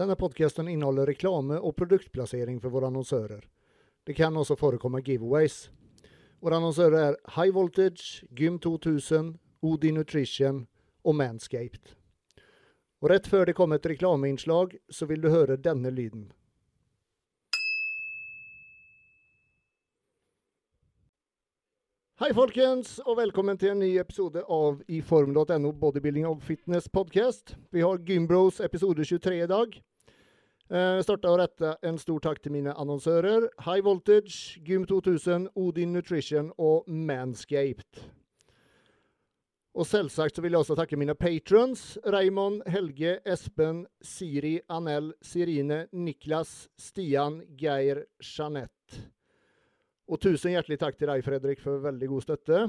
Denne podkasten inneholder reklame og produktplassering for våre annonsører. Det kan også forekomme giveaways. Våre annonsører er High Voltage, Gym 2000, Odi Nutrition og Manscaped. Og rett før det kommer et reklameinnslag, så vil du høre denne lyden. Hei, folkens, og velkommen til en ny episode av iform.no Bodybuilding og Fitness podcast. Vi har Gymbros episode 23 i dag. Eh, starta å rette en stor takk til mine annonsører. High Voltage, Gym 2000, Odin Nutrition og Manscaped. Og selvsagt så vil jeg også takke mine patrons. Raymond, Helge, Espen, Siri, Anel, Sirine, Niklas, Stian, Geir, Jeanette. Og tusen hjertelig takk til deg, Fredrik, for veldig god støtte.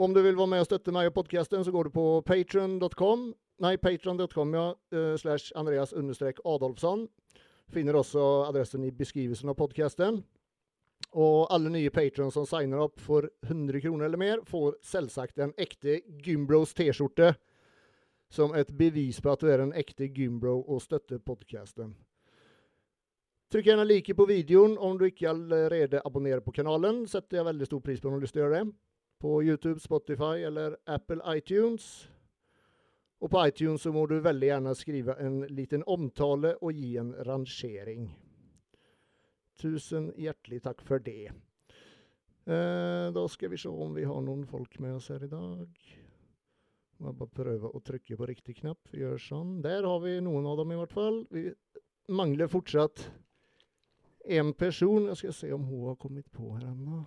Om du vil være med og støtte meg og podkasten, så går du på patron.com. Nei, patron.com, ja, uh, slash Andreas understrek Adolfsson. Finner også adressen i beskrivelsen av podkasten. Og alle nye patrons som signer opp for 100 kroner eller mer, får selvsagt en ekte Gymbros T-skjorte som et bevis på at du er en ekte gymbro og støtter podkasten. Trykk gjerne like på videoen om du ikke allerede abonnerer på kanalen. Setter jeg veldig stor pris på om du har lyst til å gjøre det. På YouTube, Spotify eller Apple iTunes. Og på iTunes så må du veldig gjerne skrive en liten omtale og gi en rangering. Tusen hjertelig takk for det. Eh, da skal vi se om vi har noen folk med oss her i dag. Må bare prøve å trykke på riktig knapp. Vi gjør sånn. Der har vi noen av dem i hvert fall. Vi mangler fortsatt en person. Jeg skal se om hun har kommet på her ennå.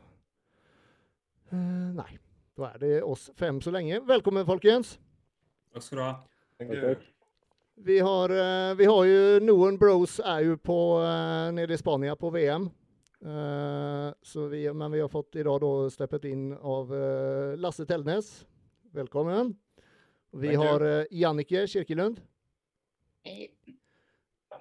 Eh, nei. Da er det oss fem så lenge. Velkommen, folkens. Takk skal du ha. Takk. Vi har, uh, vi har jo Noen bros er jo på, uh, nede i Spania på VM. Vi, men vi har fått i dag da steppet inn av Lasse Telnes. Velkommen. Vi har Jannike Kirkelund. Hei.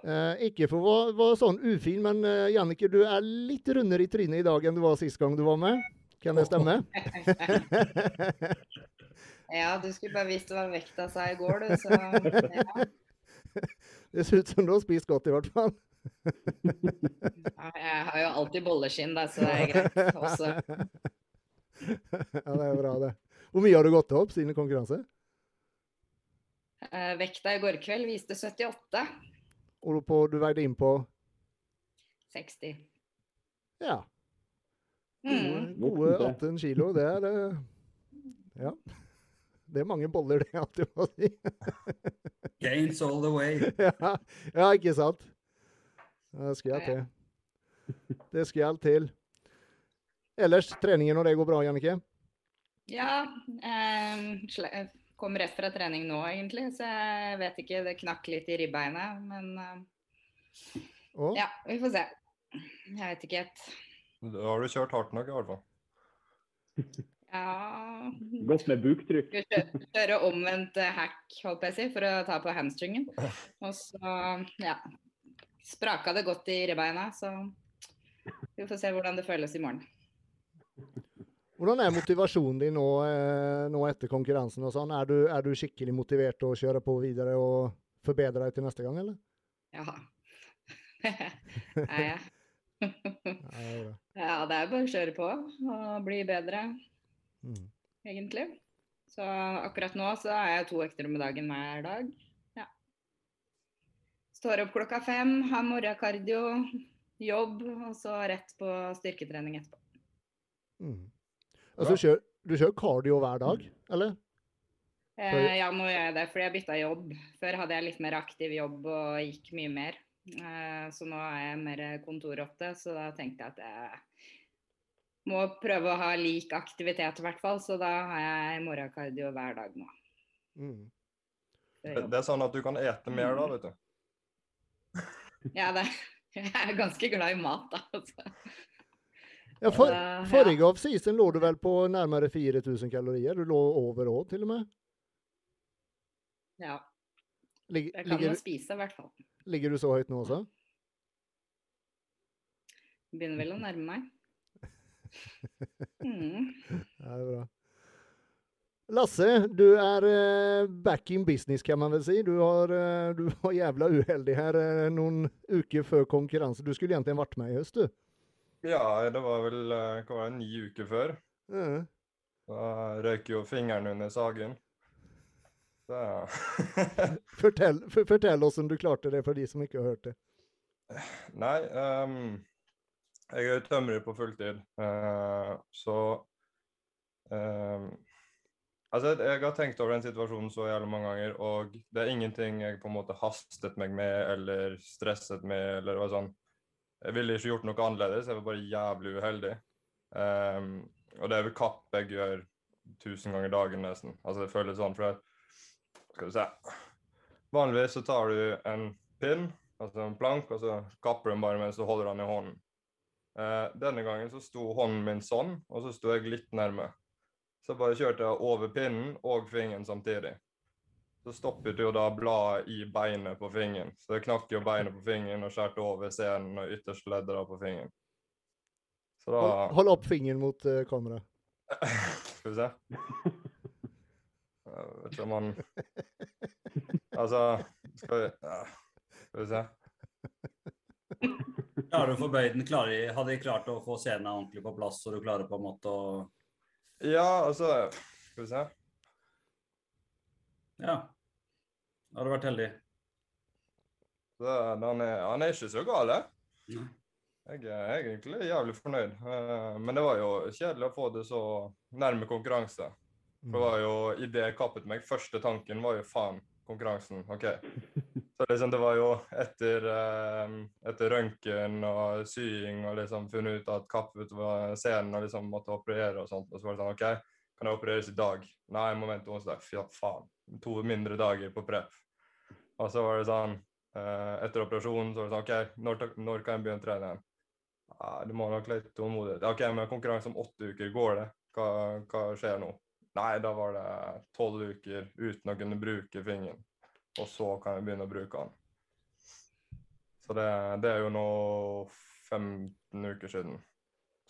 Eh, ikke for å være, være sånn ufin, men eh, Jannike, du er litt rundere i trynet i dag enn du var sist gang du var med. Kan det stemme? ja, du skulle bare visst hva vekta sa i går, du. Så ja. Det ser ut som du har spist godt, i hvert fall. ja, jeg har jo alltid bolleskinn, da, så det er greit også. ja, det er bra, det. Hvor mye har du gått opp siden konkurranse? Eh, vekta i går kveld viste 78. Og på, du veide inn på 60. Ja. Mm. Gode, gode 18 kilo, det er det. Ja. Det er mange boller, det, alt du må si. Gains all the way. ja, ja, ikke sant? Det skal jeg til. Det skal jeg til. Ellers, treningen og det går bra, Jannike? Ja. Eh, kom rett fra trening nå, egentlig, så jeg vet ikke. Det knakk litt i ribbeinet, men uh, Ja, vi får se. Jeg vet ikke helt. Da har du kjørt hardt nok, i hvert fall. Ja Godt med buktrykk. Kjøre, kjøre omvendt hack, holdt jeg å si, for å ta på hamstringen. Og så, ja Spraka det godt i ribbeina, så vi får se hvordan det føles i morgen. Hvordan er motivasjonen din nå, eh, nå etter konkurransen? og sånn? Er du, er du, skikkelig motivert til å kjøre på videre og forbedre deg til neste gang, eller? Ja. er jeg. ja, det er bare å kjøre på og bli bedre, mm. egentlig. Så akkurat nå så er jeg to økter om dagen hver dag. Ja. Står opp klokka fem, har morgenkardio, jobb, og så rett på styrketrening etterpå. Mm. Altså, du, kjører, du kjører cardio hver dag, eller? Eh, ja, nå gjør jeg det, fordi jeg bytta jobb. Før hadde jeg litt mer aktiv jobb og gikk mye mer. Eh, så nå er jeg mer kontorrotte, så da tenkte jeg at jeg må prøve å ha lik aktivitet i hvert fall. Så da har jeg morgenkardio hver dag nå. Mm. Det, det er sånn at du kan ete mer da, vet du. ja, det, jeg er ganske glad i mat, da. Altså. Ja, for, uh, forrige ja. off-season lå du vel på nærmere 4000 kalorier? Du lå over òg, til og med? Ja. Lig, jeg kan jo spise, i hvert fall. Ligger du så høyt nå også? Begynner vel å nærme meg. Mm. Det er bra. Lasse, du er eh, back in business, kan man vel si. Du, har, eh, du var jævla uheldig her eh, noen uker før konkurranse. Du skulle egentlig vært med i høst, du. Ja, det var vel hva var det, ni uker før. Mm. Da røyk jo fingeren under sagen. Så Fortell, for, fortell oss om du klarte det, for de som ikke har hørt det. Nei, ehm, jeg er tømrer på fulltid, Uh, så uh, Altså, jeg har tenkt over den situasjonen så jævlig mange ganger, og det er ingenting jeg på en måte hastet meg med eller stresset med, eller hva sånn. Jeg ville ikke gjort noe annerledes, jeg var bare jævlig uheldig. Um, og det er vel kapp jeg gjør tusen ganger dagen nesten. Altså, det føles sånn, for jeg, skal vi se. Vanligvis så tar du en pinn, altså en plank, og så kapper du den bare mens du holder den i hånden. Eh, denne gangen så sto hånden min sånn, og så sto jeg litt nærme. Så bare kjørte jeg over pinnen og fingeren samtidig. Så stoppet jo da bladet i beinet på fingeren. Så det knakk jo beinet på fingeren og skjærte over scenen og ytterste leddet på fingeren. Så da Hold, hold opp fingeren mot uh, kameraet. Skal vi se. Jeg vet ikke om han Altså, skal vi ja. Skal vi se. Klarer du å få bøyd den? Hadde de klart å få scenen ordentlig på plass, så du klarer på en måte å Ja, altså Skal vi se. Ja. Da har du vært heldig. Så, han, er, han er ikke så gal, jeg. Jeg er egentlig jævlig fornøyd. Eh, Men det var jo kjedelig å få det så nærme konkurranse. For det var jo idet jeg kappet meg, første tanken var jo faen, konkurransen. OK. Så liksom det var jo etter, eh, etter røntgen og sying og liksom funnet ut at kappet var scenen og liksom måtte operere og sånt. Og så var det sånn OK, kan jeg opereres i dag? Nei, jeg må vente onsdag. Fy faen. To mindre dager på prep. Og så var det sånn eh, Etter operasjonen så var det sånn OK, når, når kan jeg begynne å trene igjen? Ja, du må nok litt tålmodighet. OK, men konkurranse om åtte uker, går det? Hva, hva skjer nå? Nei, da var det tolv uker uten å kunne bruke fingeren. Og så kan jeg begynne å bruke den. Så det, det er jo nå 15 uker siden.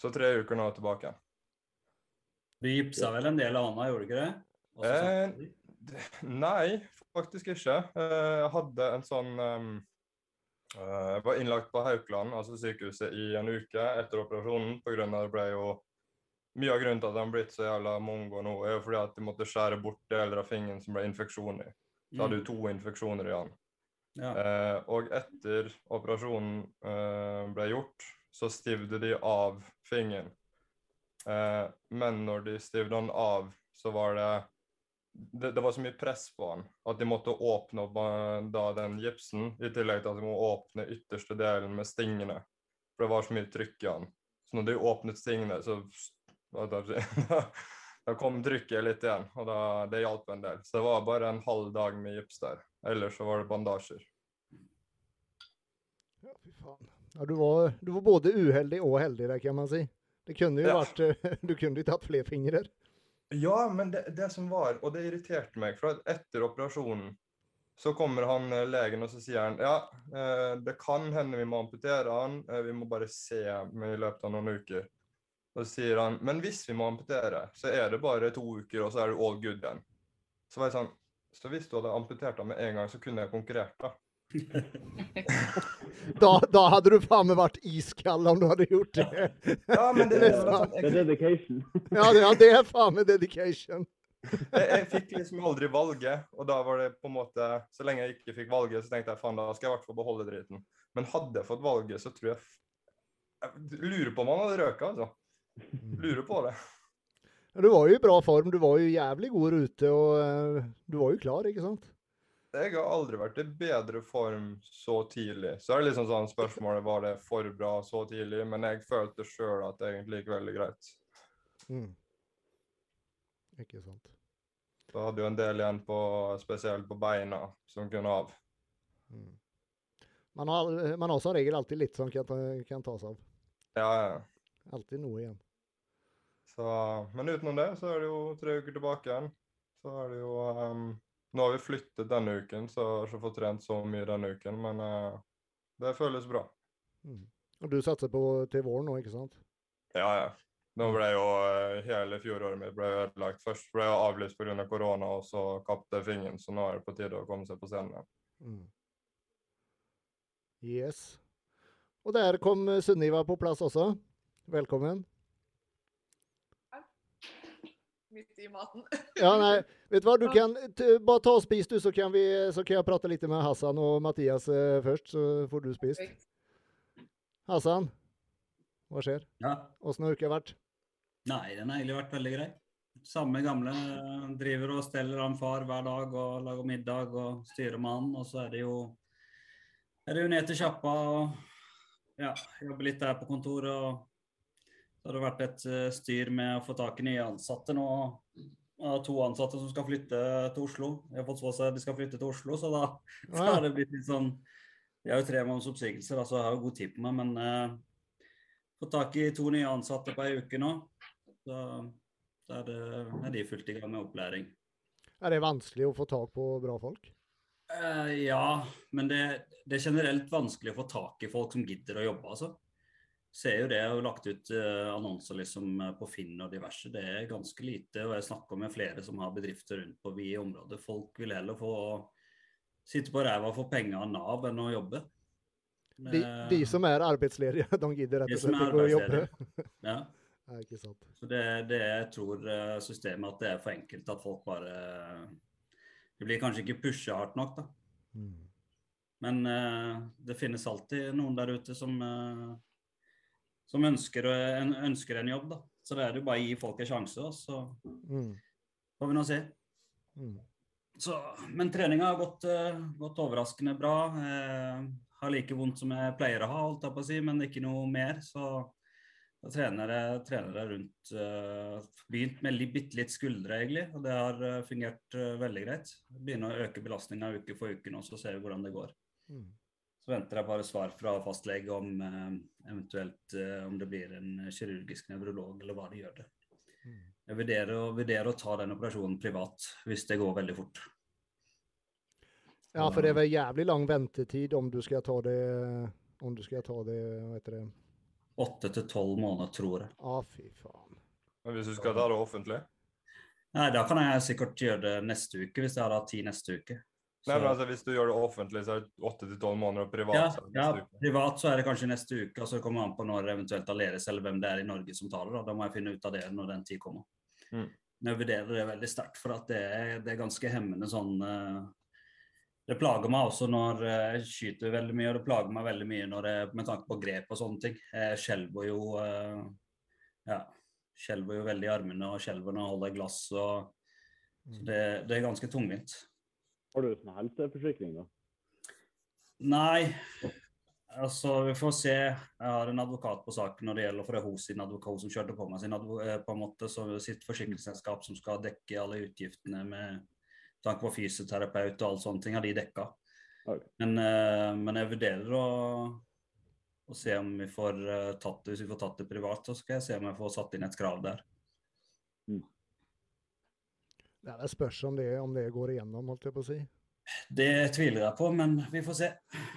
Så tre uker nå tilbake. Du gipsa vel en del hånda, gjorde du ikke det? Eh, Nei, faktisk ikke. Eh, Jeg hadde en sånn eh, Jeg var innlagt på Haukeland, altså sykehuset, i en uke etter operasjonen. På grunn av det ble jo Mye av grunnen til at de har blitt så jævla mongo nå, er jo fordi at de måtte skjære bort deler av fingeren som ble infeksjon i. Så hadde du to infeksjoner i. Mm. Ja. Eh, og etter operasjonen eh, ble gjort, så stivde de av fingeren. Eh, men når de stivde den av, så var det, det Det var så mye press på den at de måtte åpne opp eh, da den gipsen, i tillegg til at de må åpne ytterste delen med stingene. For det var så mye trykk i den. Så når de åpnet stingene, så da, kom trykket litt igjen, og da, det hjalp en del. Så det var bare en halv dag med gips der. Ellers så var det bandasjer. Ja, fy faen. Ja, du, var, du var både uheldig og heldig der, kan man si. Det kunne jo Ja. vært eh, Du kunne jo tatt flere fingre. Ja, men det, det som var, og det irriterte meg, for etter operasjonen så kommer han eh, legen og så sier han, ja, eh, det kan hende vi må amputere han, vi må bare se i løpet av noen uker. Og så sier han, men hvis vi må amputere, så er det bare to uker, og så er du all good igjen. Så var jeg sånn, så hvis du hadde amputert ham med en gang, så kunne jeg konkurrert da. Da, da hadde du faen meg vært iskald om du hadde gjort det. Ja, men det, det var sånn, Det er jeg, dedication. Ja, det, ja, det er faen meg dedication. jeg, jeg fikk liksom aldri valget, og da var det på en måte, så lenge jeg ikke fikk valget, så tenkte jeg, faen, da skal jeg i hvert fall beholde driten. Men hadde jeg fått valget, så tror jeg, jeg lurer på om han hadde røket, altså. Lurer på det. Du var jo i bra form. Du var jo jævlig god rute, og eh, du var jo klar, ikke sant? Jeg har aldri vært i bedre form så tidlig. Så er det liksom sånn spørsmålet, var det for bra så tidlig? Men jeg følte selv at det egentlig gikk veldig greit. Mm. Ikke sant. Så hadde jo en del igjen på, spesielt på beina, som kunne av. Mm. Man, har, man har som regel alltid litt som kan, kan tas av. Ja, ja. Alltid noe igjen. Så, men utenom det så er det jo tre uker tilbake igjen. Så er det jo um, Nå har vi flyttet denne uken, så jeg har ikke fått trent så mye denne uken, men uh, det føles bra. Mm. Og du satser på til våren nå, ikke sant? Ja, ja. Nå ble jo eh, hele fjoråret mitt ble ødelagt. Først ble jeg avlyst pga. korona, og så kapte jeg fingeren. Så nå er det på tide å komme seg på scenen. igjen. Mm. Yes. Og der kom Sunniva på plass også. Velkommen. Midt i maten. Ja, nei, vet du hva, du kan t bare ta og spis du, så kan, vi, så kan jeg prate litt med Hassan og Mathias eh, først, så får du spist. Hassan, hva skjer? Ja. Åssen har uka vært? Nei, den har egentlig vært veldig grei. Samme gamle. Driver og steller han far hver dag og lager middag og styrer med han. Og så er det jo er det jo ned til sjappa og ja, jobbe litt der på kontoret. og Så har det vært et eh, styr med å få tak i nye ansatte nå. Jeg to ansatte som skal flytte til Oslo. Jeg har fått så seg at de skal flytte til Oslo, så da, da har det blitt litt sånn Jeg har jo tre måneders oppsigelser, så jeg har jo god tid på meg, men eh, fått tak i to nye ansatte på ei uke nå. Så da er, det, er de fullt i gang med opplæring. Er det vanskelig å få tak på bra folk? Eh, ja, men det, det er generelt vanskelig å få tak i folk som gidder å jobbe, altså. Ser jo det, jeg har lagt ut eh, annonser liksom eh, på Finn og diverse. Det er ganske lite. Og jeg snakker med flere som har bedrifter rundt på vi i området. Folk vil heller få sitte på ræva og få penger av Nav enn å jobbe. De, Eh, de som er arbeidsledige, de gidder rett og slett ikke å jobbe. Ja. Ja. er ikke sant. Så det, det jeg tror systemet at det er for enkelt at folk bare Det blir kanskje ikke pusha hardt nok, da. Mm. Men uh, det finnes alltid noen der ute som, eh, som ønsker, en, ønsker en jobb, da. Så det er jo bare å gi folk en sjanse, så Mm. får vi nå se. Mm. Så, men treninga har gått, eh, gått overraskende bra. Jeg har like vondt som jeg pleier å ha, holdt jeg på å si, men ikke noe mer. Så da trener jeg, trener jeg rundt uh, Begynt med li- bitte litt skuldre, egentlig. Og det har eh, fungert uh, veldig greit. Begynner å øke belastninga uke for uke nå, så ser vi hvordan det går. Mm. Så venter jeg bare svar fra fastlege om eh, eventuelt eh, om det blir en kirurgisk nevrolog, eller hva de gjør det. Mm. Jeg vurderer, å- vurderer å ta den operasjonen privat hvis det går veldig fort. Ja, for det er vel jævlig lang ventetid om du skal ta det Om du skal ta det Hva heter det? Åtte til tolv måneder, tror jeg. Ah, fy faen. Men hvis du skal ta det offentlig Nei, Da kan jeg sikkert gjøre det neste uke, hvis jeg har hatt tid neste uke. Nei, men altså, Hvis du gjør det offentlig, så er det åtte til tolv måneder, og privat ja, så er det ja, privat så er det kanskje neste uke, og så kommer det an på når eventuelt Aleris eller hvem det er i Norge som tar det. Da, da må jeg finne ut av det når den tid kommer. Mm. Men jeg vurderer det veldig sterkt, for at det er, det er ganske hemmende sånn uh, Det plager meg også når eh, jeg skyter veldig mye, og det plager meg veldig mye når det, med tanke på grep og sånne ting. Jeg skjelver jo eh, Ja, skjelver jo veldig i armene og skjelver når jeg holder glass. og så det, det er ganske tungvint. Har du sånn helseforsikring, da? Nei, altså vi får se. Jeg har en advokat på saken når det gjelder for det hun sin advokat som kjørte på meg sin eh, på en måte, så sitt forsikringsselskap som skal dekke alle utgiftene med tanke på fysioterapeut og alle sånne ting, har de dekka. Okay. Men, eh, men jeg vurderer å, å se om vi får eh, tatt det, hvis vi får tatt det privat, så skal jeg se om jeg får satt inn et krav der. Ja, det spørs om det, om det går igjennom, holdt jeg på å si. Det tviler jeg på, men vi får se.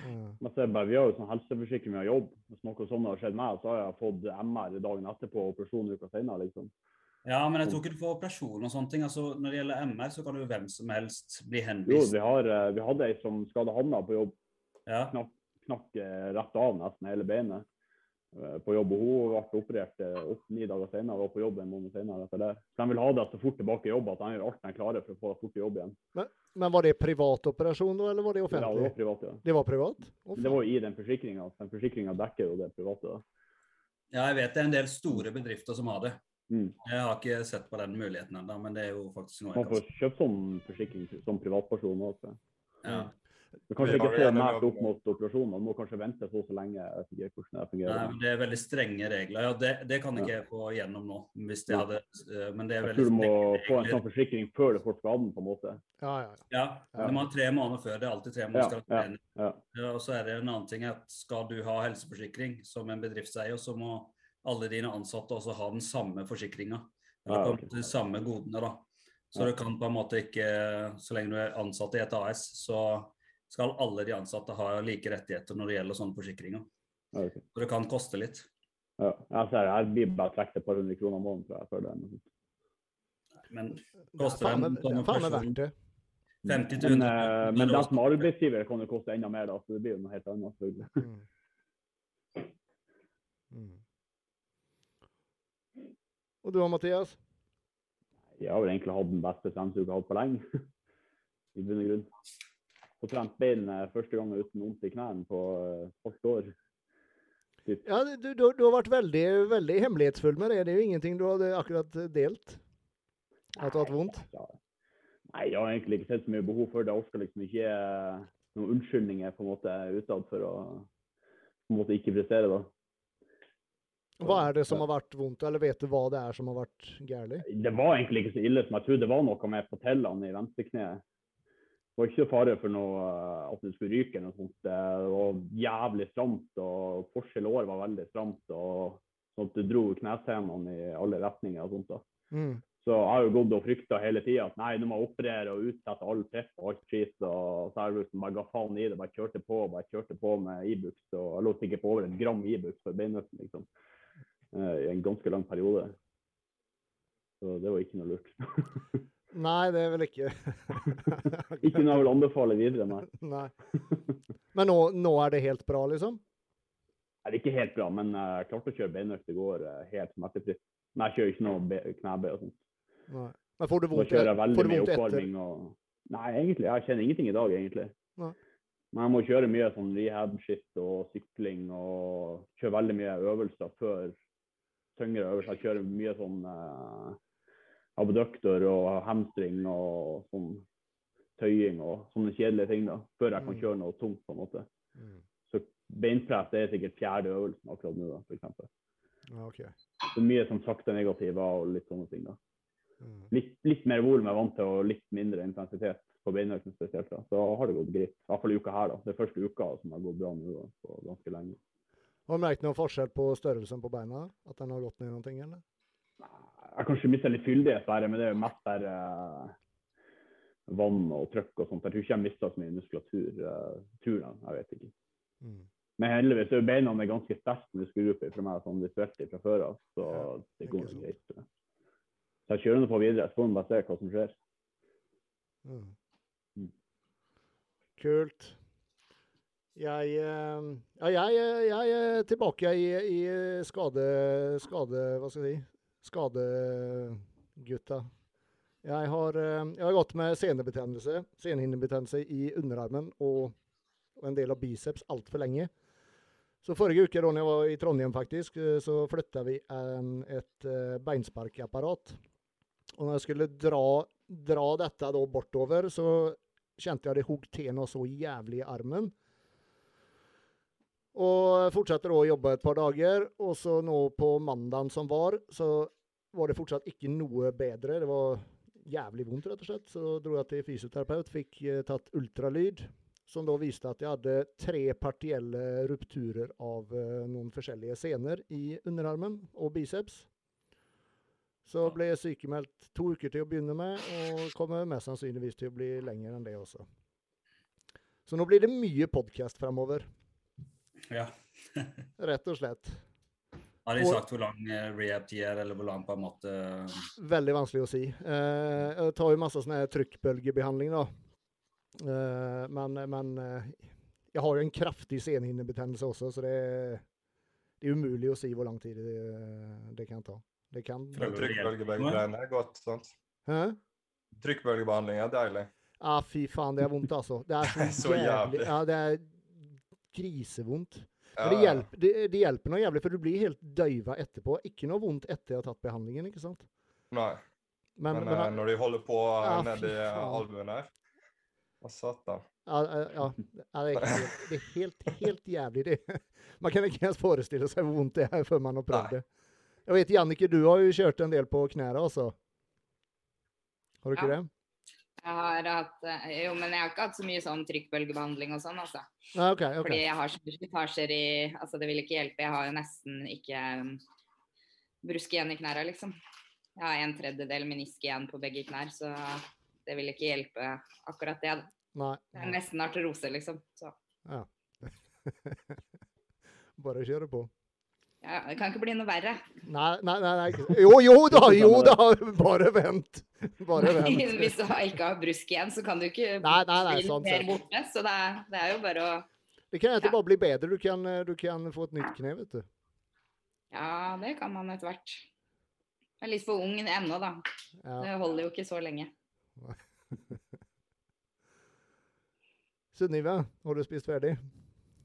Ja. Men se bare, Vi har jo sånn helseforsikring med jobb. Hvis noe sånt har skjedd meg, så har jeg fått MR dagen etterpå og operasjon uka senere. Liksom. Ja, men jeg tror ikke du får operasjon og sånne ting. Altså, når det gjelder MR, så kan jo hvem som helst bli Jo, henvist. vi, har, eh, vi hadde ei som skada handa på jobb. Ja. Knakk, knakk eh, rett av nesten hele beinet på jobb. og Hun ble operert eh, åtte-ni dager senere og var på jobb en måned senere. Så De vil ha det så fort tilbake i jobb at de gjør alt de klarer for å få det fort i jobb igjen. Men var det privat operasjon da, eller var det Ja, det var privat, ja. Det var privat? Offentlig. Det var jo i den forsikringa. Den forsikringa dekker jo det private. da. ja, jeg vet det er en del store bedrifter som har det. Mm. Jeg har ikke sett på den muligheten ennå, men det er jo faktisk noe Man jeg kan får kjøpt sånn forsikring som privatperson også. ja. Du kan Vi ikke se nært opp mot operasjon. Man må kanskje vente så så lenge. Jeg vet hvordan det fungerer. Nei, men Det er veldig strenge regler. Ja, Det, det kan ikke jeg få gjennom nå. hvis det hadde, eh, Men det er Jeg tror du må få en sånn forsikring før du får skaden, på en måte. Ja, ja, ja. Ja. Du må ha tre måneder før. Det er alltid tre måneder. ja, ja. Ja, og så er det en annen ting at skal du ha helseforsikring som en bedriftseier, så må alle dine ansatte også ha den samme forsikringa. Eller Ja, på en måte de samme godene, da. Så du kan på en måte ikke Så lenge du er ansatt i et AS, så skal alle de ansatte ha like rettigheter når det gjelder sånne forsikringer. Okay. Så det kan koste litt. Ja, jeg ser her blir bare trukket et par hundre kroner måneden, tror jeg. før det. Men Det er koster faen en det sånn er faen meg verdt det. 50 Men, 000 eh, men den som er arbeidsgiver, kan jo koste enda mer, da. Så det blir jo noe helt annet, selvfølgelig. Mm. Mm. Og du Mathias? Jeg har vel egentlig hatt den beste treningsuka jeg har hatt på lenge. I bunn og grunn. Få trent bein eh, første gang uten vondt i knærne på et halvt år. Typ. Ja, du, du, du har vært veldig, veldig hemmelighetsfull med det. Det er jo ingenting du hadde akkurat delt. At du har hatt vondt. Ja. Nei, jeg har egentlig ikke sett så mye behov for det. Jeg orker liksom ikke eh, noen unnskyldninger på en måte utad for å på en måte ikke prestere, da. Hva er det som har vært vondt, eller vet du hva det er som har vært galt? Det var egentlig ikke så ille som jeg trodde. Det var noe med patellene i venstrekneet. Det var ikke fare for noe, eh, at det skulle ryke. noe sånt. Det var jævlig stramt, og forskjell år var veldig stramt. og sånn at Det dro knesenene i alle retninger. og sånt da. Mm. Så jeg har jo gått og frykta hele tida at nei, nå må jeg operere og utsette all prep og alt skit. Og så har jeg liksom bare ga faen i det. Bare kjørte på bare kjørte på med Ibux. Og jeg lå sikkert på over et gram Ibux for beinøtten liksom. Eh, I en ganske lang periode. Så det var ikke noe lurt. Nei, det er vel ikke ikke noe jeg vil anbefale videre, nei. Nei. Men nå, nå er det helt bra, liksom? Nei, Det er ikke helt bra, men jeg klarte å kjøre beinøkt i går eh, helt smertefritt. Men jeg kjører ikke noe knebøy og sånt. Nei. Men får du Da vondt, kjører jeg får veldig du mye oppvarming og Nei, egentlig. Jeg kjenner ingenting i dag, egentlig. Nei. Men jeg må kjøre mye sånn rehab-skitt og sykling og kjøre veldig mye øvelser før tyngre øvelser. Jeg kjører mye sånn eh, abduktor og hamstring og sånn tøying og sånne kjedelige ting da, før jeg kan Mm. kjøre noe tungt, på en måte. Mm. Så beinpress er sikkert fjerde øvelsen akkurat nå, da, for eksempel. Ja, ok. Det er mye som sakte negativa og litt sånne ting. da. Mm. Litt, litt mer volum er vant til, og litt mindre intensitet på beinøkten spesielt. da. Så har det gått greit. I hvert fall i uka her. da. Det er første uka som har gått bra nå da, på ganske lenge. Har du merket noen forskjell på størrelsen på beina? At den har gått ned noen ting, eller? Jeg kanskje mista litt fyldighet, bare, men det er jo mest der uh, vann og trykk og sånt. Jeg tror ikke jeg mista så mye muskulatur. Uh, turen, jeg. Vet ikke. Mm. Men heldigvis er jo beina ganske sterke muskelgrupper fra meg sånn visuelt fra før av, så Ja, det går nok greit. Så jeg kjører nå på videre, så får vi bare se hva som skjer. Mm. Mm. Kult. Jeg, eh, ja, jeg, jeg er tilbake i, i skade... Skade... Hva skal jeg si? Skadegutta. Jeg har, eh, jeg har gått med senebetennelse, senehinnebetennelse i underarmen og, og en del av biceps altfor lenge. Så forrige uke da jeg var i Trondheim, faktisk, eh, så flytta vi en, et eh, beinsparkapparat. Og når jeg skulle dra, dra dette da bortover, så kjente jeg det hogg til noe så jævlig i armen. Og fortsatte å jobbe et par dager, og så nå på mandagen som var, så var det fortsatt ikke noe bedre. Det var jævlig vondt, rett og slett. Så dro jeg til fysioterapeut, fikk eh, tatt ultralyd, som da viste at jeg hadde tre partielle rupturer av eh, noen forskjellige sener i underarmen og biceps. Så ble jeg sykemeldt to uker til å begynne med, og kommer mest sannsynligvis til å bli lenger enn det også. Så nå blir det mye podkast fremover, Ja. rett og slett. Har de sagt hvor lang eh, rehab-tid er, eller hvor lang på en måte Veldig vanskelig å si. Eh, jeg tar jo masse sånn trykkbølgebehandling, da. Eh, men men jeg har jo en kraftig senhinnebetennelse også, så det, det er umulig å si hvor lang tid det, det kan ta. Det kan Trykkbølgebehandling er godt, sant? Hæ? Trykkbølgebehandling er deilig. Ja, fy faen, det er vondt, altså. Det er så, er så jævlig. jævlig. Ja, det er grisevondt. Men det hjelper, det, det hjelper noe jævlig, for du blir helt døyva etterpå. Ikke noe vondt etter jeg har tatt behandlingen, ikke sant? Nei, Men, men, men, eh, når de holder på eh, Ja, nedi albuen her Hva satan? ja, ja, ja, det er helt, det er helt, helt jævlig, det. Man kan ikke ens forestille seg hvor vondt det er før man har prøvd det. Jeg vet, Jannicke, du har jo kjørt en del på knærne også. Har du ikke Ja. det? Jeg har hatt eh, Jo, men jeg har ikke hatt så mye sånn trykkbølgebehandling og sånn, altså. Ah, OK. ok. Fordi jeg har så mye slitasjer i Altså, det vil ikke hjelpe. Jeg har jo nesten ikke um, brusk igjen i knærne, liksom. Jeg har en tredjedel menisk igjen på begge knær, så det vil ikke hjelpe akkurat det. Nei. Det er nesten arterose, liksom. Så Ja. Bare kjøre på. Ja, det kan ikke bli noe verre. Nei, nei, nei. nei. Jo, jo da! Jo da! Bare vent. Bare vent. Hvis du ikke har brusk igjen, så kan du ikke Nei, nei, nei, bli sånn mer borte. Så det er, det er jo bare å Det kan ikke Ja. bare bli bedre. Du kan, du kan få et nytt kne, vet du. Ja, det kan man etter hvert. Jeg er litt for ung ennå, da. Ja. Det holder jo ikke så lenge. Sunniva, har du spist ferdig?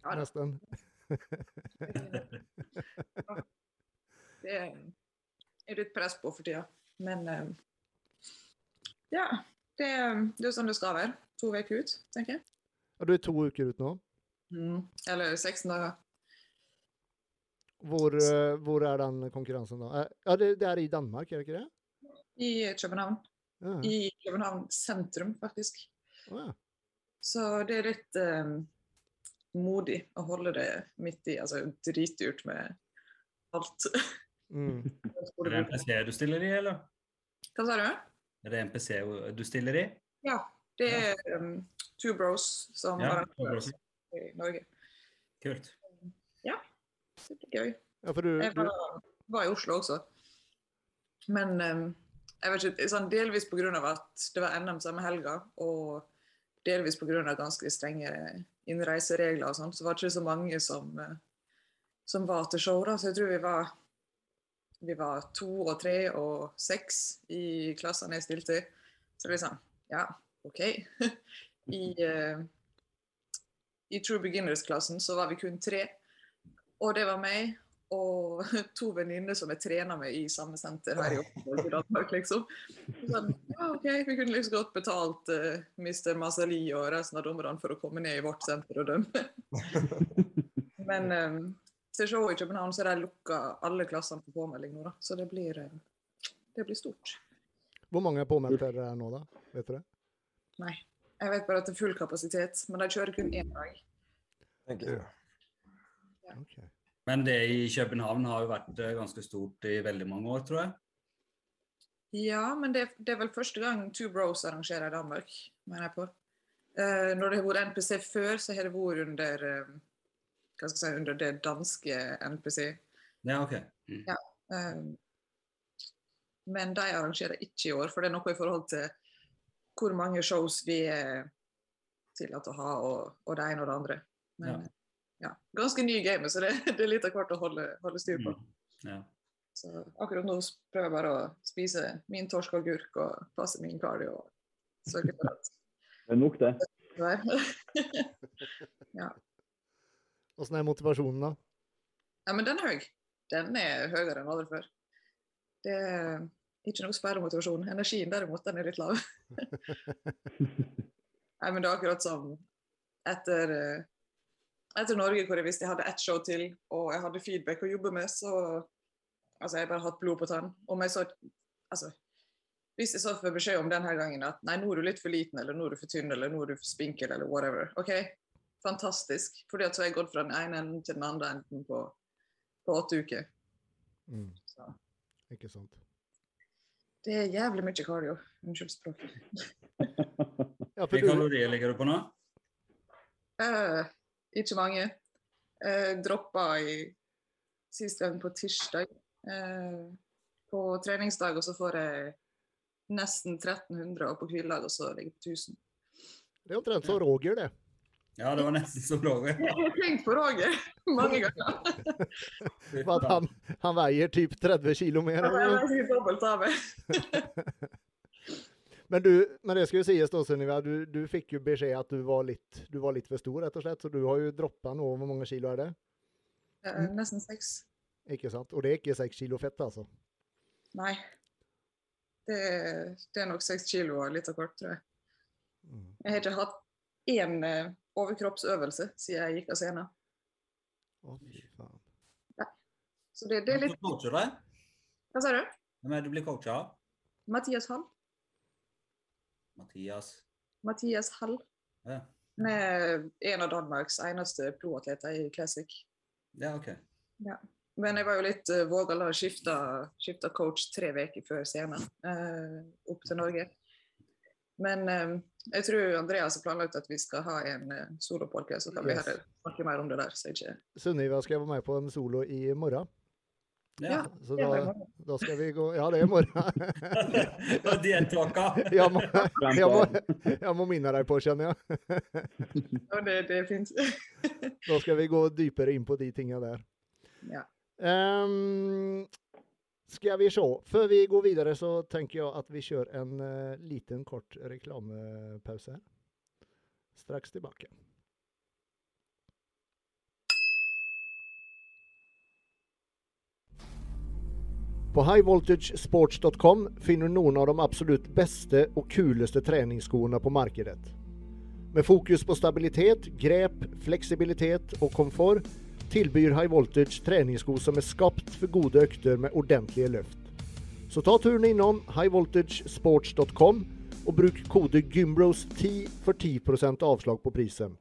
Ja. Nesten. Det er litt press på for tida. Men eh, ja. Det, det er sånn det skal være. To uker ut, tenker jeg. Ja, du er to uker ut nå. Mm. Eller 16 dager. Hvor, eh, hvor er den konkurransen da? Eh, Ja, det, det er i Danmark, er det ikke det? I København. Ja. I København sentrum, faktisk. Oh, ja. Så det er litt eh, modig å holde det midt i. Altså dritdyrt med alt. Mm. Er det NPC du stiller i, eller? Hva sa du? Er det NPC du stiller i? Ja. Det er um, Two Bros som Ja, arrangerer i Norge. Kult. Det er gøy. Ja, for du, Jeg var, var i Oslo også. Men um, jeg vet ikke, sånn, delvis pga. at det var NM samme helga, og delvis pga. ganske strenge innreiseregler og sånn, så var det ikke så mange som, eh, som var til show. da, Så jeg tror vi var, vi var to og tre og seks i klassene jeg stilte i. Så er sånn, ja, OK. I, uh, I True Beginners-klassen så var vi kun tre. Og det var meg og to venninner som jeg trener med i samme senter her i Oslo Danmark, liksom. Sånn, ja, OK, vi kunne liksom godt betalt uh, Mr. Masali og resten av dommerne for å komme ned i vårt senter og dømme. Men um, til showet i København så de lukka alle klassene på påmelding nå, da. Så det blir, uh, det blir stort. Hvor mange er påmeldt er det nå, da? Vet du det? Nei. Jeg vet bare at det er full kapasitet, men de kjører kun én dag. Thank you. Ok. Men det i København har jo vært eh, ganske stort i veldig mange år, tror jeg. Ja, men det, det er vel første gang Two Bros arrangerer i Danmark, mener jeg på. Eh, når det har vært NPC før, så har det vært under eh, si, under det danske NPC. Ja, OK. Mm. Eh, men de arrangerer ikke i år, for det er noe i forhold til hvor mange shows vi er tillatt å ha, og, og det ene og det andre. Men Ja. Ja, ganske ny game, så det, det er litt av hvert å holde, holde styr på. Mm. Ja. Så akkurat nå prøver jeg bare å spise min torsk og agurk og passe min kardio. og sørge for at Det er nok, det. ja. Åssen er motivasjonen, da? Ja, men den er høy. Den er høyere enn aldri før. Det er ikke noe sperremotivasjon. Energien derimot, den er litt lav. Nei, men det er akkurat som etter, eh, etter Norge, hvor jeg visste jeg hadde ett show til, og jeg hadde feedback å jobbe med, så Altså, jeg har bare hatt blod på tann. Om jeg så Altså, hvis jeg så får beskjed om denne gangen at nei, nå er du litt for liten, eller nå er du for tynn, eller nå er du for spinkel, eller whatever. OK, fantastisk. Fordi at så har jeg gått fra den ene enden til den andre enden på, på åtte uker. Mm. Så Ikke sant. det er jævlig mye cardio. Unnskyld språket. Hvilke kalorier ligger du på nå? Eh, ikke mange. Eh, droppa i sist gang på tirsdag. Eh, på treningsdag, og så får jeg nesten 1300, og på hviledag og så ligger jeg 1000. det er omtrent som Roger, det. Ja, det var nesten som Roger. Jeg har tenkt på Roger mange ganger. Han, han veier typ 30 kilo mer. Jeg eller? er sikkert dobbelt av meg. Men, du, men det skal jo sies, da, Sunniva, du, du fikk jo beskjed at du var litt, du var litt for stor, rett og slett. Så du har jo droppa nå. Hvor mange kilo er det? Eh, nesten seks. Ikke sant? Og det er ikke seks kilo fett, altså. Nei. Det, det er nok seks kilo og litt av hvert, tror jeg. Mm. Jeg har ikke hatt én eh, overkroppsøvelse siden jeg gikk av scenen. Å, fy faen. Så det, det er litt? Hva sa du? Hvem er det du blir coacha av? Mathias Hall. Mathias. Mathias Hall. Ja, er en av Danmarks eneste blodatleter i classic. ja OK. Men jeg var jo litt uh, vågal og skifta, coach tre uker før scenen uh, opp til Norge. Men eh, jeg tror Andreas har planlagt at vi skal ha en uh, solopolke, så kan vi Yes. vi snakke mer om det der. Så ikke Sunniva skal være med på en solo i morgen. Ja. Så da, da skal vi gå Ja, det er i morgen. Og diettvåka. jeg, må, jeg, må, jeg må minne deg på, kjenner jeg. Ja, det, det er fint. Da skal vi gå dypere inn på de tinga der. Ja. Um, skal vi se. Før vi går videre, så tenker jeg at vi kjører en uh, liten, kort reklamepause her. Straks tilbake. På highvoltagesports.com finner du noen av de absolutt beste og kuleste treningsskoene på markedet. Med fokus på stabilitet, grep, fleksibilitet og komfort tilbyr High Voltage treningssko som er skapt for gode økter med ordentlige løft. Så ta turen innom highvoltagesports.com og bruk kode GYMBROS10 for 10% avslag på prisen.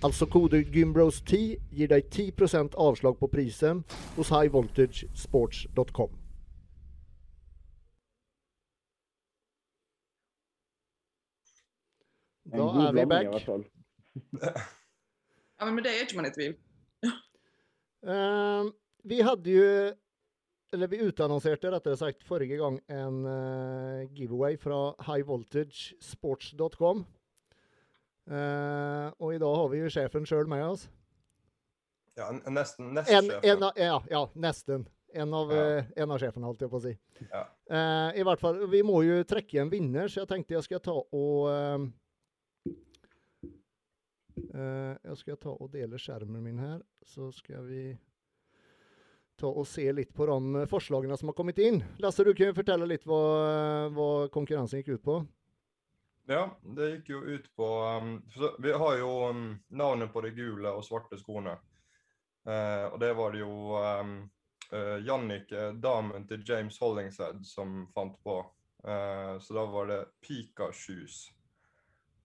Altså kode GYMBROS10 gir deg 10% avslag på prisen hos highvoltagesports.com. Da er vi back. Ja, men det er ikke man i tvil. uh, vi hadde jo Eller vi utannonserte rettere sagt forrige gang en uh, giveaway fra highvoltagesports.com. Uh, og i dag har vi jo sjefen sjøl med oss. Ja, nesten En, nestsjefen. en av, ja, ja, nesten. En av, Ja. Uh, en av sjefene, holdt jeg på å si. Ja. Eh, I hvert fall, Vi må jo trekke en vinner, så jeg tenkte jeg skal ta og eh, eh, Jeg skal ta og dele skjermen min her, så skal vi ta og se litt på de eh, forslagene som har kommet inn. Lasse, du kan fortelle litt hva, hva konkurransen gikk ut på. Ja, det gikk jo ut på um, Vi har jo um, navnet på de gule og svarte skoene. Uh, og det var det jo um, uh, Jannicke, damen til James Hollingshead, som fant på. Uh, så da var det Pika Shoes.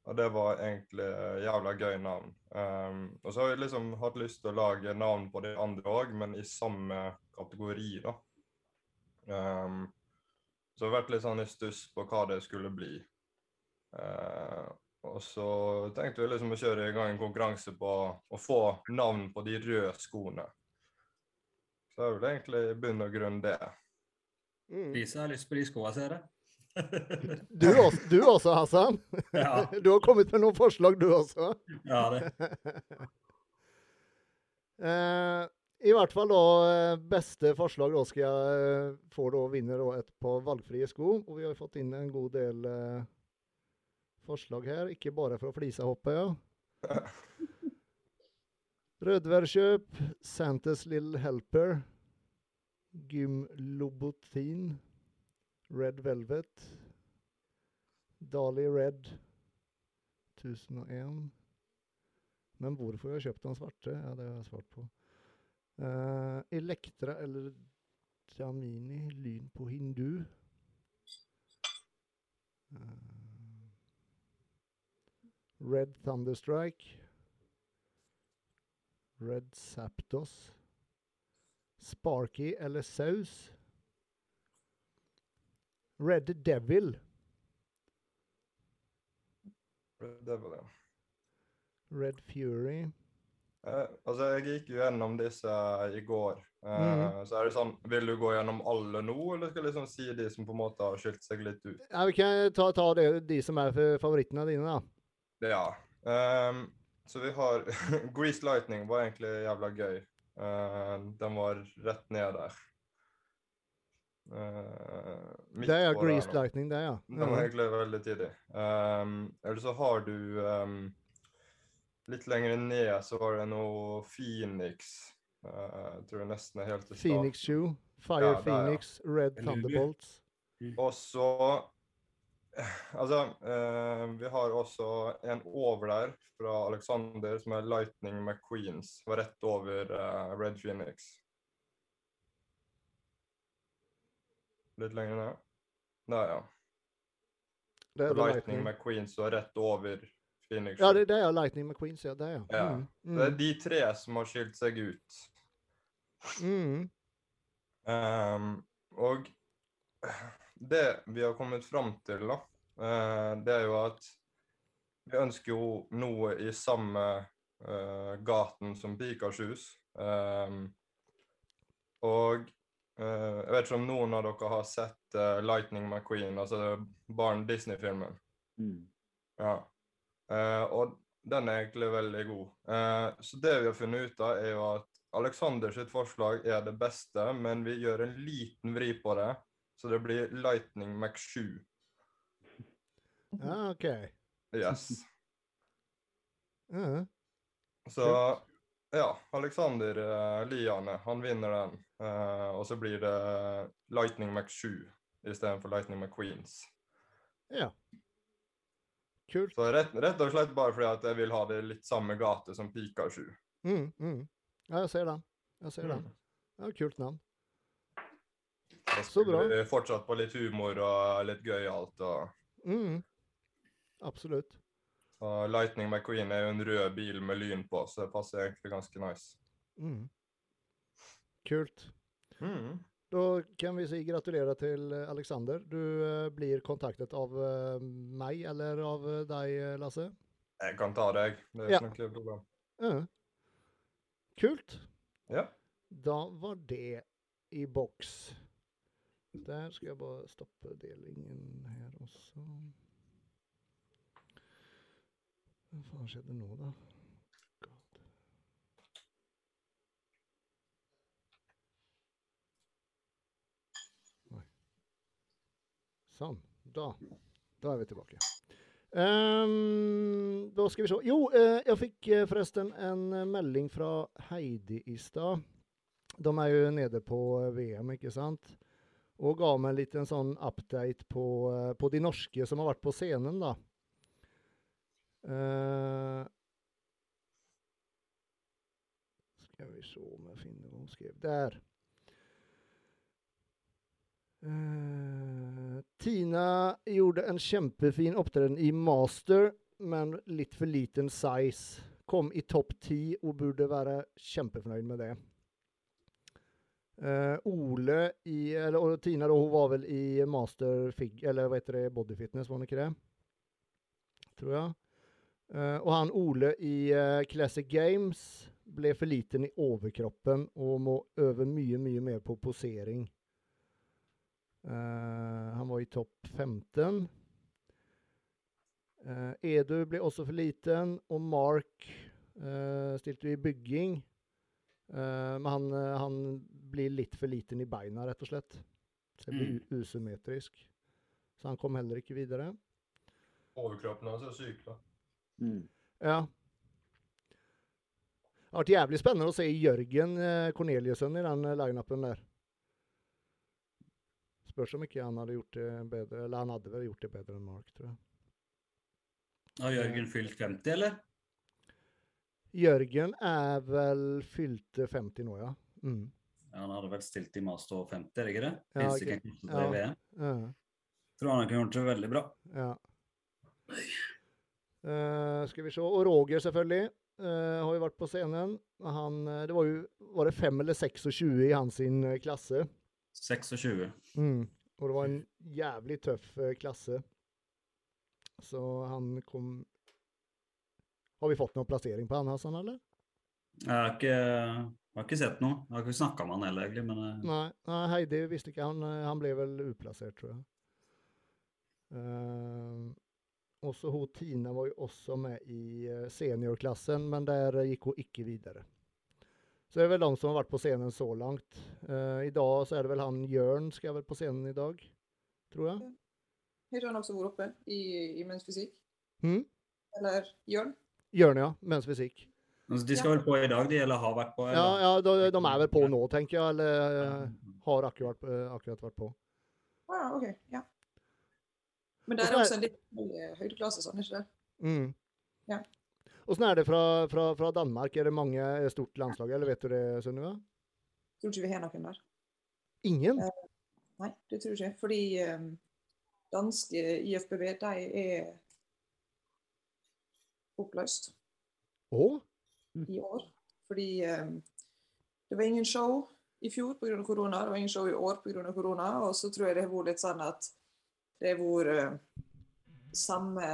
Og det var egentlig eh, jævla gøy navn. Um, og så har vi liksom hatt lyst til å lage navn på de andre òg, men i samme kategori, da. Um, så det har vært litt sånn i stuss på hva det skulle bli. Uh, og så tenkte vi liksom å kjøre i gang en konkurranse på å få navn på de røde skoene. Så det er vel egentlig i bunn og grunn det. Lisa har lyst på de skoene, ser jeg. Du, også, du også, Hassan. Ja. Du har kommet med noen forslag, du også. ja, det. Eh, I hvert fall da, eh, beste forslag da skal jeg eh, få da vinner da et par valgfrie sko. Og vi har fått inn en god del forslag her, ikke bare fra Flisa, håper jeg. Rødværkjøp, Santas Little Helper, Gym Lobotin, Red Velvet, Dali Red 1001. Men hvorfor jeg har kjøpt den svarte, ja, det har jeg svart på. Uh, Elektra eller Tiamini, lyn på hindu. Uh, Red Thunderstrike. Red Zapdos. Sparky eller Saus. Red Devil. Red Devil, ja. Red Fury. Eh, altså, jeg gikk jo gjennom disse i går. Eh, mm. Så er det sånn, vil du gå gjennom alle nå, eller skal jeg liksom si de som på en måte har skilt seg litt ut? Ja, vi kan ta, ta det, de som er favorittene dine, da. Ja. ehm, så vi har Grease Lightning var egentlig jævla gøy. Eh, den var rett ned der. Midt Det er på Grease. Lightning, det, ja. Den var egentlig veldig tidlig. Um, eller så har du um, Litt lenger ned så var det noe Phoenix. Uh, jeg tror jeg nesten er helt til starten. Phoenix Shoe, Fire Ja, der, ja. Phoenix, Red Thunderbolts. Og så Altså, uh, vi har også en over der fra Alexander som er Lightning McQueens. Var rett over uh, Red Phoenix. Litt lenger ned. Der, ja. Det er Lightning, Lightning McQueen som er rett over Phoenix. Ja, det, det er Lightning McQueen, ja. Det, ja. Ja. Mm, Det er mm, de tre som har skilt seg ut. mm. Um, og det vi har kommet fram til, da, uh, det er jo at vi ønsker jo noe i samme uh, gaten som Pikachus. Um, og uh, Jeg vet ikke om noen av dere har sett eh, 'Lightning McQueen', altså barn Disney-filmen. Mm. Ja. Uh, og den er egentlig veldig god. Uh, så det vi har funnet ut av, er jo at Alexander sitt forslag er det beste, men vi gjør en liten vri på det, så det blir Lightning Mac7. Ja, OK. Yes. Mm. Så ja, Alexander uh, Liane, han vinner den. Uh, og så blir det Lightning Mac7 istedenfor Lightning McQueens. ja. Kult. Så rett, rett og slett bare fordi at jeg vil ha det litt samme gate som Pikachu. Mm, mm. Ja, jeg ser den. Jeg ser den. Mm. Ja, kult navn. Så bra. fortsatt på litt humor og litt gøyalt. Og, Mm. Absolutt. og Lightning McQueen er jo en rød bil med lyn på, så det passer egentlig ganske nice. Mm. Kult. Mm. Da kan vi si gratulerer til eh, Alexander. Du eh, blir kontaktet av eh, meg eller av deg, Lasse. Jeg kan ta deg. Det er Ja. ikke noe problem. Ja. Kult. Ja. Da var det i boks. Der skal jeg bare stoppe delingen her også. Hva faen skjedde nå, da? Sånn. Da. Da er vi tilbake. Um, da skal vi se. Jo, eh, jeg fikk eh, forresten en eh, melding fra Heidi i stad. De er jo nede på eh, VM, ikke sant? Og ga meg en liten sånn update på, på de norske som har vært på scenen, da. Eh, skal vi se om jeg finner hva hun skrev. Der. Eh, Tina gjorde en kjempefin opptreden i master, men litt for liten size. Kom i topp ti og burde være kjempefornøyd med det. Uh, Ole i, eller og Tina da, hun var vel i master fig, eller hva heter det, body fitness, var hun ikke det? Tror jeg. Uh, og han Ole i uh, Classic Games ble for liten i overkroppen og må øve mye, mye mer på posering. Eh, han var i topp 15. Eh, Edu ble også for liten, og Mark eh, stilte i bygging. Eh, men han, han blir litt for liten i beina, rett og slett. Så det blir u- usymmetrisk. Så han kom heller ikke videre. Overkroppen hans er syk, da. Mm. Ja. Det har vært jævlig spennende å se Jørgen Corneliussen i den lineupen der. Spørs om ikke han hadde gjort det bedre, eller han hadde vel gjort det bedre enn Mark, tror jeg. Har Jørgen fylt 50, eller? Jørgen er vel fylte 50 nå, ja. Mm. Ja, han hadde vel stilt i Master 50, er det ikke det? Ja, Finnes ikke Ja. VM. Ja, Tror han kunne gjort det veldig bra. ja. Uh, skal vi se. Og Roger, selvfølgelig. Uh, har jo vært på scenen. Han, eh, det var jo var det 5 eller 26 i hans sin klasse. 26. Mm. Og det var en jævlig tøff eh, klasse. Så han kom Har vi fått noen plassering på han, Hassan, eller? Jeg har ikke, jeg har ikke sett noe. Jeg har ikke snakka med han heller, egentlig. Men eh, Nei, nei Heidi visste ikke. Han, eh, han ble vel uplassert, tror jeg. Uh, og så hun Tina var jo også med i seniorklassen, men der gikk hun ikke videre. Så det er vel de som har vært på scenen så langt. Uh, I dag så er det vel han Jørn skal vel på scenen i dag, tror jeg. Har ikke han også vært oppe i, i Mens Fysikk? Hmm? Eller Jørn? Jørn, ja. Mens fysikk. altså, de skal vel på i dag, de, eller har vært på? Ja, Eller? ja de, de er vel på nå, tenker jeg. Eller eh, har akkurat, eh, akkurat vært på. Ah, OK. Ja. Men det er også en litt høy- høydeklasse, sånn, ikke det? Mm. Ja. Åssen er det fra, fra, fra Danmark? Er det mange er stort landslag, eller vet du det, Sunniva? Tror ikke vi har noen der. Ingen? Nei, det tror jeg ikke. Fordi um, danske IFBB, de er oppløst Å? i år. Fordi um, det var ingen show i fjor pga. korona, det var ingen show i år pga. korona. Og så tror jeg det har vært litt sånn at det har vært uh, samme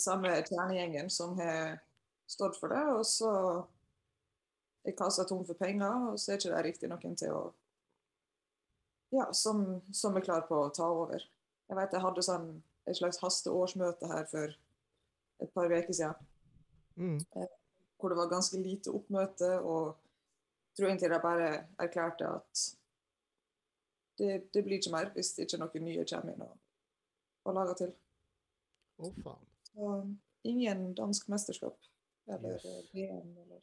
samme kjernegjengen som har stått for det. Og så er kassa tom for penger, og så er ikke det riktig noen til å Ja, som, som er klar på å ta over. Jeg vet jeg hadde sånn et slags hasteårsmøte her for et par uker siden, Mm. hvor det var ganske lite oppmøte, og jeg tror egentlig de bare erklærte at det, det blir ikke mer hvis ikke noen nye kommer inn og, og lager til. Å, faen. Så ingen dansk mesterskap. Eller Yes. VM, eller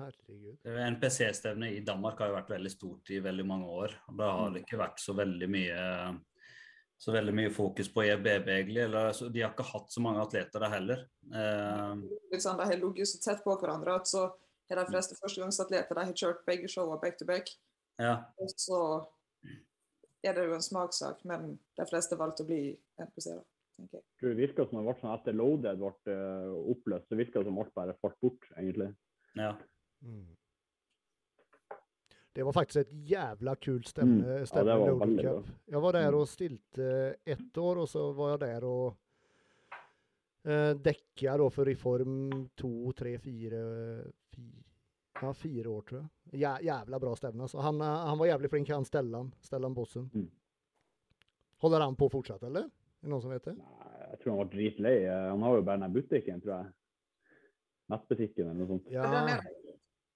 Herregud. NPC-stevnet i Danmark har jo vært veldig stort i veldig mange år. og Det har ikke vært så veldig mye så veldig mye fokus på EBB, egentlig. Eller, så de har ikke hatt så mange atleter der heller. Eh, Liksom, De har ligget så tett på hverandre at så er de fleste førstegangsatleter de har kjørt begge showene back to back. ja. Og så er det jo en smakssak, men de fleste valgte å bli NPC-er, tenker jeg. Det virka som det ble sånn etter Loaded ble eh, oppløst, så virka det som alt bare falt bort, egentlig. ja. Mm. Det var faktisk et jævla kul stemme. Mm. Ja, det var veldig bra. Jeg var der og stilte ett år og så var jeg der og eh, for då för Reform to, tre, fyra, fyra, ja, fire år tror jeg. Jævla jävla bra stemme. Så han, eh, han var jævlig flink han Stellan, Stellan Bossen. Mm. Håller han på fortsatt eller? Är det noen som vet det? Nei, Jeg tror han ble dritlei. Eh, Han har jo bare den butikken, tror jeg. Nettbutikken eller noe sånt. Ja, er,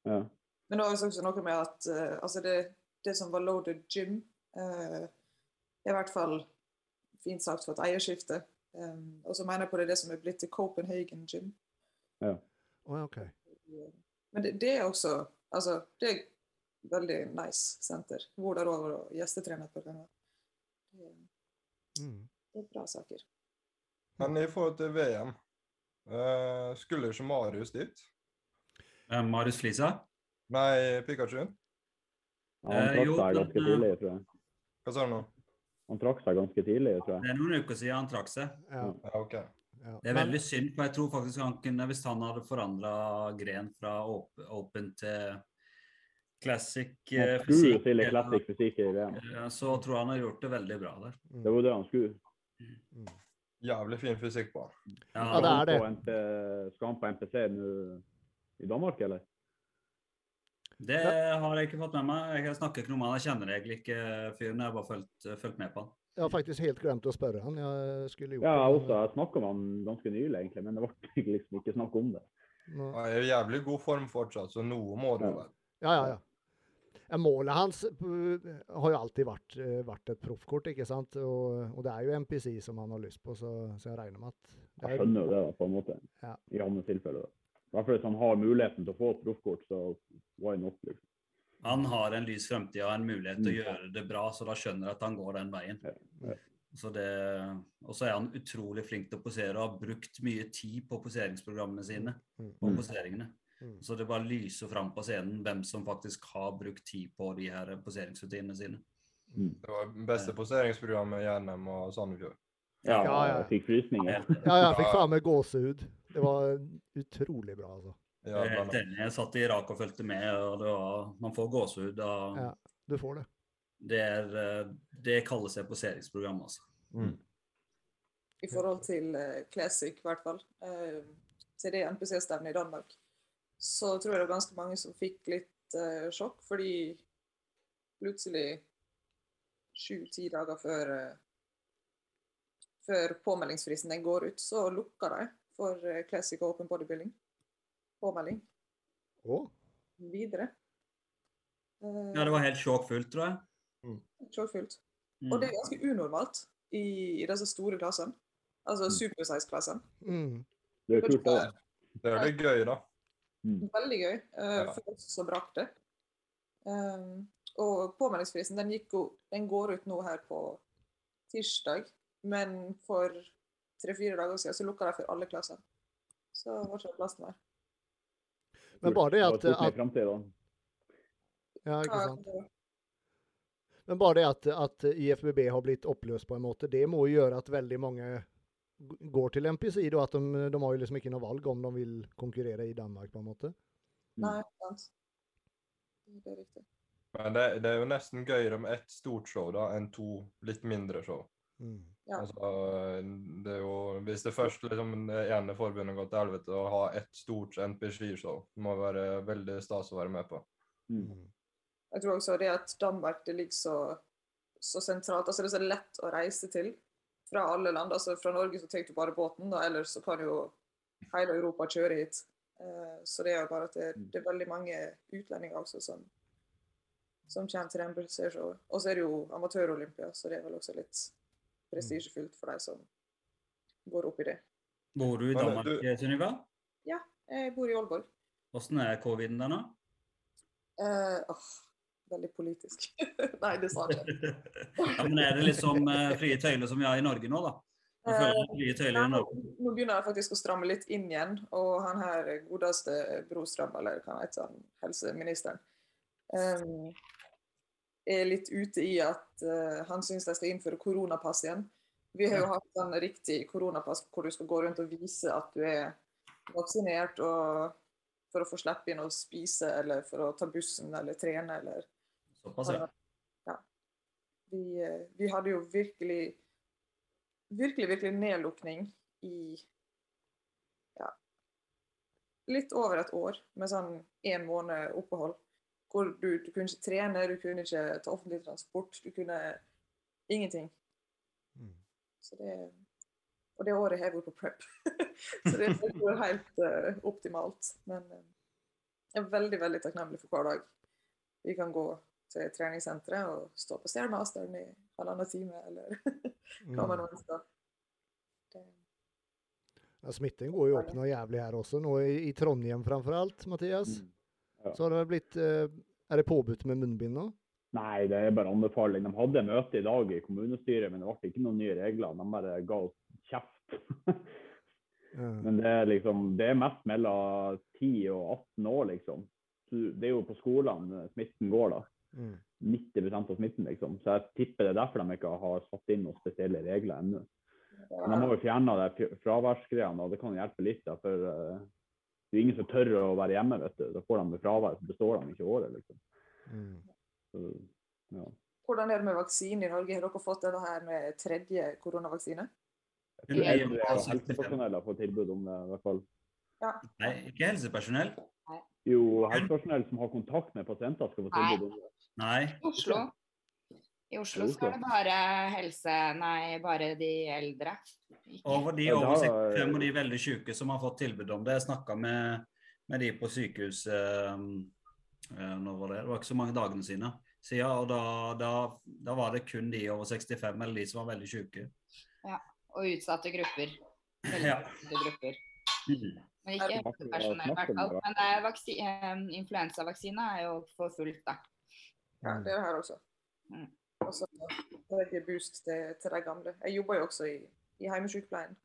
Ja. men det var også noe med at uh, altså det, det som var loaded gym, uh, er i hvert fall fint sagt for et eierskifte. Um, og så mener jeg på det er det som er blitt til Copenhagen Gym. oh, ja, okej. Men det, det er også altså, det er veldig nice senter. Hvor det over og gjestetrener et par ganger. Det, Mm. Det er bra saker. Men i forhold til VM, eh, skulle ikke Marius dit? Eh, Marius Flisa? Nei, Pikachu? Han Eh, trakk jo, seg ganske eh, tidlig, tror jeg. Hva sa du nå? Han trakk seg ganske tidlig, tror jeg. Det er noen uker siden han trakk seg. Ja, Ja, okay. ja. Det er veldig synd, for jeg tror faktisk han kunne, hvis han hadde forandra gren fra åpen open til classic eh, fysikk, stille classic fysikk i VM. eh, så tror jeg han har gjort det veldig bra der. Mm. Det var det han skulle. Mm. Jævlig fin fysikk på han. Ja, det er det. Skal han på NP Skal han på NPC nå i Danmark, eller? Det har jeg ikke fått med meg. Jeg snakker ikke noe med han. Jeg kjenner egentlig ikke fyren. Jeg har bare fulgt, fulgt med på han. Jeg har faktisk helt glemt å spørre han. Jeg skulle gjort Ja, jeg også. Jeg snakka med han ganske nylig, egentlig, men det ble liksom ikke snakk om det. Han er i jævlig god form fortsatt, så noe må det jo være. Ja, ja, ja. Målet hans eh, har jo alltid vært, eh, vært et proffkort, ikke sant? Og, og det er jo MPC som han har lyst på, så, så jeg regner med at det Jeg er, skjønner jo det, da, på en måte. Ja. I hans tilfelle. I hvert fall hvis han har muligheten til å få et proffkort, så why not? liksom. Han har en lys fremtid og en mulighet til å Mm. gjøre det bra, så da skjønner jeg at han går den veien. Ja, ja. Så det, og så er han utrolig flink til å posere og har brukt mye tid på poseringsprogrammene sine. Mm. På Mm. poseringene. Mm. Så det bare lyser fram på scenen hvem som faktisk har brukt tid på de her poseringsrutinene sine. Mm. Det var beste poseringsprogrammet i NM og Sandefjord. Ja, Ja, ja. jeg fikk frysninger. Ja, jeg fikk faen meg gåsehud. Det var utrolig bra, altså. Ja, Jeg satt i Irak og fulgte med, og det var, man får gåsehud. av- Ja. Du får det. Det, er, eh, det kalles et poseringsprogram, altså. Mm. I forhold til eh, Classic, i hvert fall. eh, til det NPC-stevnet i Danmark. Så tror jeg det var ganske mange som fikk litt uh, sjokk, fordi plutselig sju-ti dager før, uh, før påmeldingsfristen den går ut, så lukka de for uh, Classic Open Bodybuilding. Påmelding Oh. videre. Eh, Ja, det var helt sjokkfullt, tror jeg. Sjokkfullt Mm. Og det er ganske unormalt i, i disse store klassene. Altså Mm. supersize-klassen. Mm. Det er kult, det. Det er litt gøy, da. Mm. Veldig gøy uh, Ja. for oss som brakk det. Um, og påmeldingsfristen den, jo, den går ut nå her på tirsdag, men for tre-fire dager siden så lukka de for alle klasser. Så var ikke det plass mer. Men bare det at, at. Ja, ikke sant. Men bare det at, at IFBB har blitt oppløst på en måte, det må jo gjøre at veldig mange går til MPC, da, at de, de har jo liksom ikke noe valg om de vil konkurrere i Danmark, på en måte. Nei, sant. Det er riktig. Men det, det er jo nesten gøyere med ett stort show da, enn to litt mindre show. Mm. Ja. Altså, det er jo, hvis det først liksom, det ene forbundet går til helvete, å ha ett stort NP-skishow må være veldig stas å være med på. Mm. Mm. Jeg tror også det at Danmark det ligger så, så sentralt. altså Det er så lett å reise til fra alle land. altså Fra Norge så tar du bare båten, da, ellers så kan jo hele Europa kjøre hit. Eh, så det er jo bare at det, det er veldig mange utlendinger også som, som kommer til Rembrandt-showet. Og så er det jo amatør-Olympia, så det er vel også litt prestisjefullt for de som går opp i det. Bor du i Danmark, Sunniva? Ja, Jeg bor i Aalborg. Hvordan er coviden der nå? Uh, åh, veldig politisk. Nei, det sa jeg ikke. ja, men er det liksom uh, frie tøyler som vi har i Norge nå, da? Jeg Norge. Nå begynner jeg faktisk å stramme litt inn igjen. Og han her godeste Brostrøm, eller hva heter han, helseministeren, um, er litt ute i at uh, han syns de skal innføre koronapass igjen. Vi har jo hatt sånn riktig koronapass hvor du skal gå rundt og vise at du er vaksinert og for å få slippe inn og spise, eller for å ta bussen eller trene, eller Såpass, ja. ja. Vi, eh, vi hadde jo virkelig virkelig, virkelig nedlukning i ja, litt over et år, med sånn én måned opphold. Hvor du, du kunne ikke trene, du kunne ikke ta offentlig transport, du kunne ingenting. Mm. Så det, og det året har jeg vært på prep. så det er helt uh, optimalt. Men uh, jeg er veldig, veldig takknemlig for hver dag vi kan gå til treningssenteret og stå på Stairmasteren i halvannen time, eller hva man Mm. nå ønsker. Det, Ja, smitten går jo opp noe jævlig her også, nå i, Trondheim framfor alt, Mathias. Mm. Ja. Så har det vel blitt eh, Er det påbudt med munnbind nå? Nei, det er bare anbefaling. De hadde møte i dag i kommunestyret, men det ble ikke noen nye regler. De bare ga oss kjeft. Ja. men det er liksom, det er mest mellom 10 og 18 år, liksom. Det er jo på skolene smitten går, da. Mm. 90% av smitten, liksom. Så jeg tipper det er derfor de ikke har satt inn noen spesielle regler ennå. Men de har jo fjerna fraværsgreiene, og det kan hjelpe litt. Da, for eh, det er ingen som tør å være hjemme, vet du. Da får de fravær, så består de ikke året, liksom. Mm. Så, ja. hvordan er det med vaksine i Norge? Har dere fått denne her med tredje koronavaksine? Jeg tror over 65. helsepersonell har fått tilbud om det, i hvert fall. Nei, ikke helsepersonell. Jo, helsepersonell som har kontakt med pasienter, skal få tilbud om det. Nei. I Oslo. I Oslo så er det bare helse Nei, bare de eldre. Ikke- Over de over 65 og de veldig syke som har fått tilbud om det. Jeg snakka med, med de på sykehuset eh, eh, når var det? det var ikke så mange dagene sine. siden, og da, da, da var det kun de over 65 eller de som var veldig syke. Ja, Og utsatte grupper. Veldig Ja. utsatte grupper. Mm. Men ikke personer, helsepersonell, i hvert fall. Men er eh, influensavaksine er jo for fullt, da. Ja, det er det her også. Mm. Og så tredje boost til, til de gamle. Jeg jobber jo også i, i heimesykepleien,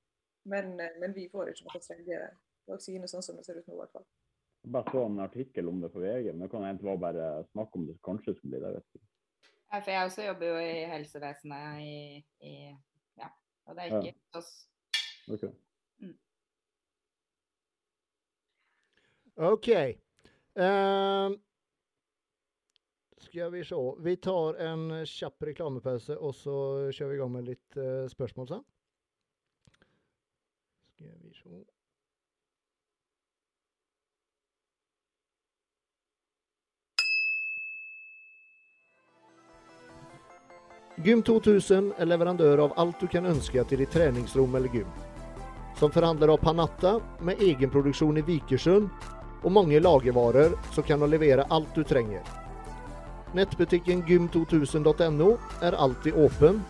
men, men vi får ikke noe tredje vaksine sånn som det ser ut nå, i hvert fall. Jeg bare så en artikkel om det på VG, men det kan egentlig være bare snakk om det kanskje skulle bli det. vet du. Ja, For jeg også jobber jo i helsevesenet i, i Ja. Og det er Ja. oss. Okay. Ok. OK. Ehm, skal vi se. Vi tar en kjapp reklamepause, og så kjører vi i gang med litt uh, spørsmål sen. Skal vi se. Gym 2000 är leverandör av allt du kan önska till ditt träningsrum eller gym. Som förhandlare av Panatta med egenproduksjon i Vikersund och många lagervaror så kan de leverera allt du tränger. Nettbutikken gym2000.no er alltid åpen,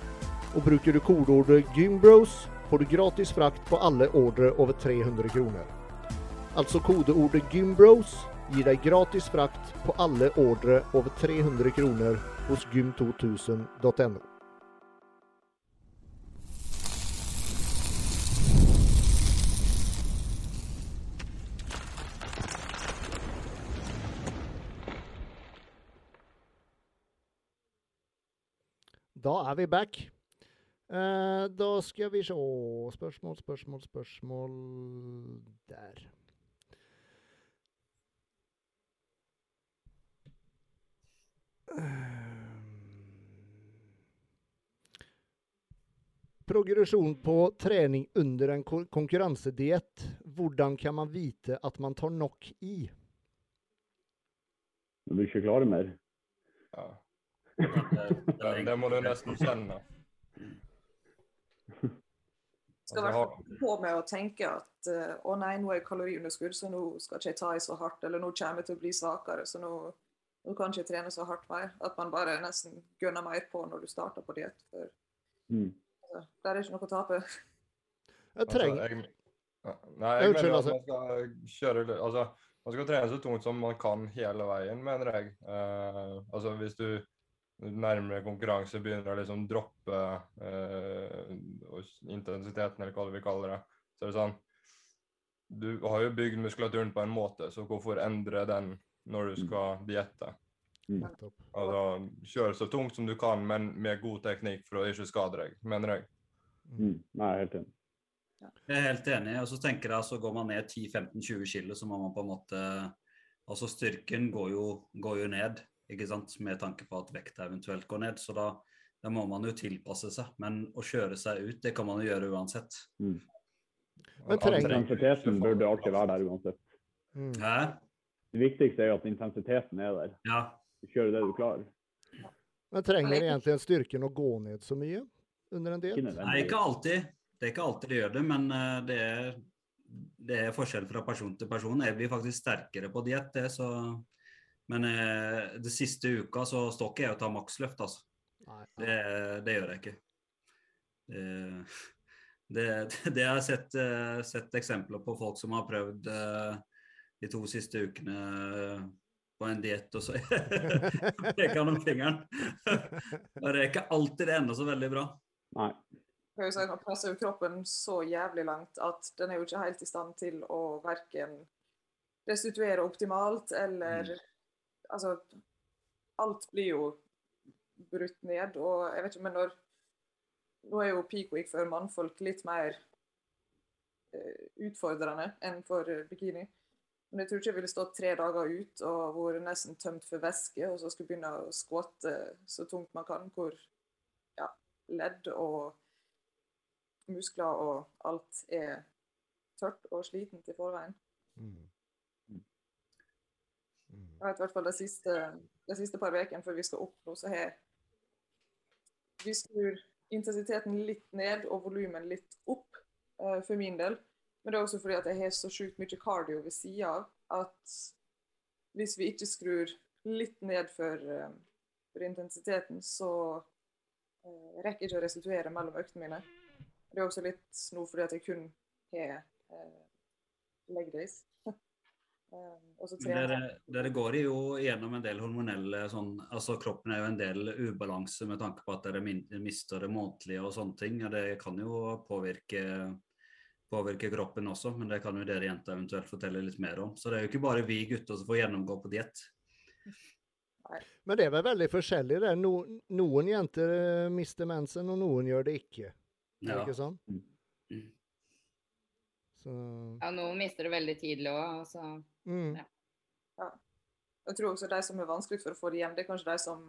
og bruker du kodordet GYMBROS får du gratis frakt på alle ordre over 300 kroner. Alltså kodeordet GYMBROS gir deg gratis frakt på alle ordre over 300 kroner hos gym2000.no. Da er vi back. Uh, da skal vi se Spørsmål, spørsmål, spørsmål Der. progresjon på trening under en ko- konkurransediett. Hvordan kan man vite at man tar nok i? Når du ikke klarer mer. Ja. Det, Det, må du nesten kjenne. Skal i Altså, hvert på med å tenke at eh, å nei, nå er jeg kaloriunderskudd, så nå skal ikke jeg ta i så hardt, eller nå kommer jeg til å bli svakere, så nå, nå kan jeg ikke trene så hardt mer. At man bare nesten gønner mer på når du starter på diett. For Mm. altså, der er ikke noe å tape. Jeg trenger Altså, jeg, nei, jeg mener at altså. man skal kjøre litt Altså, man skal trene så tungt som man kan hele veien, mener jeg. Uh, altså, hvis du nærmere konkurranse begynner å liksom droppe eh, intensiteten, eller hva vi kaller det, så er det sånn Du har jo bygd muskulaturen på en måte, så hvorfor endre den når du skal diette? Mm. Altså, kjøre så tungt som du kan, men med god teknikk for å ikke skade deg, mener jeg. Mm. Nei, er helt enig. Jeg er helt enig. og så tenker jeg så går man ned 10-15-20 kilo, så må man på en måte Altså styrken går jo, går jo ned, med tanke på at vekta eventuelt går ned. Så da, da må man jo tilpasse seg. Men å kjøre seg ut, det kan man jo gjøre uansett. Mm. Men Intensiteten burde alltid være der uansett. Mm. Hæ? Det viktigste er jo at intensiteten er der. Ja. Du kjører det du klarer. Men trenger egentlig styrken å gå ned så mye under en diett? Nei, ikke alltid. Det er ikke alltid det gjør det, men eh, det er, det er forskjell fra person til person. Jeg blir faktisk sterkere på diett, det, så Men eh, det siste uka så står ikke jeg og tar maksløft, altså. Nei. Det, det gjør jeg ikke. Det, det, det jeg har sett, eh, sett eksempler på folk som har prøvd eh, de to siste ukene eh, på en diett, og så peker han om fingeren. Det er ikke alltid det ender så veldig bra. Nei. Nå Man presser jo kroppen så jævlig langt at den er jo ikke helt i stand til å verken restituere optimalt eller Altså, alt blir jo brutt ned. Og jeg vet ikke, men når Nå er jo peak week for mannfolk litt mer eh, utfordrende enn for eh, bikini. Men jeg tror ikke jeg ville stått tre dager ut og vært nesten tømt for væske, og så skulle begynne å skvatte så tungt man kan, hvor ja, ledd og muskler og alt er tørt og slitent i forveien. Mm. Jeg vet i hvert fall de siste, de siste par ukene før vi skal opp nå, så har vi skrur intensiteten litt ned og volumet litt opp uh, for min del. Men det er også fordi at jeg har så sjukt mye cardio ved sida av at hvis vi ikke skrur litt ned for, uh, for intensiteten, så uh, rekker jeg ikke å restituere mellom øktene mine. Det er også litt nå fordi at jeg kun har uh, leg days. um, og så Men trener dere, dere går jo gjennom en del hormonelle sånn Altså kroppen er jo en del ubalanse med tanke på at dere mister det månedlige og sånne ting. og Det kan jo påvirke, påvirke kroppen også, men det kan jo dere jenter eventuelt fortelle litt mer om. Så det er jo ikke bare vi gutter som får gjennomgå på diett. Men det er vel veldig forskjellig det. No, noen jenter eh, mister mensen, og noen gjør det ikke. Er det Ja. ikke sånn? Mm. Så Ja, noen mister det veldig tidlig òg. Mm. Ja. Jeg tror også de som er vanskelig for å få det igjen, det er kanskje de som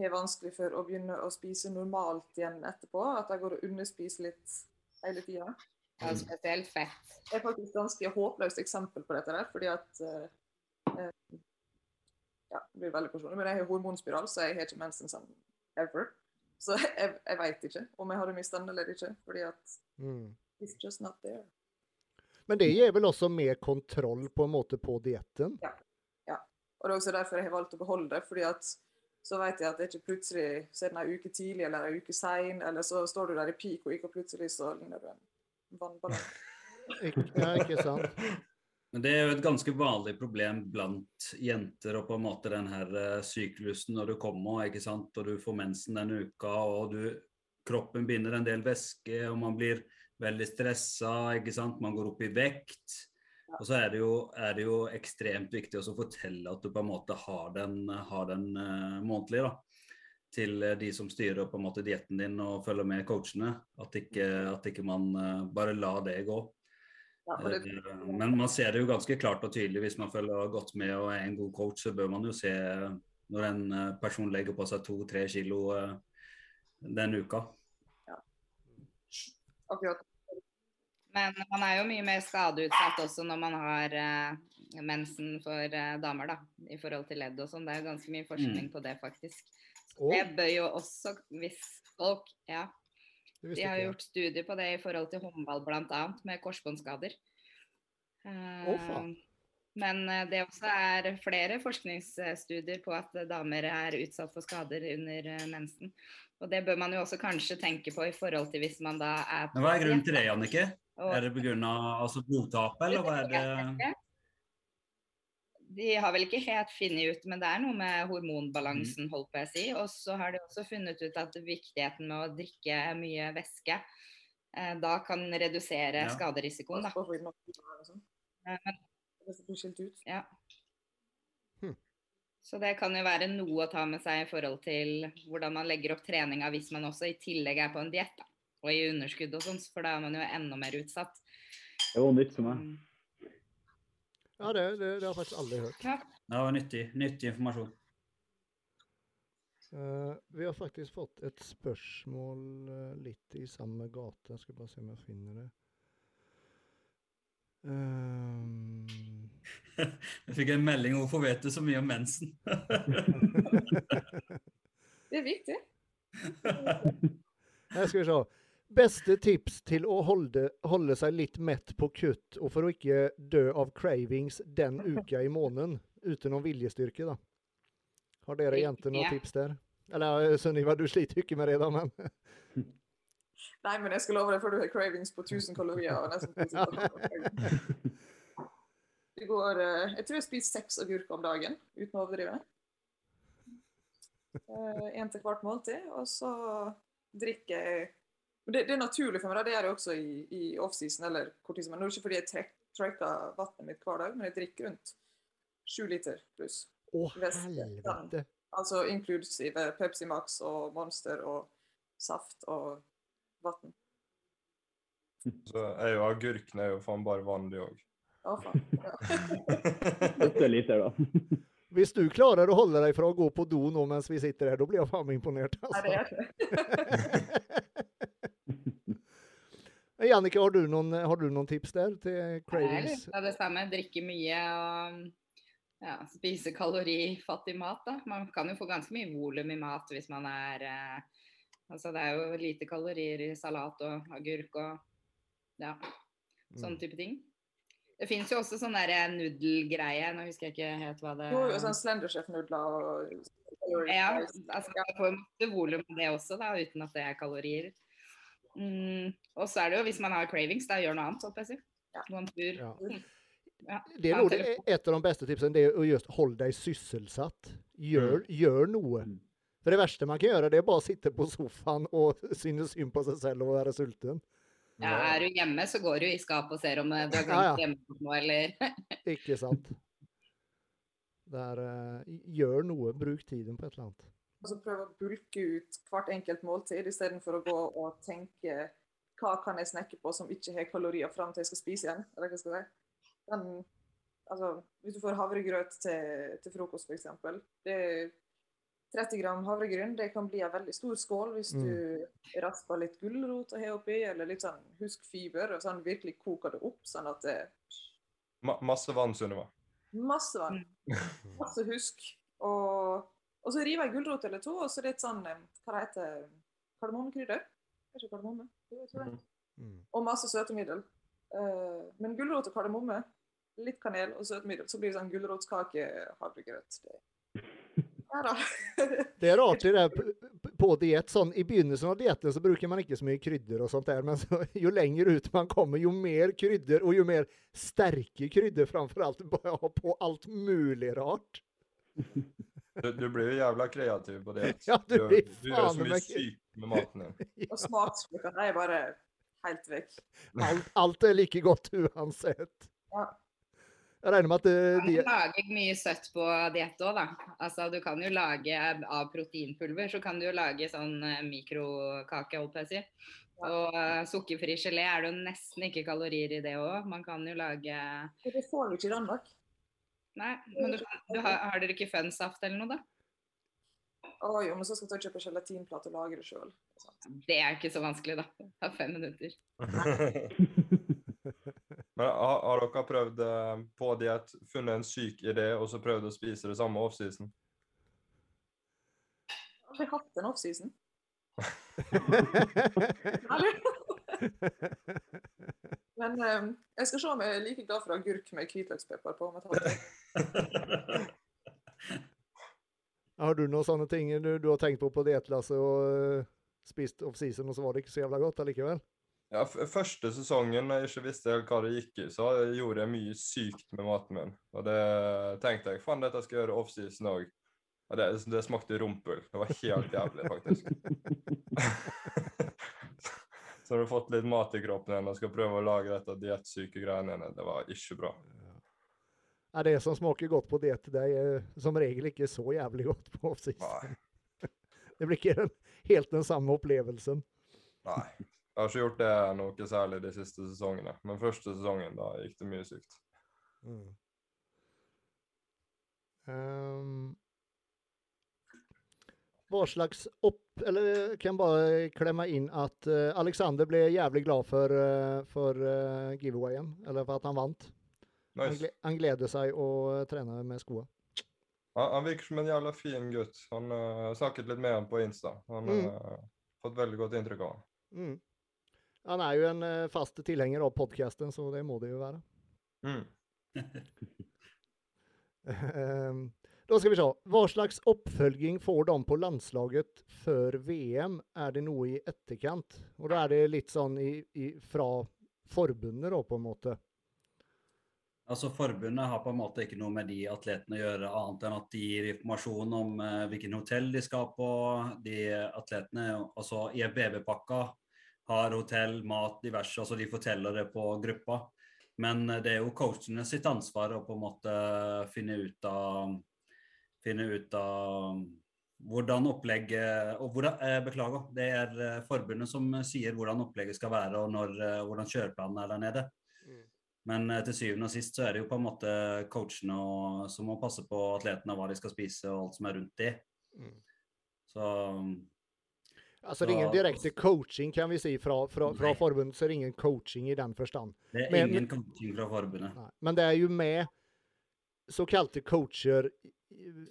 har vanskelig for å begynne å spise normalt igjen etterpå. At de går og underspiser litt hele tida. Ja, spesielt fett. Det er faktisk et ganske håpløst eksempel på dette der, fordi at eh, eh, Ja, det blir veldig personlig, men jeg har hormonspiral, så jeg har ikke mensen sånn ever. Så jeg, jeg veit ikke om jeg hadde mista den eller ikke, fordi at Mm. it's just not there. Men det gir vel også mer kontroll på en måte på dietten? Ja, Og det er også derfor jeg har valgt å beholde det. fordi at så vet jeg at det ikke plutselig så er det en uke tidlig eller en uke sein, eller så står du der i peak og ikke plutselig så ligner du en vannballong. Ja, ikke sant? Men det er jo et ganske vanlig problem blant jenter og på en måte den her eh, syklusen når du kommer, ikke sant, og du får mensen denne uka, og du, kroppen binder en del væske, og man blir veldig stressa, ikke sant, man går opp i vekt. Og så er det jo, er det jo ekstremt viktig å fortelle at du på en måte har den, har den uh, månedlig, da. Til eh, de som styrer på en måte dietten din og følger med coachene. At ikke, at ikke man uh, bare lar det gå. Ja, det, Men man ser det jo ganske klart og tydelig hvis man følger godt med og er en god coach, så bør man jo se når en person legger på seg to-tre kilo den uka. akkurat. Men man er jo mye mer skadeutsatt også når man har uh, mensen for uh, damer, da. I forhold til ledd og sånn. Det er jo ganske mye forskning på det, faktisk. Så det bør jo også, hvis folk Ja, de har gjort studier på det i forhold til håndball bl.a. med korsbåndskader. Uh. Eh, Men det også er flere forskningsstudier på at damer er utsatt for skader under mensen. Og det bør man jo også kanskje tenke på i forhold til hvis man da er hva er grunnen til det, Jannicke? Og- Er det pga. Altså, blodtapet, eller hva er det? De har vel ikke helt funnet ut, men det er noe med hormonbalansen, holdt på å si. Og så har de også funnet ut at viktigheten med å drikke mye væske eh, da kan redusere Ja. skaderisikoen. Da. Ja. Så det kan jo være noe å ta med seg i forhold til hvordan man legger opp treninga hvis man også i tillegg er på en diett og i underskudd og sånn, for da er man jo enda mer utsatt. Det var nytt for meg. Ja, det, det, det har jeg faktisk aldri hørt. Ja. Det var nyttig, nyttig informasjon. Uh, vi har faktisk fått et spørsmål uh, litt i samme gate. Jeg skal bare se om jeg finner det. Um... Jeg fikk en melding hvorfor vet du så mye om mensen? Det er viktig. her skal vi se. Beste tips til å holde, holde seg litt mett på kutt, og for å ikke dø av cravings den uka i måneden, uten noen viljestyrke, da. Har dere jenter noen tips der? Eller eh, Sunniva, du sliter jo ikke med det, da, men Nei, men jeg skal love deg, før du har cravings på 1000 kalorier og nesten 1000 kalorier. Det går, eh, jeg tror jeg spiser seks agurker om dagen, uten å overdrive. Én til hvert måltid, og så drikker jeg det, det er naturlig for meg, det gjør jeg også i, i offseason eller korttidsmen. Nå er det ikke fordi jeg trek, trekker vannet mitt hver dag, men jeg drikker rundt sju liter pluss. å helvete! Altså inklusive Pepsi Max og Monster og saft og vann. Så er jo agurken er jo faen bare vann, de òg. Å, faen. Ja. Åtte liter, da. Hvis du klarer å holde deg fra å gå på do nå mens vi sitter her, da blir jeg faen meg imponert. Nei, det Altså. er ikke Jannicke, har, har du noen tips der til Det er cravings? litt det samme. Drikke mye og ja, spise kalorifattig mat. Da. Man kan jo få ganske mye volum i mat hvis man er eh, Altså det er jo lite kalorier i salat og agurk og ja, sånn type ting. Det fins jo også sånn derre nudelgreie, nå husker jeg ikke helt hva det Jo, jo, sånn Slenderchef-nudler og Ja, altså man får masse volum av det også, da, uten at det er kalorier. Mm, og så er det jo hvis man har cravings, da gjør noe annet, håper jeg. å si. Ja. Gå en tur. Ja. Ja. Det er noe, et av de beste tipsene, det er å just holde deg sysselsatt. Gjør, gjør noe. Mm. For det verste man kan gjøre, det er bare å sitte på sofaen og synes synd på seg selv og være sulten. Ja, er du hjemme, så går du i skapet og ser om eh, du har Ja, ja. glemt hjemme eller Ikke sant? Det er, eh, gjør noe, bruk tiden på et eller annet. Og så prøve å bulke ut hvert enkelt måltid, istedenfor å gå og tenke hva kan jeg snakke på som ikke har kalorier fram til jeg skal spise igjen. Eller hva skal jeg si. Den, altså, hvis du får havregrøt til, til frokost, f.eks. Det er 30 gram havregryn. Det kan bli en veldig stor skål hvis du rasper litt gulrot og har oppi, eller litt sånn husk fiber, og sånn virkelig koker det opp, sånn at det Ma masse vann, Sunniva. masse vann. Masse husk. Og, og så river jeg gulrot eller to, og så litt sånn Hva det heter Kardemommekrydder? Er ikke kardemomme? Jo, jeg tror det. Mm. Og masse søtemiddel. Uh, men gulrot og kardemomme, litt kanel og søtemiddel, så blir det sånn gulrotskake-havregrøt. Det- Det er rart det der på diett. Sånn, I begynnelsen av dietten så bruker man ikke så mye krydder, og sånt der, men så, jo lenger ut man kommer, jo mer krydder, og jo mer sterke krydder framfor alt. Bare ha på alt mulig rart. Du, du blir jo jævla kreativ på det. Ja, du blir du gjør så mye syk sykt med maten din. Og smaksløkene er bare helt vekk. Alt, alt er like godt uansett. Ja. Jeg regner med at eh, Du kan lage mye søtt på diett òg, da. Altså, du kan jo lage av proteinpulver, så kan du jo lage sånn eh, mikrokake, holdt jeg på å si. Og uh, sukkerfri gelé er det jo nesten ikke kalorier i det òg. Man kan jo lage det får du ikke i Danmark. Nei, men du, du har, har dere ikke fønsaft eller noe, da? Å jo, men så skal jeg kjøpe gelatinplate og lage det sjøl. Det er ikke så vanskelig, da. Det tar fem minutter. Men har, har dere prøvd eh, på diett, funnet en syk idé, og så prøvd å spise det samme offseason? Aldri hatt en offseason. Men um, jeg skal se om jeg er like glad for agurk med hvitløkspepper på om jeg tar år. Har du noen sånne ting du, du har tenkt på på dietlasset og eh, spist off-season, og så var det ikke så jævla godt allikevel? Ja, første sesongen når jeg ikke visste helt hva det gikk i, så gjorde jeg mye sykt med maten min. Og det tenkte jeg, faen dette skal jeg gjøre off-season òg. Og det, det smakte rumpel Det var helt jævlig, faktisk. så har du fått litt mat i kroppen igjen og skal prøve å lage dette diettsyke greiene igjen. Det var ikke bra. Ja, det som smaker godt på diett, det er som regel ikke så jævlig godt på off-season. Det blir ikke helt den samme opplevelsen. Nei. Jeg har ikke gjort det noe særlig de siste sesongene. Men første sesongen, da gikk det mye sykt. Mm. Um, hva slags opp... Eller kan bare klemme inn at uh, Alexander ble jævlig glad for, uh, for uh, giveawayen, eller for at han vant. Han, Nice. han gleder seg å eh, trene med skoa. Han, han virker som en jævla fin gutt. Han uh, snakket litt med ham på Insta. Han har Mm. fått veldig godt inntrykk av ham. Mm. Han er jo en uh, fast tilhenger av podkasten, så det må det jo være. Mm. Ehm, Da skal vi se. Hva slags oppfølging får de på landslaget før VM? Er det noe i etterkant? Og da er det litt sånn i, i, fra forbundet, da, på en måte. Altså Forbundet har på en måte ikke noe med de atletene å gjøre, annet enn at de gir informasjon om eh, hvilken hotell de skal på. De atletene, altså I BB-pakka har hotell, mat, diverse. altså De forteller det på gruppa. Men eh, det er jo coachene sitt ansvar å på en måte finne ut av finne ut av hvordan opplegget og hvordan, eh, Beklager, det er eh, forbundet som sier hvordan opplegget skal være og når, eh, hvordan kjøreplanen er der nede. Men eh, til syvende og sist så er det jo på en måte coachene og, som må passe på atletene hva de skal spise og alt som er rundt de. Mm. Så Altså det er ingen direkte coaching, kan vi si, fra, fra, fra forbundet. Så er det ingen coaching i den forstand. det er Men- ingen coaching fra forbundet. Nei. Men det er jo med såkalte coacher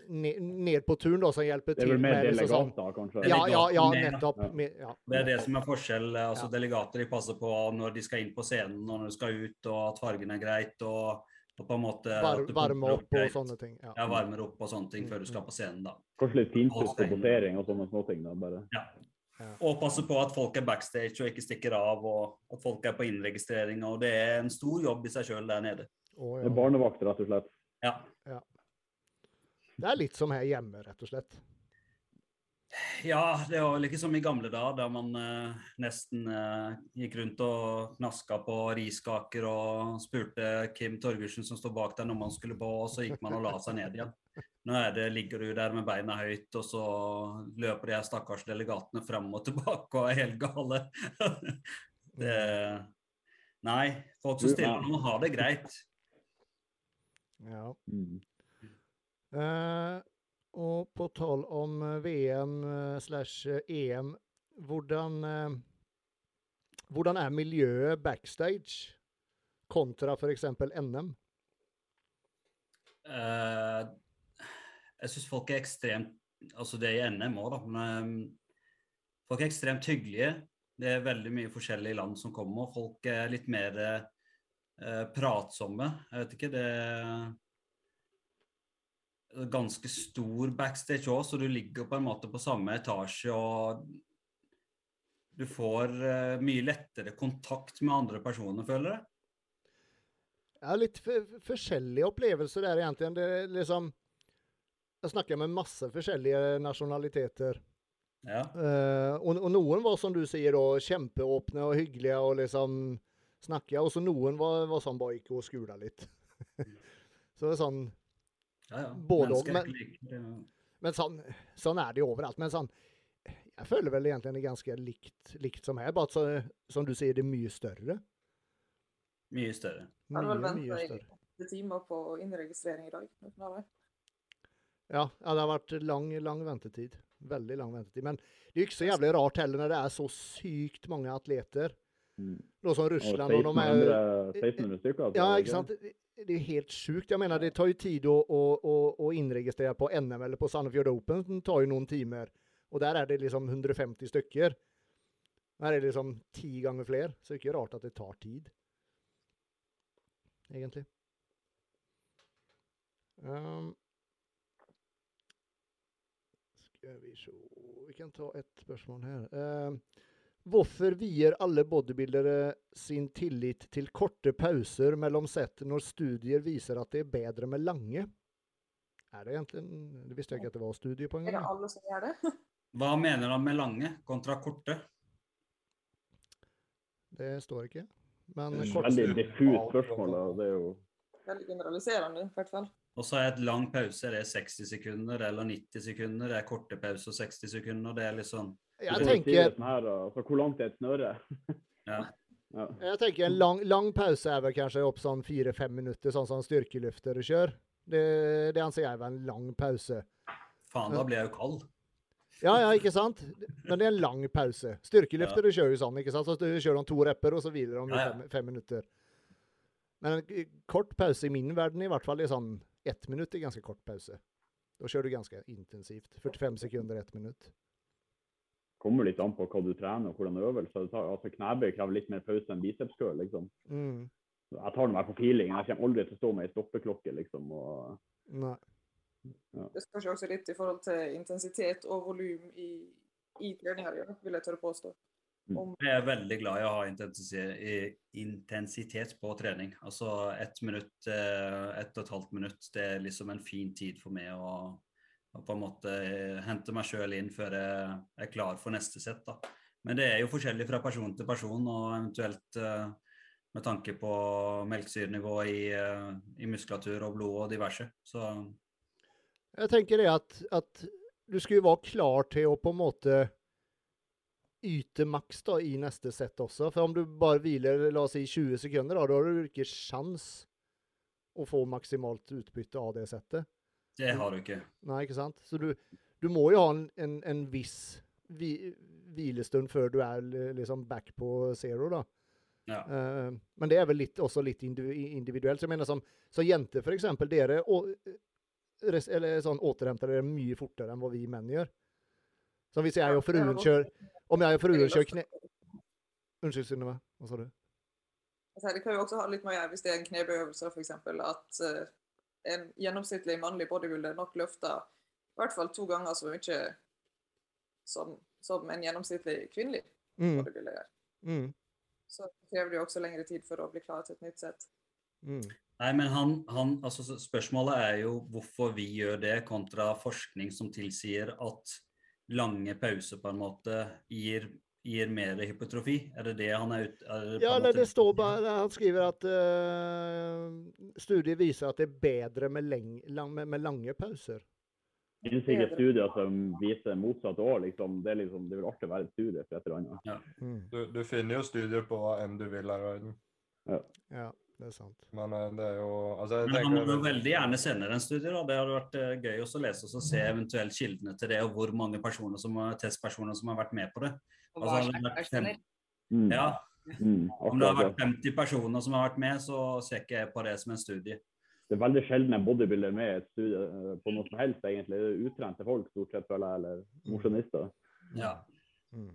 ned, på turen, da, som hjelper til. Det er vel mer delegater, sånn kanskje? Ja, ja, ja, nettopp. ja. Det er det som er forskjell. altså Ja. Delegater de passer på når de skal inn på scenen og når de skal ut, og at fargen er greit. og, og på en måte Var, varme opp, opp og sånne ting. Ja. Ja, varmer opp og sånne ting Mm, før du skal på scenen. da. Kanskje litt finpuss på og sånne småting. da, bare. Ja. Ja. Og passe på at folk er backstage og ikke stikker av, og at folk er på innregistrering. og Det er en stor jobb i seg sjøl der nede. Å, Det er ja. barnevakt, rett og slett. Ja. Det er litt som her hjemme, rett og slett. Ja, det var vel ikke som i gamle dager, da man eh, nesten eh, gikk rundt og knaska på riskaker og spurte Kim Torgersen som står bak der når man skulle på, og så gikk man og la seg ned igjen. Nå er det, ligger du der med beina høyt, og så løper de her stakkars delegatene fram og tilbake og er helt gale. det, nei, folk som stiller nå, har det greit. Ja. Mm. Eh, og på tall om eh, VM eh, slash EM, hvordan, hvordan er miljøet backstage kontra f.eks. NM? Uh, jeg syns folk er ekstremt Altså det er i NM òg, da. Men um, folk er ekstremt hyggelige. Det er veldig mye forskjellige land som kommer. Folk er litt mer uh, pratsomme. Jeg vet ikke, det er ganske stor backstage òg, så du ligger på en måte på samme etasje og du får uh, mye lettere kontakt med andre personer, føler jeg. Ja, litt forskjellige opplevelser der egentlig. Det er liksom Jeg snakker med masse forskjellige nasjonaliteter. Ja. Uh, og, og noen var, som du sier, da, kjempeåpne og hyggelige og liksom snakka. Og så noen var, var sånn bare gikk og skula litt. så det er sånn Ja, ja. Både og, men- Men sånn, sånn er det jo overalt. Men sånn Jeg føler vel egentlig det er ganske likt, likt som her, bare at så, som du sier, det er mye større. Mye større. Jeg hadde Mye, vel mye venta større. åtte timer på innregistrering i dag. Ja, ja, det har vært lang, lang ventetid. Veldig lang ventetid. Men det er jo ikke så jævlig rart heller når det er så sykt mange atleter. Mm. Noe som Og Russland og de är, 1600, stycken alltså. Ja, sant? Det är helt sjukt. Jeg mener, det tar jo tid att, att, å innregistrere på NM eller på Sandefjord Open. Det tar jo noen timer. Og der er det liksom 150 stykker. Her er det liksom ti ganger flere, så det er ikke rart at det tar tid. Egentlig. Um, skal vi se Vi kan ta et spørsmål her. Um, Hvorfor vier alle bodybuildere sin tillit til korte pauser mellom sett når studier viser at det er bedre med lange? Er det egentlig Det visste jeg ikke at det var studier på Er det alle som gjør det? Hva mener han med lange kontra korte? Det står ikke. Men kort, Veldig diffust spørsmål. Det er jo Veldig generaliserende, i hvert fall. Og så er et lang pause det er 60 sekunder eller 90 sekunder. Det er korte pauser 60 sekunder. Det er litt sånn jeg tenker, her, altså, hvor langt er et snøre? Ja. Ja. jeg tenker en lang, lang pause er vel kanskje opp sånn fire-fem minutter, sånn som styrkeløftere kjører. Det, det anser jeg være en lang pause. Faen, da blir jeg jo kald. Ja, ja, ikke sant? Men det er en lang pause. Styrkeløftere kjører jo sånn, ikke sant? Så de kjører de to repper, og så hviler de i Ja, ja. fem, fem minutter. Men en kort pause i min verden i hvert fall i sånn ett minutt er ganske kort pause. Da kjører du ganske intensivt. 45 sekunder, ett minutt. Kommer litt an på hva du trener og hvordan øvelser du tar. Altså, Knebøy krever litt mer pause enn bicepskøl. Liksom. Mm. Jeg tar det meg på feeling. Jeg kommer aldri til å stå med ei stoppeklokke. Liksom, og, Nei. Det spørs kanskje også litt i forhold til intensitet og volum i, i treninga vil jeg tørre påstå. Om, Jeg er veldig glad i å ha intensitet, intensitet på trening. Altså ett minutt, eh, ett og et halvt minutt, det er liksom en fin tid for meg å, å på en måte hente meg sjøl inn før jeg er klar for neste sett. da. Men det er jo forskjellig fra person til person, og eventuelt eh, med tanke på melkesyrenivå i, eh, i muskulatur og blod og diverse. Så Jeg tenker det at, at du skulle være klar til å på en måte yte maks da i neste sett også. For om du bare hviler la oss si 20 sekunder, da, da har du ikke sjans å få maksimalt utbytte av det settet. Det har du ikke. Nei, ikke sant? Så du, du må jo ha en, en, en viss vi, hvilestund før du er liksom back på zero, da. Ja. Uh, men det er vel litt, også litt individuelt. Så jeg mener som, så jenter, for eksempel, dere å, res, eller sånn, återhenter dere mye fortere enn hva vi menn gjør. Så hvis jeg og fruen kjører Om jeg og fruen kjører kne... Unnskyld, Synnøve. Hva sa du? Det kan jo også ha litt med å gjøre hvis det er en knebøyøvelse, f.eks. At eh, en gjennomsnittlig mannlig bodybuilder nok løfter i hvert fall to ganger så mye som, som en gjennomsnittlig kvinnelig Mm, bodybuilder gjør. mm, Så krever det jo også lengre tid for å bli klar til et nytt sett. mm. Nei, men han, han, altså Spørsmålet er jo hvorfor vi gjør det, kontra forskning som tilsier at lange pauser på en måte gir, gir mer hypotrofi. Er det det han er ute er Ja, nei, det står bare Han skriver at uh, studier viser at det er bedre med, leng, lang, med, med lange pauser. Det finnes ikke studier som viser motsatt år, Liksom. Det, er liksom, det vil alltid være et studie for et eller annet. Mm. Du, du finner jo studier på hva enn du vil her i verden. Ja, det er sant. Men eh, det er jo Altså, jeg Men han må jo veldig gjerne sende en studie, da. Det hadde vært eh, gøy også å lese og se eventuelt kildene til det, og hvor mange personer som testpersoner som har vært med på det. Og Altså, hva slags personer. Mm. Ja, Mm, Om det har vært 50 personer som har vært med, så ser ikke jeg på det som en studie. det er veldig sjelden en bodybuilder med i et studie eh, på noe som helst, egentlig. Det er utrente folk, stort sett, føler jeg, eller mosjonister. Ja. Mm.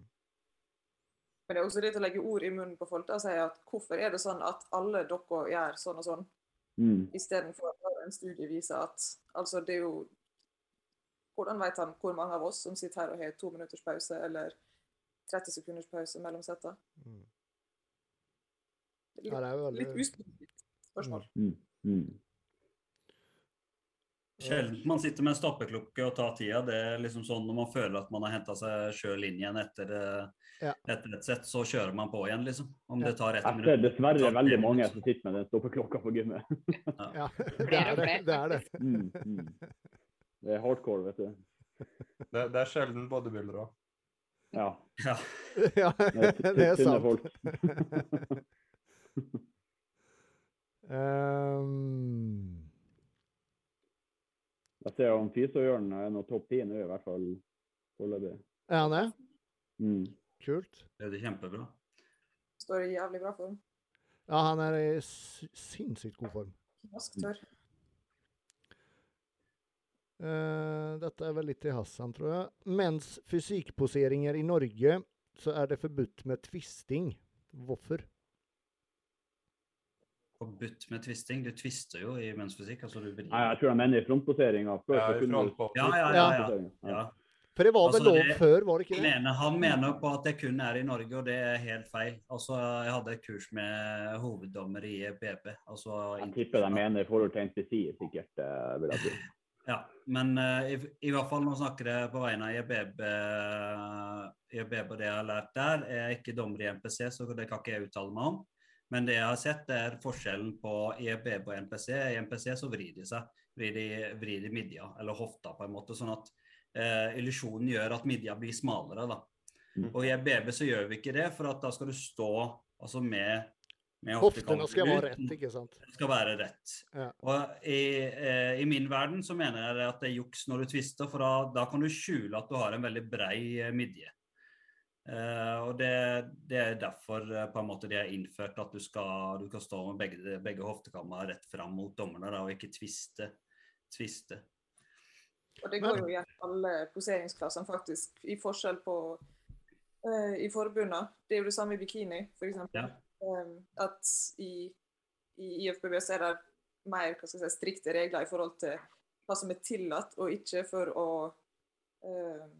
Men det er også det å legge ord i munnen på folk da, og si at hvorfor er det sånn at alle dere gjør sånn og sånn, Mm. istedenfor at en studie viser at altså det er jo Hvordan vet han hvor mange av oss som sitter her og har to minutters pause eller 30 sekunders pause mellom settene? Mm. Det Ja, er det er jo veldig... litt uspesifikt spørsmål. Mm. Mm. Sjelden man sitter med en stoppeklokke og tar tida. Det er liksom sånn når man føler at man har henta seg sjøl inn igjen etter, eh, Ja. etter et sett, så kjører man på igjen, liksom. Om Ja. det tar ett minutt. dessverre tar tre veldig mange minutter. som sitter med den stoppeklokka på gymmet. Ja, det er det. det, er det. Mm. Mm. Det er hardcore, vet du. det, det er sjelden bodybuildere. Ja. Ja. Ja, Det er det sant. folk. Ehm, Jeg ser om Fiso-Jørn er noe topp ti nå, i hvert fall foreløpig. Er han det? Mm. Kult. Det er kjempebra. Står i jævlig bra form. Ja, han er i sinnssykt god form. Knasktørr. Eh, dette er vel litt til Hassan, tror jeg. Mens fysikkposeringer i Norge, så er det forbudt med twisting. Hvorfor? Forbudt med twisting. Du twister jo i mensfysikk. Altså. Nei, jeg tror de mener i frontposeringa. Ja. Ja, ja, ja. ja. Ja. For det var vel Altså, lov det- før, var det ikke det? Mener, han mener på at det kun er i Norge, og det er helt feil. Altså, Jeg hadde et kurs med hoveddommer i BB. Altså, Jeg tipper de mener i forhold til NPC, sikkert. eh, vil jeg tro. Ja, men uh, i, i hvert fall nå snakker jeg på vegne av IBB. IBB og det jeg har lært der. Er ikke dommer i NPC, så det kan ikke jeg uttale meg om. Men det jeg har sett, er forskjellen på IBB og NPC. I NPC så vrir de seg. Vrir de, vrir de midja, eller hofta, på en måte. Sånn at eh, illusjonen gjør at midja blir smalere. da. Mm. Og i EBB så gjør vi ikke det, for at da skal du stå altså med Hoftene skal være rett, ikke sant? Det skal være rett. Ja. Og i, eh, I min verden så mener jeg at det er juks når du tvister, for da, da kan du skjule at du har en veldig brei eh, midje. Eh, og det, det er derfor eh, på en måte de har innført at du skal, du kan stå med begge, begge hoftekammer rett fram mot dommerne da, og ikke tviste. tviste. Og det går jo i alle poseringsklassene, faktisk. I forskjell på eh, i forbundene. Det er jo det samme i bikini, f.eks. Ja. Um, at i, i IFBB så er det mer si, strikte regler i forhold til hva som er tillatt, og ikke for å um,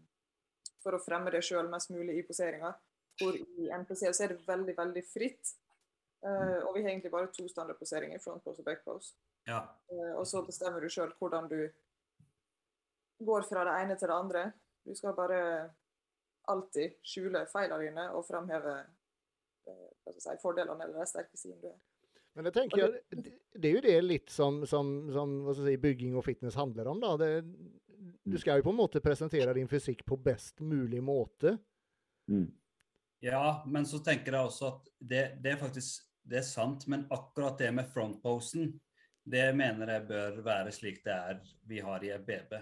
for å fremme det sjøl mest mulig i poseringa. Hvor i NPC så er det veldig, veldig fritt. Uh, og vi har egentlig bare to standardposeringer, front pose og back pose. Ja. Uh, og så bestemmer du sjøl hvordan du går fra det ene til det andre. Du skal bare alltid skjule feilene dine og framheve eh, hva skal jeg si, fordelene eller de sterke sidene du har. Men jeg tenker det- det er jo det litt som, som, som hva skal jeg si, bygging og fitness handler om. da. Det, du skal jo på en måte presentere din fysikk på best mulig måte. Mm. Ja, men så tenker jeg også at det, det er faktisk det er sant, men akkurat det med frontposen, det mener jeg bør være slik det er vi har i BB.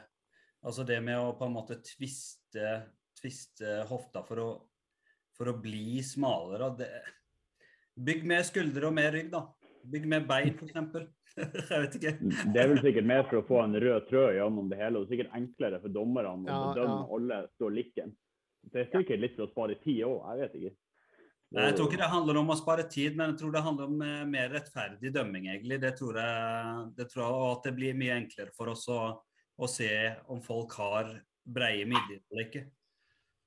Altså det med å på en måte tviste, tviste hofta for å, for å bli smalere. Det, bygg mer skuldre og mer rygg, da. Bygg mer bein, f.eks. jeg vet ikke. Det er vel sikkert mer for å få en rød tråd gjennom det hele. og det er sikkert enklere for dommerne å Ja, bedømme ja. alle står like. Det er sikkert litt for å spare tid òg, jeg vet ikke. Nei, Jeg tror ikke det handler om å spare tid, men jeg tror det handler om eh, mer rettferdig dømming. egentlig. Det tror jeg, det tror jeg at det blir mye enklere for oss å, å se om folk har breie midjer eller ikke.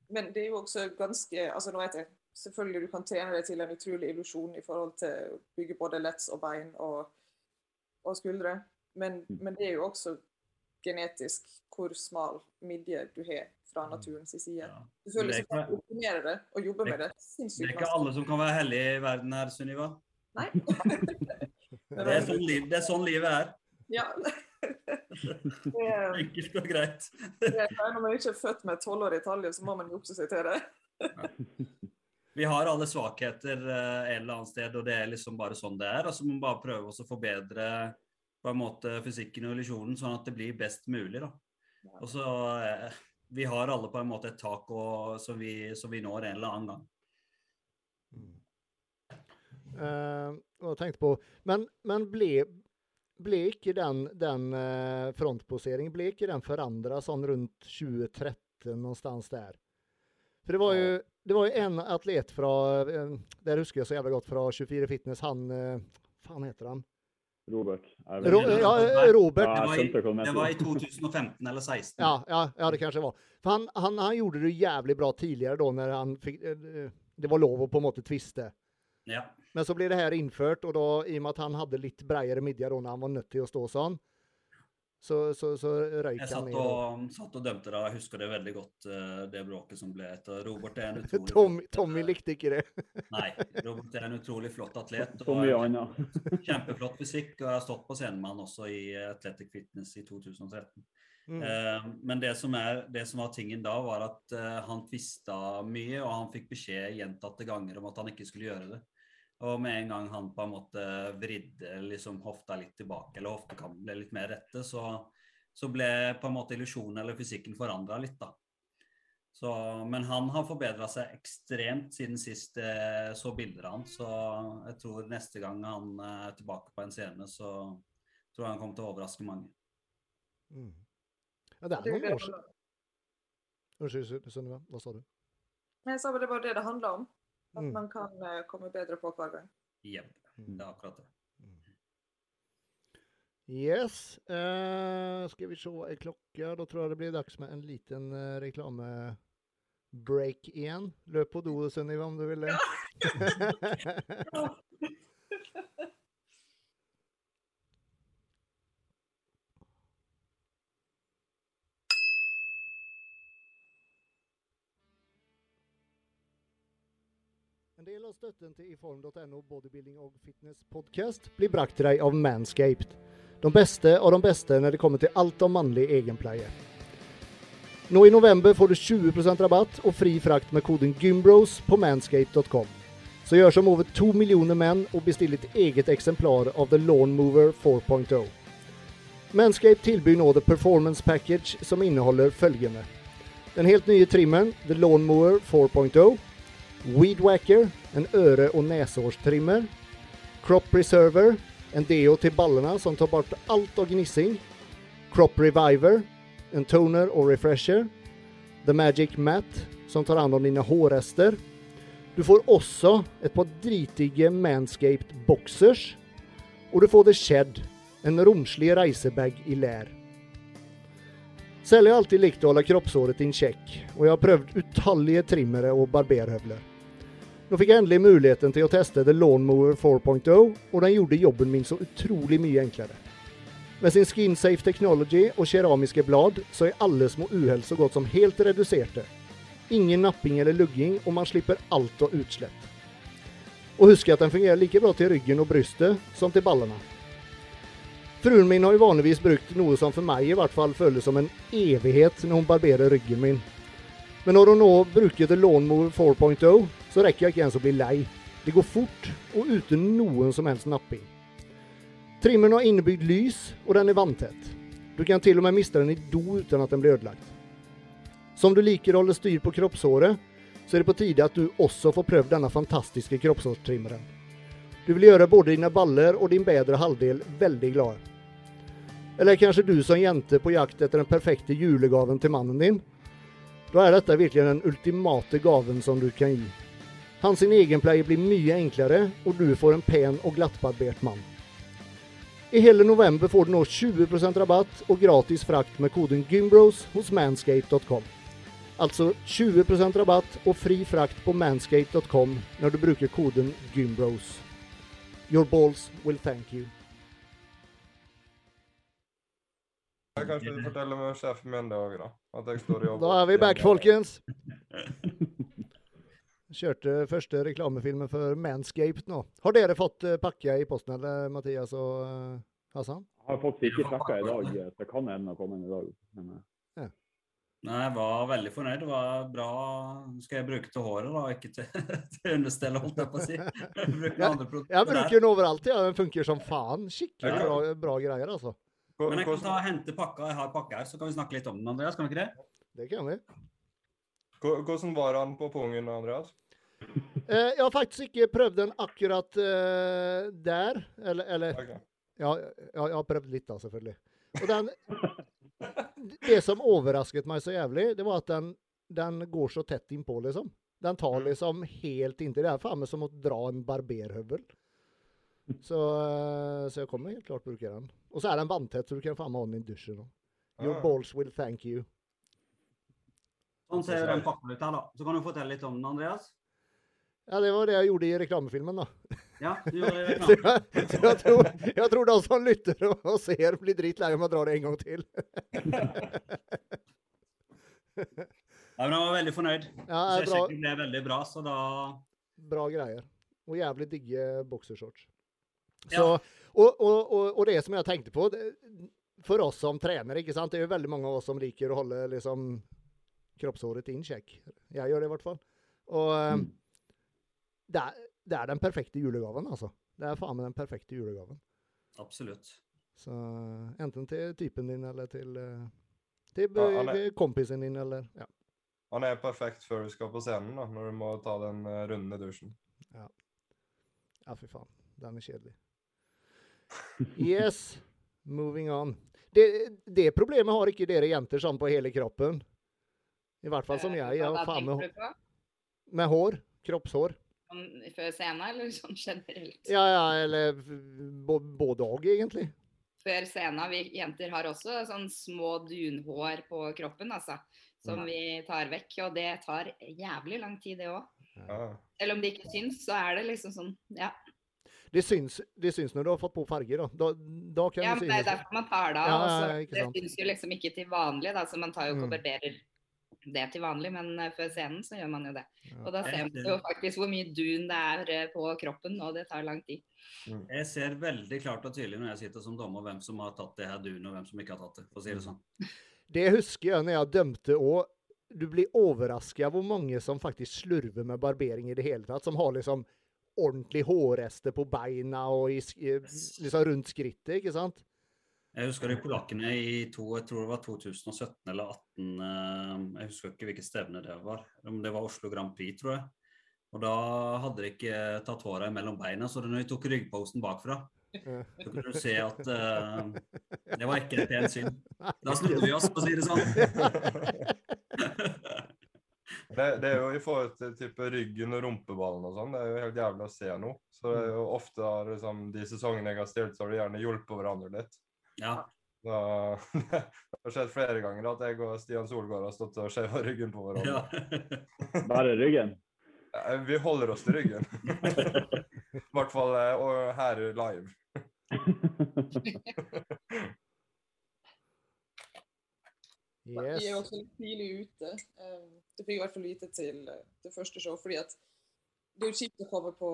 Men det er jo også ganske altså nå vet jeg, Selvfølgelig du kan trene deg til en utrolig illusjon i forhold til å bygge både lets og bein og, og skuldre. Men, men det er jo også genetisk hvor smal midje du har fra naturens side. Ja. Selvfølgelig Det så er kan du optimere det og jobbe med det. Det er ikke alle som kan være hellige i verden her, Sunniva. Nei. Det er sånn, liv, det er sånn livet er. Ja. Enkelt og greit. det når man ikke er født med tolvårig talje, så må man jukse seg til det. Vi har alle svakheter et en eller annen sted, og det er liksom bare sånn det er. Og så må man bare prøve å forbedre på en måte fysikken og illusjonen, sånn at det blir best mulig. da. Og så eh, Vi har alle på en måte et tak og, som, vi, som vi når en eller annen gang. Eh, og tenkte på, men, men ble, ble ikke den, den eh, frontposeringen ble ikke den forandra sånn rundt 2013, någonstans der? For det var jo, det var jo en atlet fra eh, Der husker jeg så jævla godt fra 24 Fitness. Han eh, faen heter han? Robert. Ro, ja, Robert. Ja, Det var, i, det var i 2015 eller 2016. Ja, ja, ja, det kanskje var. For han, han, han gjorde det jævlig bra tidligere, da, når han fikk Det var lov å på en måte tviste. Ja. Men så ble det her innført, og da, i og med at han hadde litt bredere midje da han var nødt til å stå sånn, så, så, så røyk Jeg han satt ned. Jeg satt og dømte det, og jeg husker det veldig godt, eh, det bråket som ble etter. Robert er en utrolig Tommy, flott- Tommy likte ikke det. Nei, Robert er en utrolig flott atlet. Tommy, og ja. Kjempeflott fysikk, og jeg har stått på scenen med han også i Athletic Fitness i 2013. Mm. Eh, men det som, er, det som var tingen da, var at eh, han tvista mye, og han fikk beskjed gjentatte ganger om at han ikke skulle gjøre det. Og med en gang han på en måte vridde liksom hofta litt tilbake, eller hoftekammen ble litt mer rette, så, så ble på en måte illusjonen eller fysikken forandra litt, da. Så, men han har forbedra seg ekstremt siden sist jeg så bilder av han. Så jeg tror neste gang han er tilbake på en scene, så tror jeg han kommer til å overraske mange. Mm. Ja, det er noen år siden. Unnskyld, Sunniva. Hva sa du? Jeg sa vel det var det det handla om. At Mm. man kan eh, komme bedre på hver gang. Jepp. Mm. Det er akkurat det. Yes. Uh, skal vi se hva er klokka? Da tror jeg det blir dags med en liten uh, reklamebreak igjen. Løp på do, Sunniva, om du vil det. del av støtten til iform.no bodybuilding og fitness podcast blir brakt til deg av Manscaped. De beste av de beste når det kommer til alt av mannlig egenpleie. Nå i november får du 20% rabatt og fri frakt med koden GYMBROS på manscaped.com. Så gjør som over to millioner menn og bestill ditt eget eksemplar av The Lawnmover 4.0. Manscaped tilbyr nå The Performance Package som inneholder følgende. Den helt nye trimmeren The Lawnmower 4.0 Weed en øre- og nesehårstrimmer. Crop Preserver, en deo til ballene som tar bort alt av gnissing. Crop Reviver, en toner og refresher. The Magic Mat, som tar hand om dine hårrester. Du får også et par dritige Manscaped boxers. Og du får The Shed, en romslig reisebag i lær. Selv har alltid likt å holde kroppshåret i en sjekk, og jeg har prøvd utallige trimmere og barberhøvler. Nå fikk jeg endelig muligheten til å teste The Lawnmower 4.0, og den gjorde jobben min så utrolig mye enklere. Med sin skin-safe technology og keramiske blad, så er alle små uhell så godt som helt reduserte. Ingen napping eller lugging, og man slipper alt av utslett. Og husk at den fungerer like bra til ryggen og brystet som til ballene. Fruen min har jo vanligvis brukt noe som for meg i hvert fall føles som en evighet når hun barberer ryggen min. Men når hun nå bruker The Lawnmower 4.0, så rekker jeg ikke ens å bli lei. Det går fort, og uten noen som helst napping. Trimmeren har innebygd lys, og den er vanntett. Du kan til og med miste den i do uten at den blir ødelagt. Som du liker å holde styr på kroppshåret, så er det på tide at du også får prøvd denne fantastiske kroppshårstrimmeren. Du vil gjøre både dine baller og din bedre halvdel veldig glade. Eller er kanskje du som jente på jakt etter den perfekte julegaven til mannen din? Da er dette virkelig den ultimate gaven som du kan gi. Hans egenpleie blir mye enklere, og du får en pen og glattbarbert mann. I hele november får du nå 20% rabatt og gratis frakt med koden GYMBROS hos manscape.com. Altså 20% rabatt og fri frakt på manscape.com når du bruker koden GYMBROS. Your balls will thank you. Kanskje du forteller med sjefen min det òg, da. At jeg står i jobb. Da er vi back, folkens! Kjørte første reklamefilmen for Manscaped nå. Har dere fått eh, pakke i posten, eller Mathias og eh, Hassan? Jeg har fått ikke sjekka i dag, så det kan hende å komme inn i dag. Men, Ja. Nei, jeg var veldig fornøyd. Det var bra Skal jeg bruke til håret, da, ikke til, til understellet, holdt jeg på å si. Jeg bruker Ja, andre Jeg bruker den overalt, ja. Den funker som faen. Skikkelig Ja. bra, bra greier, altså. Men jeg kan ta og hente pakka. Jeg har pakka her, så kan vi snakke litt om den, Andreas. Kan vi ikke det? Det kan vi. Hvordan var han på pungen, Andreas? Eh, jeg har faktisk ikke prøvd den akkurat eh, der. Eller, eller okay. ja, ja, jeg har prøvd litt, da, selvfølgelig. Og den Det som overrasket meg så jævlig, det var at den, den går så tett innpå, liksom. Den tar liksom helt inntil. Det er faen meg som å dra en barberhøvel. Så, eh, så jeg kommer helt klart bruke den. Og så er den vanntett, så du kan faen meg ha den i dusjen. nå. Your Ah. balls will thank you. Sånn ser den pakken ut her, da. Så kan du fortelle litt om den, Andreas. Ja, det var det jeg gjorde i reklamefilmen, da. Ja, du gjorde det Så klart. jeg, så jeg, tror, jeg tror de som lytter og, og ser, blir dritlei om jeg drar det en gang til. Ja, men han var veldig fornøyd. Ja, Så det er bra, ble veldig bra, så da bra greier. Og jævlig digge boksershorts. Så, Ja. og, og, og, og det som jeg tenkte på det, For oss som trenere, ikke sant? det er jo veldig mange av oss som liker å holde liksom, kroppshåret in check. Jeg gjør det i hvert fall. Og mm. det, er, det er den perfekte julegaven, altså. Det er faen meg den perfekte julegaven. Absolutt. Så enten til typen din eller til, eh, til Ja, er- eh, kompisen din, eller ja. Han er perfekt før du skal på scenen, da, når du må ta den eh, runden i dusjen. Ja, fy faen. Den er kjedelig. Yes, moving on. Det, det problemet har ikke dere jenter sånn på hele kroppen. I hvert fall som Eh, jeg. Jeg hva faen tenker med, du på? med hår. Kroppshår. Sånn Før scenen, eller sånn generelt? Ja, ja, eller både og, egentlig. Før scenen. Vi jenter har også sånn små dunhår på kroppen, altså. Som vi tar vekk. Og det tar jævlig lang tid, det òg. Ja. Selv om det ikke syns, så er det liksom sånn Ja, Det syns, det syns når du har fått på farger, da. Da, da kan ja det men det er derfor man tar det av. Ja, og ja, det syns jo liksom ikke til vanlig, da, så man tar jo ikke og barberer det til vanlig, men eh, før scenen så gjør man jo det. Og da ser man jo faktisk hvor mye dun det er eh, på kroppen, og det tar lang tid. Jeg ser veldig klart og tydelig når jeg sitter som dommer hvem som har tatt det her dunet, og hvem som ikke har tatt det. for å si det sånn. Det husker jeg når jeg dømte òg. Du blir overraska hvor mange som faktisk slurver med barbering i det hele tatt. Som har liksom ordentlig hårrester på beina og i, liksom rundt skrittet, ikke sant? Jeg husker de polakkene i to, jeg tror det var 2017 eller 2018. eh, Jeg husker ikke hvilket stevne det var. Om det var Oslo Grand Prix, tror jeg. Og da hadde de ikke tatt håret mellom beina, så når de tok ryggposten bakfra, så kunne du se at uh, det var ikke et pent syn. Da snudde vi oss, for å si det sånn. Det, det er jo i forhold til type ryggen og rumpeballen og sånn, det er jo helt jævlig å se noe. Så det er jo ofte har liksom, de sesongene jeg har stilt, så har de gjerne hjulpet hverandre litt. Ja. Da, det har skjedd flere ganger at jeg og Stian Solgaard har stått og skjeva ryggen på hverandre. ja. Bare ryggen. Vi holder oss til ryggen. I hvert fall eh, her live. Vi er også litt tidlig ute. Um, det fikk i hvert fall vite til uh, det første show, fordi at det er jo kjipt å komme på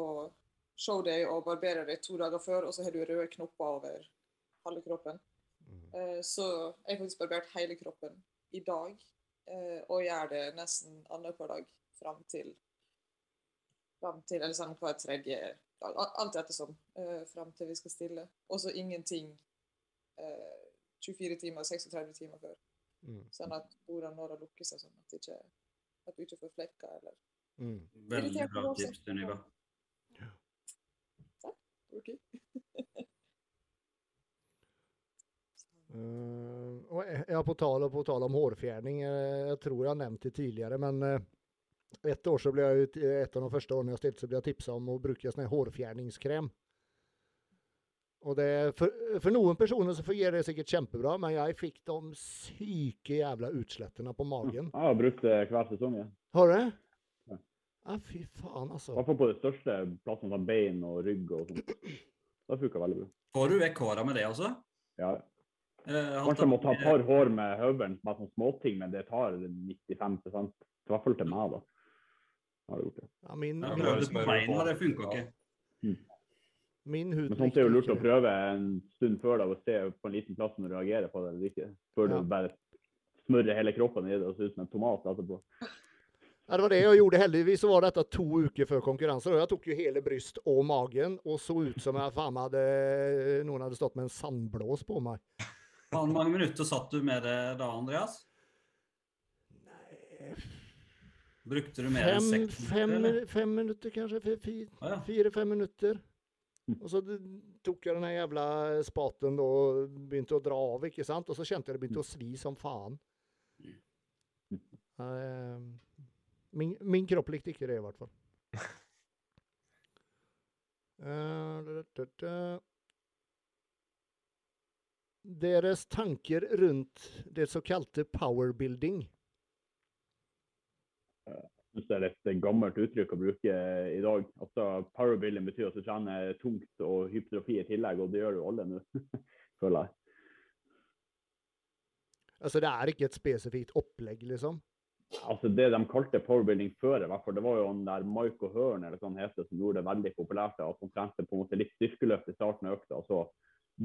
showday og barbere deg to dager før, og så har du røde knopper over halve kroppen. Mm. så jeg har faktisk barbert hele kroppen i dag, uh, og gjør det nesten annenhver dag fram til fram til, eller sånn hver tredje dag, alt ettersom, fram til vi skal stille. Og så ingenting uh, 24 timer, 36 timer før. Mm. Sånn at bordene når å lukke seg, sånn at, ikke, at du ikke får flekker eller Mm. Veldig bra tips, Sunniva. Takk. Eh, og jeg- ja, på tal, på tal om hårfjerning, eh, jeg tror jeg har nevnt det tidligere, men uh, ett år så ble jeg, ut- et av de første årene jeg stilte, så ble jeg tipsa om å bruke sånn hårfjerningskrem. Og det, for, for noen personer så fungerer det sikkert kjempebra, men jeg fikk de syke jævla utslettene på magen. Jeg har brukt det hver sesong. jeg. Har du? Ja. Ja, fy faen, I altså. hvert fall på de største plassene, som bein og rygg og sånt. Det funka veldig bra. Får du vekk håra med det også? Ja. Eh, Kanskje jeg må ta et par hår med høvelen, bare sånne småting, men det tar 95 I hvert fall til meg, da. Har det gjort det. Ja, min, Ja, min, min, min, beina, det funka ikke. min hud Men sånt er jo lurt å prøve en stund før da, og se på en liten plass om du reagerer på det eller ikke. Før Ja. du bare smører hele kroppen i det og ser ut som en tomat etterpå. Ja, det var det jeg gjorde. Heldigvis så var dette to uker før konkurransen. Jeg tok jo hele bryst og magen og så ut som jeg faen hadde, noen hadde stått med en sandblås på meg. Hvor mange minutter satt du med det da, Andreas? Nei Brukte du mer enn seks minutter? Fem, fem minutter kanskje. Fire-fem Å, ja. Minutter. Og så tok jeg den jævla spaten og begynte å dra av, ikke sant. Og så kjente jeg det begynte å svi som faen. Eh, Min, min kropp likte ikke det, i hvert fall. Eh. Deres tanker rundt det såkalte powerbuilding. Synes det er et gammelt uttrykk å bruke i dag. Altså, Powerbuilding betyr at du trener tungt og hypertrofi i tillegg, og det gjør jo alle nå, føler jeg. Altså, det er ikke et spesifikt opplegg, liksom. Altså Det de kalte powerbuilding før, i hvert fall, det var jo han der Mike O'Hearn eller sånn heter, som gjorde det veldig populært. At man trente på en måte litt styrkeløft i starten av økta, og så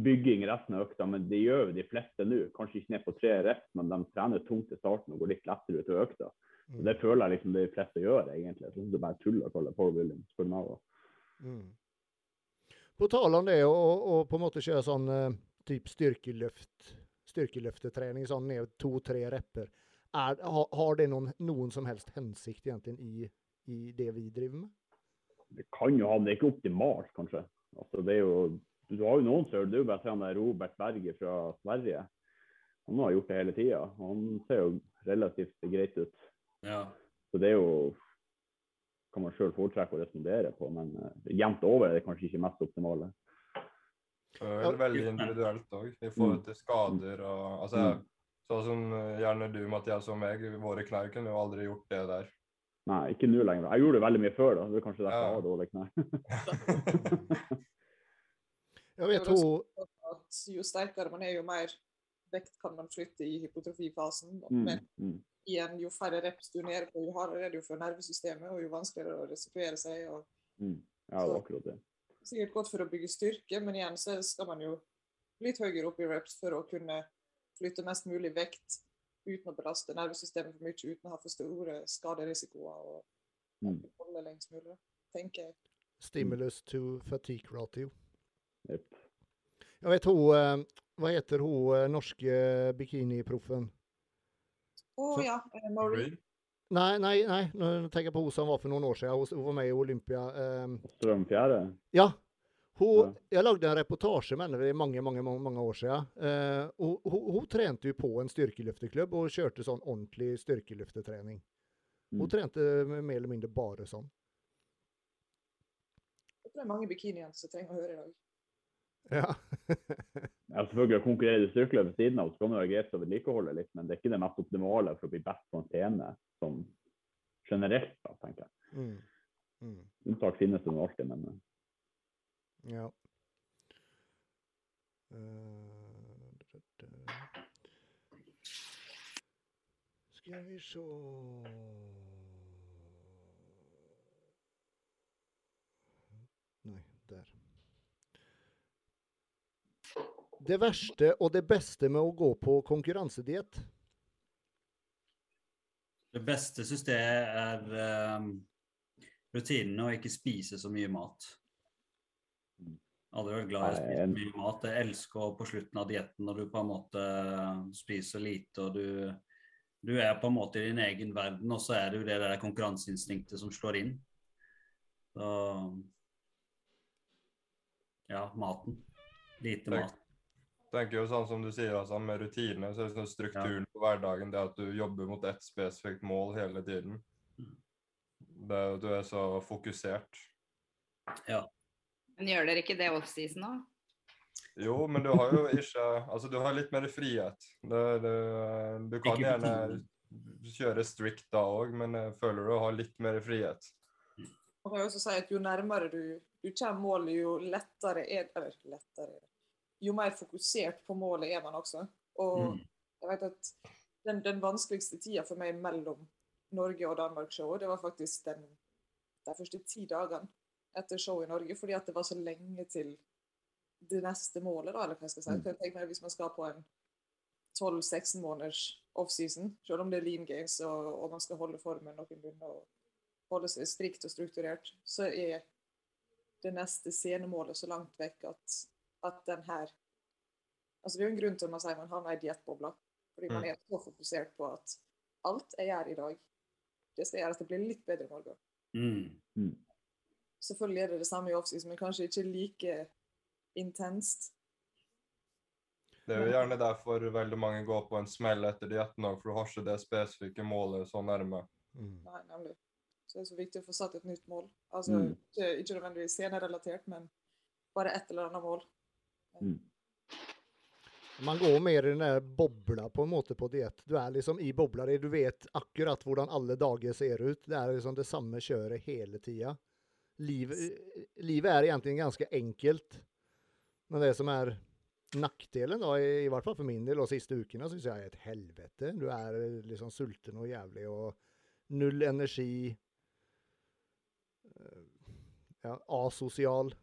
bygging resten av økta. Men det gjør jo de fleste nå. Kanskje ikke ned på tre rett, men de trener tungt i starten og går litt lettere ut av økta. Og Det føler jeg liksom de fleste gjør, egentlig. Jeg syns det er bare tull å kalle det Williams for meg. Mm. På tal om det å å på en måte kjøre sånn eh, typ styrkeløft, styrkeløftetrening, sånn ned to-tre repper. Er, har, har det noen, noen som helst hensikt egentlig i, i det vi driver med? Det kan jo ha, men det er ikke optimalt, kanskje. Altså, det er jo, du har jo noen som gjør det. Er jo bare sånn der Robert Berger fra Sverige. Han har gjort det hele tida. Han ser jo relativt greit ut. Ja. Så det er jo kan man sjøl foretrekke å respondere på, men uh, jevnt over er det kanskje ikke mest optimale. Det er veldig individuelt òg, i forhold til skader og altså, Mm. Sånn som eh, gjerne du, Mathias og meg, våre knær kunne jo aldri gjort det der. Nei, ikke nå lenger. Jeg gjorde det veldig mye før, da. Det er kanskje derfor Ja. jeg har dårlige knær. Jeg vel hun At jo sterkere man er, jo mer vekt kan man flytte i hypotrofifasen. mm, Men mm. Igjen, jo færre reps du er nede på, jo hardere er det jo for nervesystemet, og jo vanskeligere å restituere seg. og Mm. Ja, det var akkurat det. Sikkert godt for å bygge styrke, men igjen så skal man jo litt høyere opp i reps for å kunne flytte mest mulig vekt uten å belaste nervesystemet for mye, uten å ha for store skaderisikoer og Mm. holde lengst mulig, tenker jeg. Stimulus to fatigue ratio. Yep. Jeg vet hun eh, Hva heter hun eh, norske bikiniproffen? Å Så- ja, eh, Maureen. Nei, nei, nei, nå tenker jeg på hun som var for noen år siden. Hun, var med i Olympia. eh, Strømfjære? Ja. Hun, Jeg lagde en reportasje med henne for mange mange, mange, mange år siden. Eh, hun, hun, hun trente jo på en styrkeløfteklubb og kjørte sånn ordentlig styrkeløftetrening. Hun Mm. trente mer eller mindre bare sånn. Jeg tror det er mange bikinijenter som trenger å høre i dag. Ja. Ja, selvfølgelig å konkurrere i styrkeløp ved siden av, så kan det være greit å vedlikeholde litt, men det er ikke det mest optimale for å bli best på en scene som generelt, da, tenker jeg. Mm. Mm. Unntak finnes det alltid, men eh, Ja. Eh. Skal vi se Nei, der. Det verste og det beste med å gå på konkurransediett? Det beste synes jeg er um, rutinene og ikke spise så mye mat. Aldri vært glad i å Nei, spise mye mat. Jeg elsker på slutten av dietten når du på en måte spiser lite og du, du er på en måte i din egen verden, og så er det jo det der konkurranseinstinktet som slår inn. Så ja, maten. Lite Takk. mat. Tenker jo sånn som du sier, altså, med rutine, så er det sånn strukturen på hverdagen, det at du jobber mot ett spesifikt mål hele tiden. Mm. Det, du er så fokusert. Ja. Men gjør dere ikke det offseason òg? Jo, men du har jo ikke Altså, du har litt mer frihet. Det, det, du kan gjerne kjøre strict da òg, men jeg føler du har litt mer frihet. Man kan jo også si at jo nærmere du, du kommer målet, jo lettere er det Eller lettere er. Jo mer fokusert på målet er man også. Og Mm. jeg vet at den, den vanskeligste tida for meg mellom Norge og Danmark-showet, det var faktisk den, de første ti dagene etter showet i Norge, fordi at det var så lenge til det neste målet, da, eller hva jeg skal si. Mm. Jeg tenker meg Hvis man skal på en 12-16 måneders offseason, selv om det er lean games og, og man skal holde formen noenlunde og holde seg strikt og strukturert, så er det neste scenemålet så langt vekk at, at den her Altså Det er jo en grunn til at man sier man havner i diettbobla. Fordi man Mm. er så fokusert på at alt jeg gjør i dag, det skal gjøre at det blir litt bedre i morgen. Mm. Selvfølgelig er det det samme i offseason, men kanskje ikke like intenst. Det er jo gjerne derfor veldig mange går på en smell etter dietten òg, for du har ikke det spesifikke målet så nærme. Mm. Nei, nemlig. Så det er så viktig å få satt et nytt mål. Altså, Mm. ikke, ikke nødvendigvis scenerelatert, men bare et eller annet mål. Mm. Man går mer i den der bobla på en måte på diett. Du er liksom i bobla di. Du vet akkurat hvordan alle dager ser ut. Det er liksom det samme kjøret hele tida. Liv, livet er egentlig ganske enkelt. Men det som er nackdelen, da, i, i hvert fall for min del, og siste ukene, syns jeg er et helvete. Du er liksom sulten og jævlig og null energi. Eh, Ja, asosial.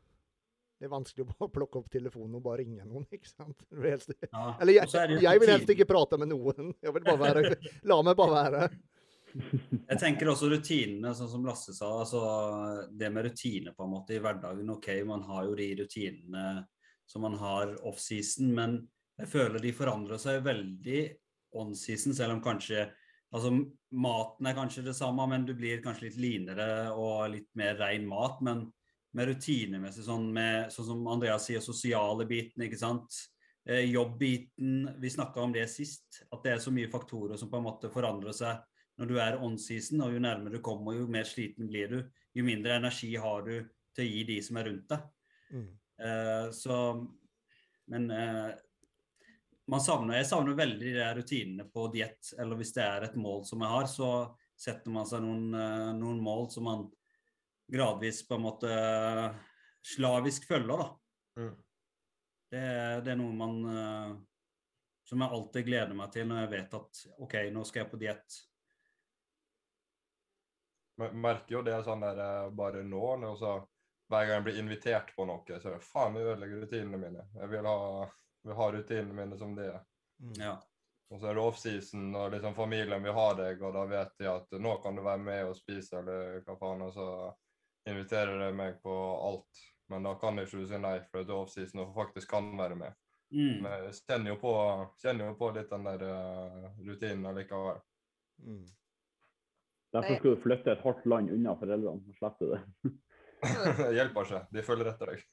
Det er vanskelig å plukke opp telefonen og bare ringe noen, ikke sant? Helst, Ja. eller er jeg, jeg vil helst ikke prate med noen. Jeg vil bare være La meg bare være. Jeg tenker også rutinene, sånn som Lasse sa. altså Det med rutiner på en måte i hverdagen. OK, man har jo de rutinene som man har offseason, men jeg føler de forandrer seg veldig on-season, selv om kanskje Altså, maten er kanskje det samme, men du blir kanskje litt linere og litt mer ren mat. Men med rutinemessig, sånn, med, sånn som Andreas sier, sosiale biten, ikke sant. Eh, Jobbbiten. Vi snakka om det sist, at det er så mye faktorer som på en måte forandrer seg når du er on-season. Og jo nærmere du kommer, jo mer sliten blir du. Jo mindre energi har du til å gi de som er rundt deg. Mm. Eh, så Men eh, man savner, jeg savner veldig de rutinene på diett. Eller hvis det er et mål som jeg har, så setter man seg noen, eh, noen mål som man gradvis på en måte slavisk følger. da. Mm. Det, det er noe man eh, som jeg alltid gleder meg til når jeg vet at OK, nå skal jeg på diett. Men merker jo det sånn der eh, bare nå, når så hver gang jeg blir invitert på noe, så er det faen, jeg ødelegger rutinene mine. Jeg vil ha, vil ha rutinene mine som det er. Mm. Ja. Og så er det offseason, og liksom familien vil ha deg, og da vet de at nå kan du være med og spise, eller hva faen, og så inviterer de meg på alt. Men da kan ikke si nei, for det er offseason og faktisk kan være med. Mm. Men jeg kjenner jo på, kjenner jo på litt den der uh, rutinen allikevel. Mm. Derfor skulle du flytte et hardt land unna foreldrene og slippe det. det hjelper ikke. De følger etter deg.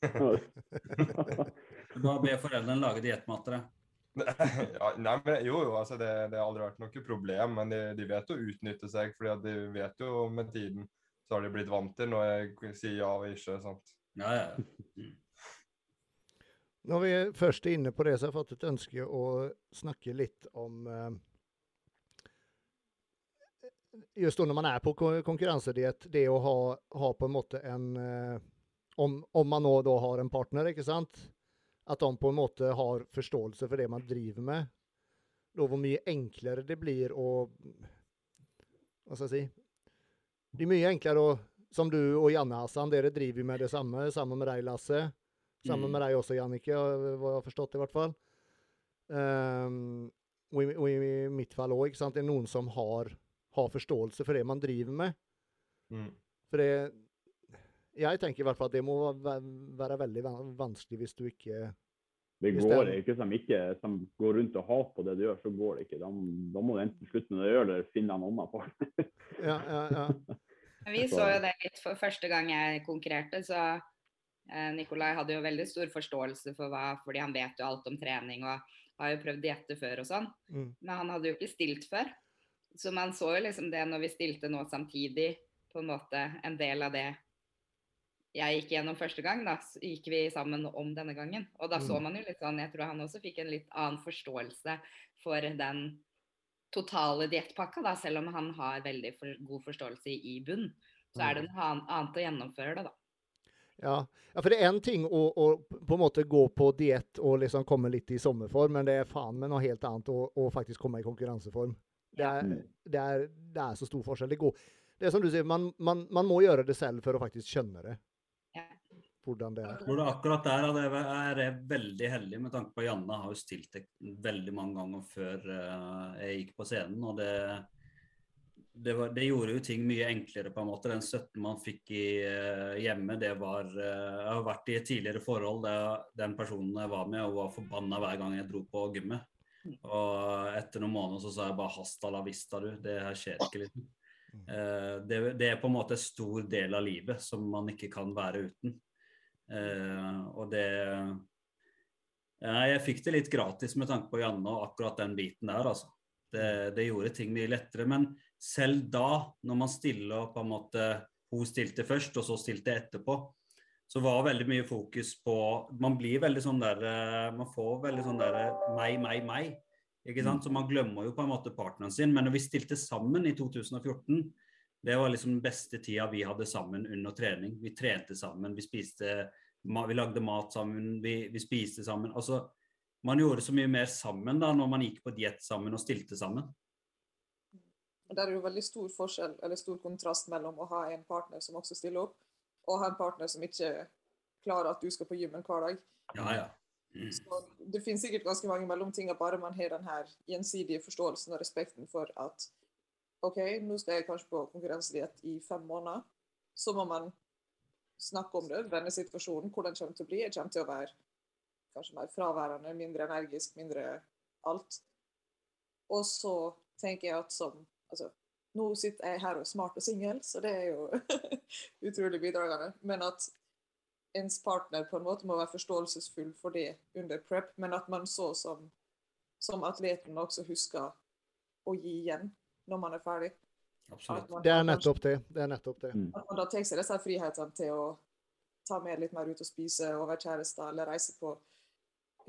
Bare be foreldrene lage diettmat til deg. ja, nei, men jo, jo, altså det, det har aldri vært noe problem, men de, de vet å utnytte seg, fordi de vet jo med tiden så har de blitt vant til når jeg sier ja og ikke. sant? Ja, ja. Når vi er først er inne på det, så har jeg fått et ønske å snakke litt om eh, Just når man er på ko- konkurransediett, det å ha, ha på en måte en eh, om, om man nå da har en partner, ikke sant? At de på en måte har forståelse for det man driver med. Da hvor mye enklere det blir å Hva skal jeg si? Det er mye enklere å Som du og Janne Hassan, dere driver med det samme. Sammen med deg, Lasse. Sammen Mm. med deg også, Jannike, hva jeg har forstått i hvert fall. Um, og, i, og i mitt fall òg. Det er noen som har, har forståelse for det man driver med. Mm. For det Jeg tenker i hvert fall at det må være, være veldig vanskelig hvis du ikke Det går ikke som ikke som går rundt og hater på det du gjør, så går det ikke. Da, da må du enten slutte med det du gjør, eller finne en annen partner. Ja, ja, ja. Vi så jo det litt for første gang jeg konkurrerte, så eh, Nikolai hadde jo veldig stor forståelse for hva Fordi han vet jo alt om trening og har jo prøvd diette før og sånn. Mm. Men han hadde jo ikke stilt før. Så man så jo liksom det når vi stilte nå samtidig, på en måte en del av det jeg gikk gjennom første gang, da, gikk vi sammen om denne gangen. Og da så Mm. man jo litt sånn, jeg tror han også fikk en litt annen forståelse for den totale diettpakka, da, selv om han har veldig for, god forståelse i, bunn. Så er det noe annet å gjennomføre det, da. Ja. ja, for det er én ting å, å på en måte gå på diett og liksom komme litt i sommerform, men det er faen meg noe helt annet å, å faktisk komme i konkurranseform. Det er, Mm. det, er, det er så stor forskjell. Det, går, det er som du sier, man, man, man må gjøre det selv for å faktisk skjønne det. Hvordan det er. Hvor det akkurat der er jeg, er veldig heldig med tanke på Janne har jo stilt det veldig mange ganger før eh, jeg gikk på scenen. og det, det, var, det gjorde jo ting mye enklere på en måte. Den støtten man fikk i, eh, hjemme, det var eh, Jeg har vært i et tidligere forhold der den personen jeg var med, og var forbanna hver gang jeg dro på gymmet. Og etter noen måneder så sa jeg bare 'hasta la vista, du'. Det her skjer ikke, liksom. Eh, det, det er på en måte en stor del av livet som man ikke kan være uten. Eh, og det ja, Jeg fikk det litt gratis med tanke på Janne og akkurat den biten der, altså. Det, det gjorde ting mye lettere. Men selv da, når man stiller på en måte Hun stilte først, og så stilte jeg etterpå. Så var veldig mye fokus på Man blir veldig sånn der eh, Man får veldig sånn der eh, meg, meg, meg. Ikke sant? Så man glemmer jo på en måte partneren sin. Men når vi stilte sammen i 2014, det var liksom den beste tida vi hadde sammen under trening. Vi trente sammen, vi spiste Vi lagde mat sammen, vi, vi spiste sammen. Altså, man gjorde så mye mer sammen da når man gikk på diett sammen og stilte sammen. Der er jo veldig stor forskjell, eller stor kontrast mellom å ha en partner som også stiller opp, og ha en partner som ikke klarer at du skal på gymmen hver dag. Ja, ja. Mm. Så det finnes sikkert ganske mange mellomtinger, bare man har den her gjensidige forståelsen og respekten for at OK, nå skal jeg kanskje på konkurransediett i fem måneder. Så må man snakke om det, vende situasjonen, hvordan den kommer til å bli. Jeg kommer til å være kanskje mer fraværende, mindre energisk, mindre alt. Og så tenker jeg at som altså, Nå sitter jeg her og er smart og singel, så det er jo utrolig bidragende. Men at ens partner på en måte må være forståelsesfull for det under prep, men at man så som, som atleten også husker å gi igjen når man er ferdig. Absolutt. Man Det er nettopp det. Det er nettopp det. Mm. At man da tar seg disse frihetene til å ta med litt mer ut og spise og være kjærester, eller reise på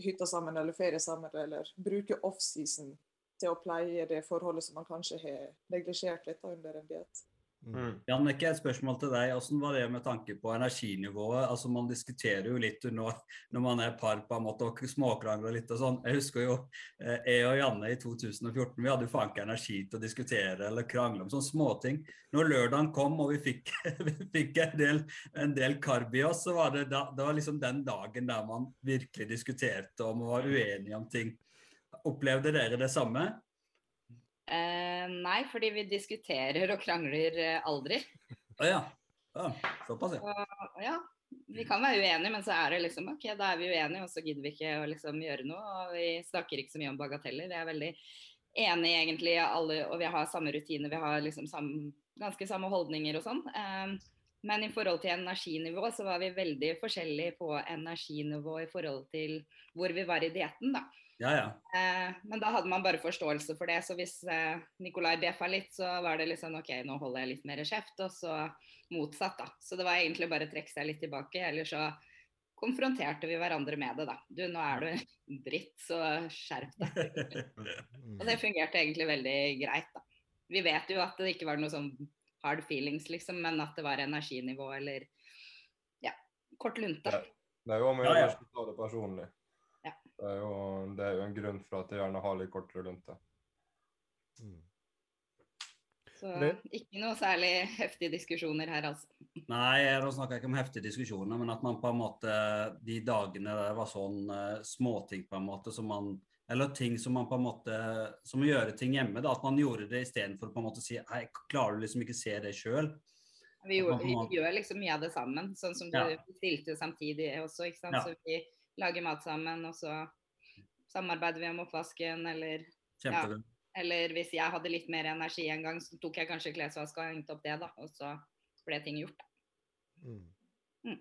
hytta sammen eller ferie sammen, eller bruke offseason til å pleie det forholdet som man kanskje har neglisjert litt da under en diett. Mm. Jannicke, et spørsmål til deg. Hvordan var det med tanke på energinivået? Altså Man diskuterer jo litt når, når man er par på en måte og småkrangler litt og sånn. Jeg husker jo eh, jeg og Janne i 2014, vi hadde jo faen ikke energi til å diskutere eller krangle om sånne småting. Når lørdagen kom og vi fikk, vi fikk en, del, en del karb i oss, så var det, da, det var liksom den dagen der man virkelig diskuterte om og var uenige om ting. Opplevde dere det samme? Eh, nei, fordi vi diskuterer og krangler eh, aldri. Å ja. ja. Såpass, ja. Og, ja, vi kan være uenige, men så er det liksom OK, da er vi uenige, og så gidder vi ikke å liksom gjøre noe. Og vi snakker ikke så mye om bagateller. Vi er veldig enige egentlig alle, og vi har samme rutiner. Vi har liksom samme, ganske samme holdninger og sånn. Eh, men i forhold til energinivå så var vi veldig forskjellige på energinivå i forhold til hvor vi var i dietten, da. Ja, ja. Eh, men da hadde man bare forståelse for det. Så hvis eh, Nikolai bjeffa litt, så var det liksom OK, nå holder jeg litt mer kjeft. Og så motsatt, da. Så det var egentlig bare å trekke seg litt tilbake. Eller så konfronterte vi hverandre med det, da. Du, nå er du dritt, så skjerp deg. Og det fungerte egentlig veldig greit, da. Vi vet jo at det ikke var noe sånn hard feelings, liksom, men at det var energinivå eller ja, kort lunte. Ja. Det er jo om å gjøre å ta det personlig. Ja. Det, er jo, det er jo en grunn for at jeg gjerne har litt kortere lunte. Så ikke noe særlig heftige diskusjoner her, altså. Nei, nå snakker jeg ikke om heftige diskusjoner, men at man på en måte De dagene der var sånn eh, småting på en måte som man Eller ting som man på en måte Som å gjøre ting hjemme. da, At man gjorde det istedenfor på en måte å si Hei, klarer du liksom ikke se det sjøl? Vi, gjorde, vi gjør liksom mye av det sammen, sånn som du Ja. stilte samtidig også, ikke sant. Ja. Så vi lager mat sammen, og så samarbeider vi om oppvasken, eller, ja, eller hvis jeg hadde litt mer energi en gang, så tok jeg kanskje klesvask og hengte opp det, da. Og så ble ting gjort. Mm. Mm.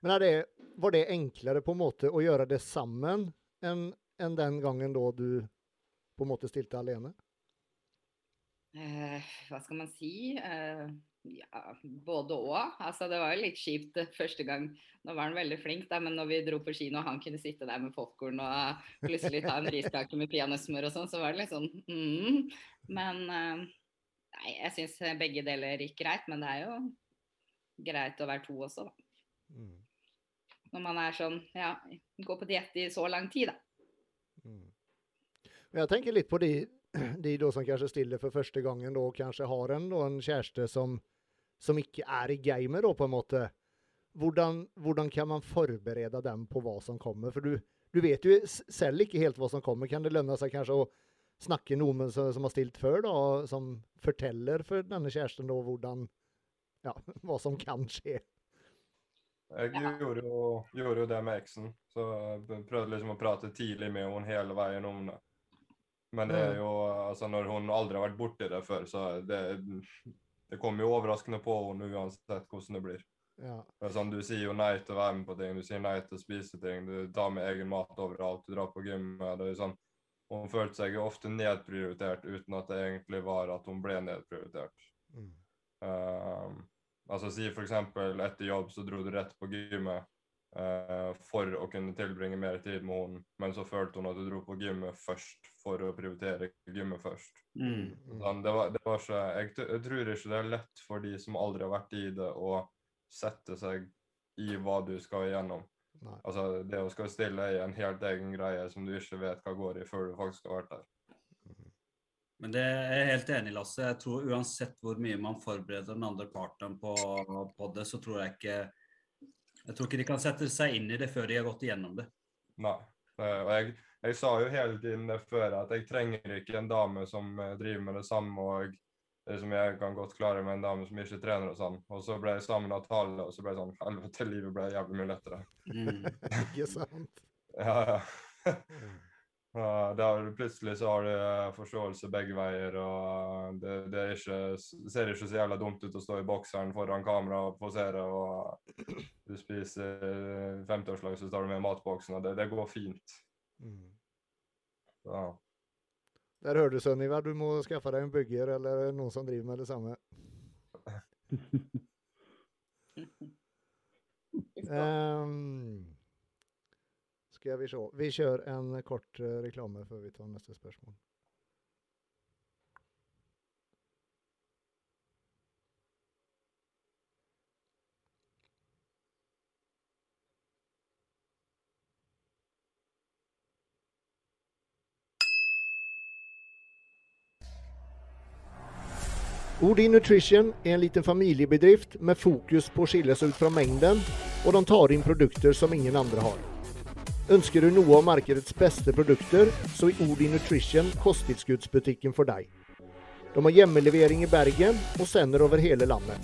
Men er det, var det enklere på en måte å gjøre det sammen enn en den gangen da du på en måte stilte alene? Eh, hva skal man si? Eh, ja, både og. Altså, det var jo litt kjipt eh, første gang. Nå var han veldig flink, da, men når vi dro på kino og han kunne sitte der med popkorn og plutselig ta en riskake med peanøttsmør og sånn, så var det litt sånn mm. Men eh, nei, jeg syns begge deler gikk greit. Men det er jo greit å være to også, da. Mm. Når man er sånn, ja, går på diett i så lang tid, da. Mm. Jeg tenker litt på de, de da som kanskje stiller for første gangen og kanskje har en, en kjæreste som, som ikke er i gamet, da, på en måte. Hvordan, hvordan kan man forberede dem på hva som kommer? For du, du vet jo selv ikke helt hva som kommer. Kan det lønne seg kanskje å snakke noe med noen som, som har stilt før, da, som forteller for denne kjæresten da hvordan ja, hva som kan skje? Jeg gjorde, jo, gjorde jo det med eksen, så jeg prøvde liksom å prate tidlig med henne hele veien om det. Men det er jo, altså når hun aldri har vært borti det før, så det, det kommer jo overraskende på henne uansett hvordan det blir. Ja. Det sånn, Du sier jo nei til å være med på ting, du sier nei til å spise ting, du tar med egen mat overalt, du drar på gymmet. det er sånn, Hun følte seg jo ofte nedprioritert uten at det egentlig var at hun ble nedprioritert. Mm. Um, altså Si for eksempel etter jobb så dro du rett på gymmet eh, for å kunne tilbringe mer tid med henne, men så følte hun at hun dro på gymmet først for å prioritere gymmet først. Mm. Sånn, det var, det var ikke, jeg, jeg tror ikke det er lett for de som aldri har vært i det, å sette seg i hva du skal igjennom. Nei. Altså, Det å skal stille er en helt egen greie som du ikke vet hva går i før du faktisk har vært der. Men det er jeg helt enig i, Lasse. Jeg tror Uansett hvor mye man forbereder den andre partneren på, på det, så tror jeg ikke Jeg tror ikke de kan sette seg inn i det før de har gått igjennom det. Nei. Og jeg, jeg sa jo hele tiden det før, at jeg trenger ikke en dame som eh, driver med det samme, og eh, som jeg kan godt klare med en dame som ikke trener og sånn. Og så ble jeg sammen med Natalie, og så ble jeg sånn Helvete, livet ble jævlig mye lettere. Mm. Ikke sant? Ja, ja. Ja, der plutselig så har du eh, forståelse begge veier, og det, det, er ikke, ser ikke så jævla dumt ut å stå i bokseren foran kamera og posere, og du spiser 50-årslag, så tar du med matboksen, og det, det går fint. Mm. Så, Der hører du Sunniva, du må skaffe deg en bygger eller noen som driver med det samme. Ehm, skal vi se. Vi kjører en kort eh, reklame før vi tar neste spørsmål. Odin Nutrition er en liten familiebedrift med fokus på å skille seg ut fra mengden, og de tar inn produkter som ingen andre har. Ønsker du noe av markedets beste produkter, så er Odin Nutrition kosttilskuddsbutikken for deg. De har hjemmelevering i Bergen og sender over hele landet.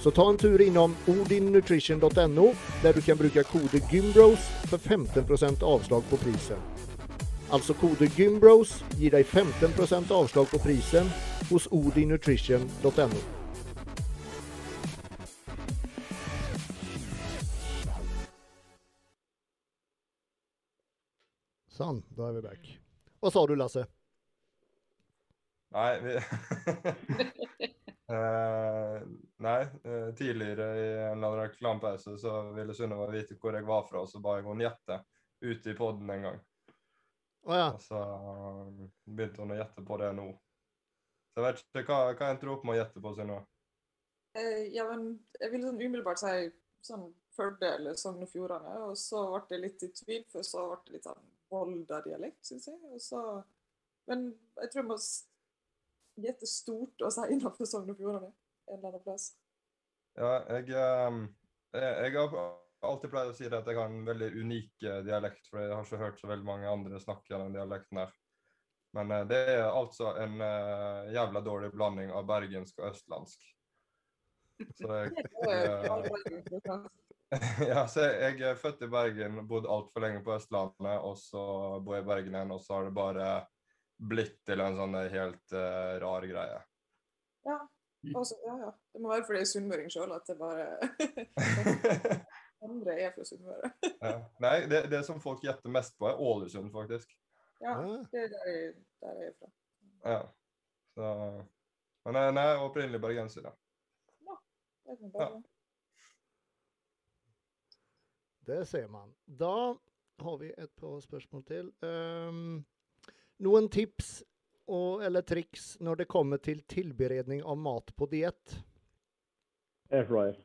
Så ta en tur innom odinnutrition.no, der du kan bruke kode GYMBROS for 15% avslag på prisen. Altså kode GYMBROS gir deg 15% avslag på prisen hos odinnutrition.no. Sånn, da er vi back. Hva sa du, Lasse? nei, vi Eh, Nei, eh, tidligere i en eller annen reklamepause så ville Sunniva vite hvor jeg var fra, og så ba jeg henne gjette ute i poden en gang. Oh, ja. Og så eh, begynte hun å gjette på det nå. Så jeg vet ikke, hva, hva endte du opp med å gjette på, Sunniva? Eh, ja, men jeg ville sånn umiddelbart si sånn Førde eller Sogn og Fjordane, og så ble det litt i tvil, for så ble det litt sånn Volda-dialekt, syns jeg. Og så, men jeg tror jeg må gjette stort og si innenfor Sogn og Fjordane en eller annen plass. Ja, jeg, eh, jeg, jeg har alltid pleid å si det at jeg har en veldig unik eh, dialekt, for jeg har ikke hørt så veldig mange andre snakke den dialekten her. Men eh, det er altså en eh, jævla dårlig blanding av bergensk og østlandsk. Så jeg, Ja, så jeg, er født i Bergen, bodd altfor lenge på Østlandet, og så bor jeg i Bergen igjen, og så har det bare blitt til en sånn helt uh, rar greie. Ja. Også, ja, ja. Det må være fordi jeg er sunnmøring sjøl at det bare andre er fra Sunnmøre. ja. Nei, det, det som folk gjetter mest på, er Ålesund, faktisk. Ja, Ja. det er der jeg, der jeg er fra. Ja. Så, men er opprinnelig bergenser, ja. Det er bare, Det ser man. Da har vi et par spørsmål til. Um, noen tips og, eller triks når det kommer til tilberedning av mat på diett? Airfryer.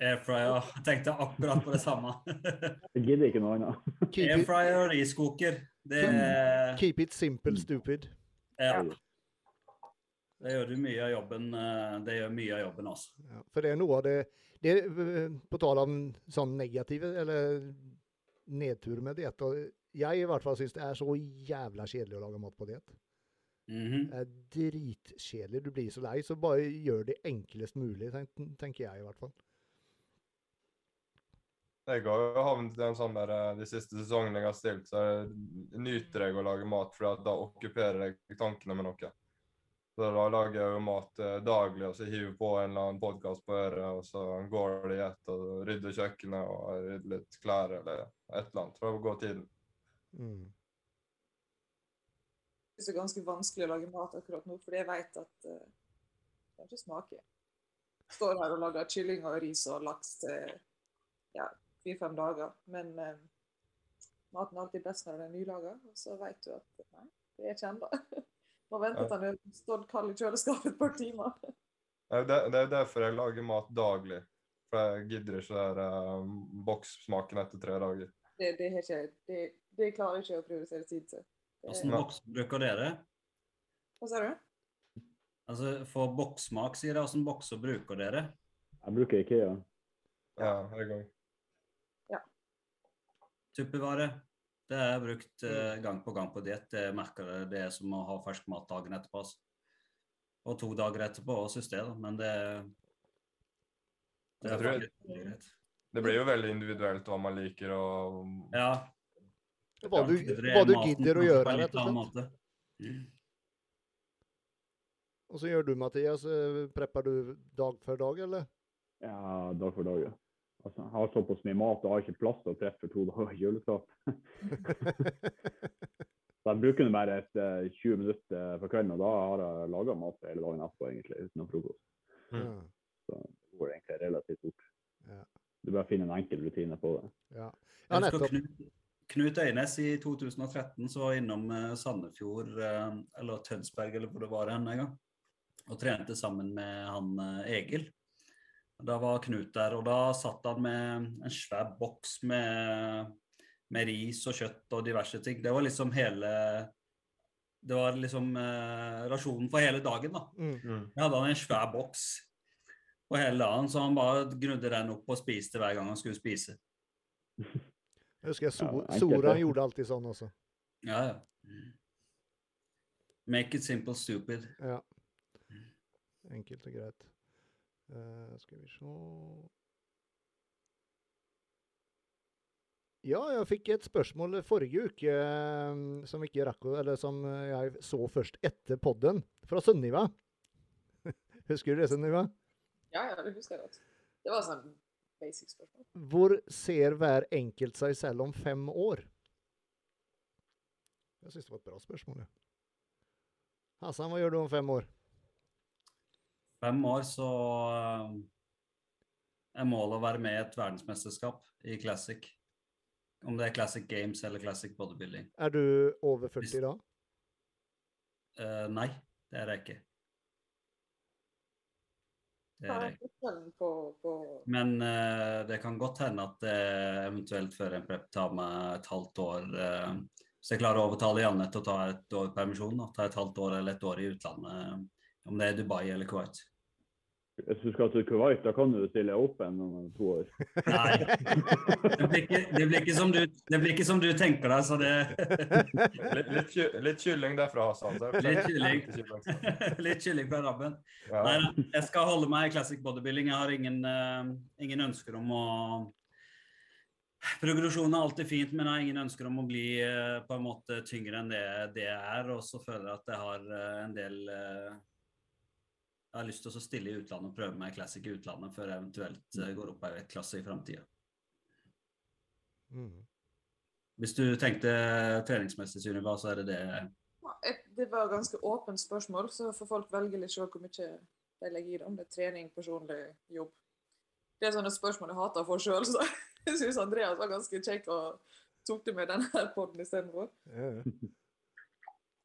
Airfryer. Jeg tenkte akkurat på det samme. Jeg gidder ikke noe annet. Airfryer og riskoker. Det, er- keep it simple, stupid. ja. det gjør du mye av jobben. eh, Det gjør mye av jobben, altså. Ja, for det er noe av det, det eh, På tale om sånn negative eller nedtur med det. og Jeg i hvert fall syns det er så jævla kjedelig å lage mat på diett. -hmm. Det er dritkjedelig. Du blir så lei, så bare gjør det enklest mulig, tenk- tenker jeg i hvert fall. Jeg har jo havnet i en sånn der eh, de siste sesongene jeg har stilt, så nyter jeg å lage mat, for da okkuperer jeg tankene med noe. Så da lager jeg jo mat eh, daglig, og så hiver på en eller annen podkast på øret, og så går det i ett og rydder kjøkkenet og rydder litt klær eller et eller annet for å gå tiden. Mm. det er ganske vanskelig å lage mat akkurat nå, fordi jeg vet at uh, det ikke smaker. Står her og lager kylling og ris og laks til ja, fire-fem dager. Men uh, maten er alltid best når den er nylaga, og så vet du at nei, det er ikke ennå. Må vente til han er stått kald i kjøleskapet et par timer. Eh, Det, det er derfor jeg lager mat daglig. For jeg gidder ikke den uh, bokssmaken etter tre dager. Det, det, ikke, det, det klarer jeg ikke å prioritere tid til. Hvordan boks bruker dere? Hva sa du? Altså, For bokssmak, sier jeg. Hvordan bokser bruker dere? Jeg bruker Ikea. Ja, jeg òg. Tuppevare. Det har jeg brukt eh, gang på gang på diett. Jeg merker det, det er som å ha fersk mat dagen etterpå. Altså. Og to dager etterpå òg, syns jeg. Men det, det er tror- faktisk greit. Det blir jo veldig individuelt hva man liker og Ja. Hva du, hva du gidder å gjøre, rett og slett. Mm. Og så gjør du, Mathias. eh, Prepper du dag for dag, eller? Ja, dag for dag, ja. Altså, jeg har såpass mye mat og har ikke plass til å treffe for to dager i kjøleskap. Så jeg bruker bare et, uh, 20 minutter på kvelden, og da har jeg laga mat hele dagen etterpå, egentlig, uten noe frokost. Mm. Ja. Så det går egentlig relativt fort. Ja. Du bare finner en enkel rutine på det. Ja, ja nettopp. Knut, Øynes i 2013 så var innom eh, Sandefjord, eh, eller Tønsberg, eller hvor det var hen en gang, og trente sammen med han eh, Egil. Da var Knut der, og da satt han med en svær boks med, med ris og kjøtt og diverse ting. Det var liksom hele Det var liksom eh, rasjonen for hele dagen, da. Mm. Mm. Jeg hadde han en svær boks på hele dagen, så han bare grudde den opp og spiste hver gang han skulle spise. Jeg husker so Ja, Sora gjorde alltid sånn også. Ja, ja. Make it simple stupid. Ja. Enkelt og greit. Eh, skal vi se Ja, jeg fikk et spørsmål forrige uke eh, som ikke rakk Eller som jeg så først etter podden, fra Sunniva. Husker du det, Sunniva? Ja, ja, det husker jeg godt. Det var sånn basic spørsmål. Hvor ser hver enkelt seg selv om fem år? Jeg syns det var et bra spørsmål. ja. Hassan, hva gjør du om fem år? Fem år, så eh, er målet å være med i et verdensmesterskap i classic. Om det er classic games eller classic bodybuilding. Er du over 40 da? Uh, nei, det er jeg ikke. Det er jeg. ikke. Men uh, det kan godt hende at det eventuelt før en prep tar meg et halvt år Hvis jeg klarer å overtale Janne til å ta et år permisjon, da, ta et halvt år eller et år i utlandet, om det er Dubai eller Kuwait. Hvis du skal til Kuwait, da kan du stille åpen om to år. Nei. Det blir ikke, det blir ikke, som, du, det blir ikke som du tenker deg, så det Litt, litt, litt kylling derfra, Hassan. Litt kylling. Litt kylling fra rabben. Ja. Nei, jeg skal holde meg i classic bodybuilding. Jeg har ingen, uh, ingen ønsker om å Progresjon er alltid fint, men jeg har ingen ønsker om å bli uh, på en måte tyngre enn det, det er. Og så føler jeg at jeg har uh, en del eh, Jeg har lyst til å stille i utlandet og prøve meg i classic i utlandet før jeg eventuelt eh, går opp ei klasse i framtida. Mm. Hvis du tenkte treningsmessig, Sunniva, så er det det Det var et ganske åpent spørsmål, så får folk velge litt selv hvor mye de legger i det. Om det er trening, personlig, jobb. Det er sånne spørsmål jeg hater å få sjøl, så jeg syns Andreas var ganske kjekk og tok det med denne poden istedenfor. Ja, ja.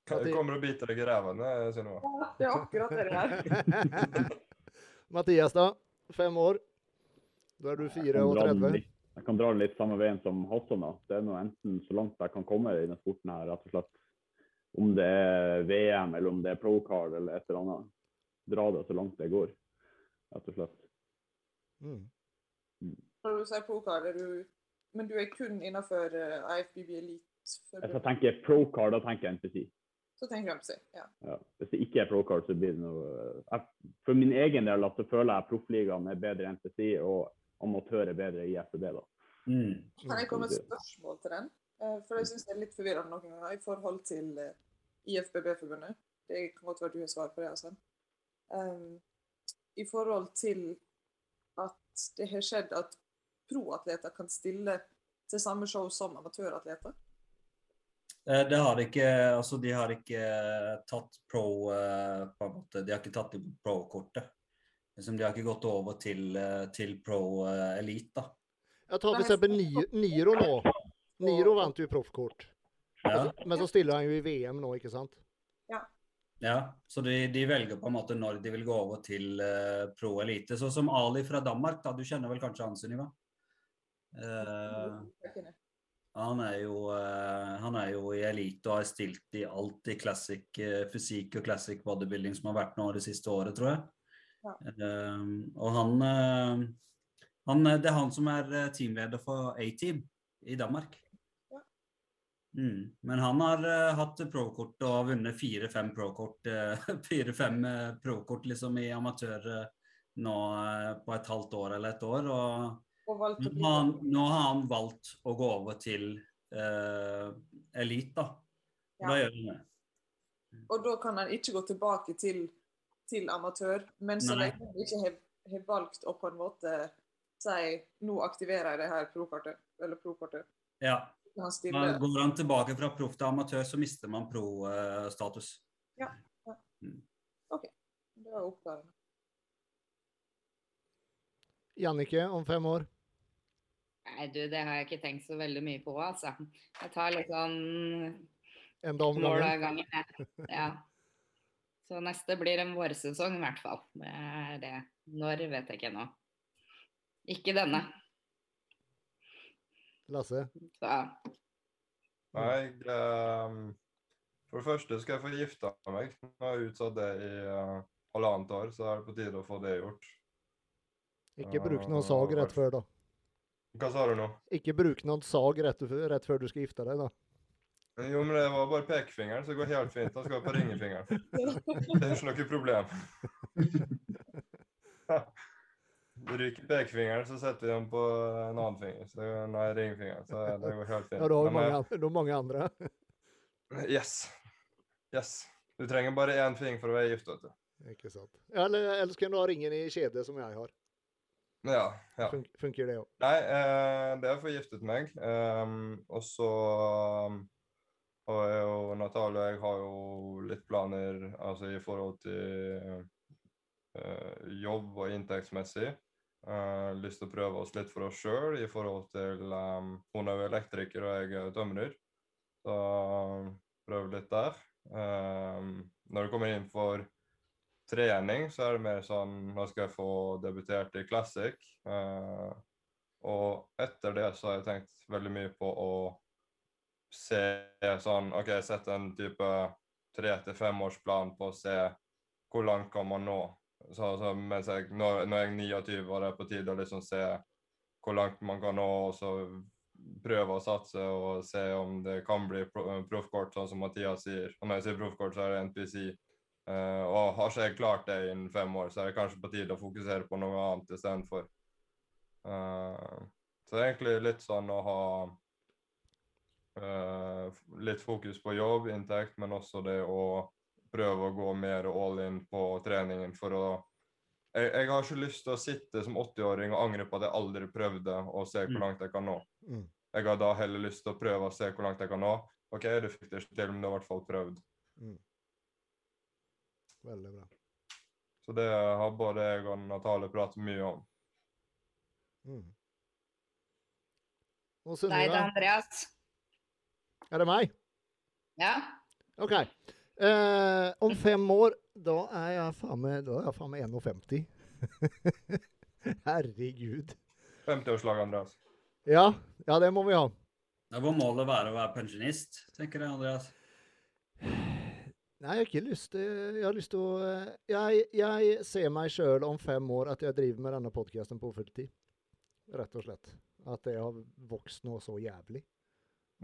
Det kommer og biter deg i ræva, eh, Synnøve. Ja, det er akkurat det det er. Mathias, da? Fem år. Da er du fire og dra 34. Jeg kan dra den litt samme veien som Hassan. Det er nå enten så langt jeg kan komme i denne sporten her, rett og slett. Om det er VM, eller om det er pro-card eller et eller annet. Dra det så langt det går, rett og slett. Mm. Når du sier pro-card, er du Men du er kun innenfor uh, IFBB Elite? Hvis jeg tenker pro-card, da tenker jeg NPC. Så tenker på seg. Ja. Ja. Hvis det ikke er pro-card, så blir det noe jeg, For min egen del at så føler jeg proffligaen er bedre enn NPC, og amatør er bedre i FBB. da. mm. Kan jeg komme med et spørsmål til den? Eh, For jeg syns det er litt forvirrende noen ganger i forhold til eh, IFBB-forbundet. Det kan godt være du har svar på det, altså. Um, I forhold til at det har skjedd at proatleter kan stille til samme show som amatøratleter. Eh, Det har ikke, altså de har ikke tatt pro eh, på en måte, De har ikke tatt pro-kortet. Liksom, de har ikke gått over til, eh, til pro eh, elite, da. Jeg tar f.eks. Niro nå. Niro vant jo proffkort. Ja, Men så stiller han jo i VM nå, ikke sant? ja. Så de, de velger på en måte når de vil gå over til uh, pro elite. Sånn som Ali fra Danmark, da. Du kjenner vel kanskje han, Sunniva? Eh, han er jo eh, han er jo i elite og har stilt i alt i classic eh, fysikk og classic bodybuilding som har vært nå det siste året, tror jeg. Ja. Eh, og han, eh, han Det er han som er teamleder for A-Team i Danmark. Ja. Mm. Men han har hatt pro-kort og har vunnet fire-fem pro-kort pro-kort liksom i amatør nå på et halvt år eller et år. og nå bli har, han, nå har han valgt å gå over til eh, elite, da. Ja. Da gjør han det. Og da kan han ikke gå tilbake til, til amatør. Men så lenge han ikke har, har valgt å på en måte si nå aktiverer jeg det her pro-kortet, eller pro-kortet, Ja. han går han tilbake fra proff til amatør, så mister man pro-status. Det var oppgaven. Jannicke om fem år? Nei, du, det har jeg ikke tenkt så veldig mye på, altså. Jeg tar litt sånn En dag om gangen? av gangen. Ja. Så neste blir en vårsesong, i hvert fall. Det er det. Når, vet jeg ikke ennå. Ikke denne. Lasse? Så Nei, um, for det første skal jeg få gifta meg. Nå har jeg utsatt det i eh, halvannet år, så er det på tide å få det gjort. Ikke bruk noen sag rett før, da. Hva sa du nå? Ikke bruk noen sag rett, rett før du skal gifte deg, da. Jo, men det var bare pekefingeren, så det går helt fint. Da skal jeg på ringefingeren. Det er ikke noe problem. Ryker pekefingeren, så setter vi den på en annen finger. Så nei, ringefingeren. Så det går helt fint. Ja, du har mange, an- mange andre. Yes. Yes. Du trenger bare én finger for å være gift, vet du. Ikke sant. Eller, eller så kan du ha ringen i kjede, som jeg har. Ja. ja. Fun funker det òg. Nei, eh, det har forgiftet meg. Um, og så og jeg jo Natalie og jeg har jo litt planer altså i forhold til uh, jobb og inntektsmessig. Uh, lyst til å prøve oss litt for oss sjøl i forhold til um, Hun er jo elektriker og jeg er tømrer. Så prøve litt der. Um, når det kommer inn for trening, så er det mer sånn Nå skal jeg få debutert i Classic. Uh, og etter det så har jeg tenkt veldig mye på å se sånn OK, sette en type tre til femårsplan på å se hvor langt kan man nå. Så, så mens jeg, når, når jeg er 29, var det på tide å liksom se hvor langt man kan nå, og så prøve å satse og se om det kan bli proffkort, sånn som Mathias sier. Og når jeg sier proffkort, så er det NPC. Eh, og har ikke jeg klart det innen fem år, så er det kanskje på tide å fokusere på noe annet istedenfor. Uh, så det er egentlig litt sånn å ha uh, litt fokus på jobb, inntekt, men også det å prøve å gå mer all in på treningen for å jeg, jeg har ikke lyst til å sitte som 80-åring og angre på at jeg aldri prøvde å se hvor Mm. langt jeg kan nå. Mm. Jeg har da heller lyst til å prøve å se hvor langt jeg kan nå. OK, du fikk det ikke til, men du har i hvert fall prøvd. Veldig bra. Så det har både jeg og Natalie pratet mye om. Mm. Og Nei, det er Andreas. er det meg? Ja. OK. Eh, om fem år, da er jeg faen meg, da er jeg faen meg 51. Herregud. 50-årslag, Andreas. Ja, ja, det må vi ha. Da må målet være å være pensjonist, tenker jeg, Andreas. Nei, jeg har ikke lyst til Jeg har lyst til å eh, Jeg, jeg ser meg sjøl om fem år at jeg driver med denne podkasten på fulltid. Rett og slett. At det har vokst nå så jævlig.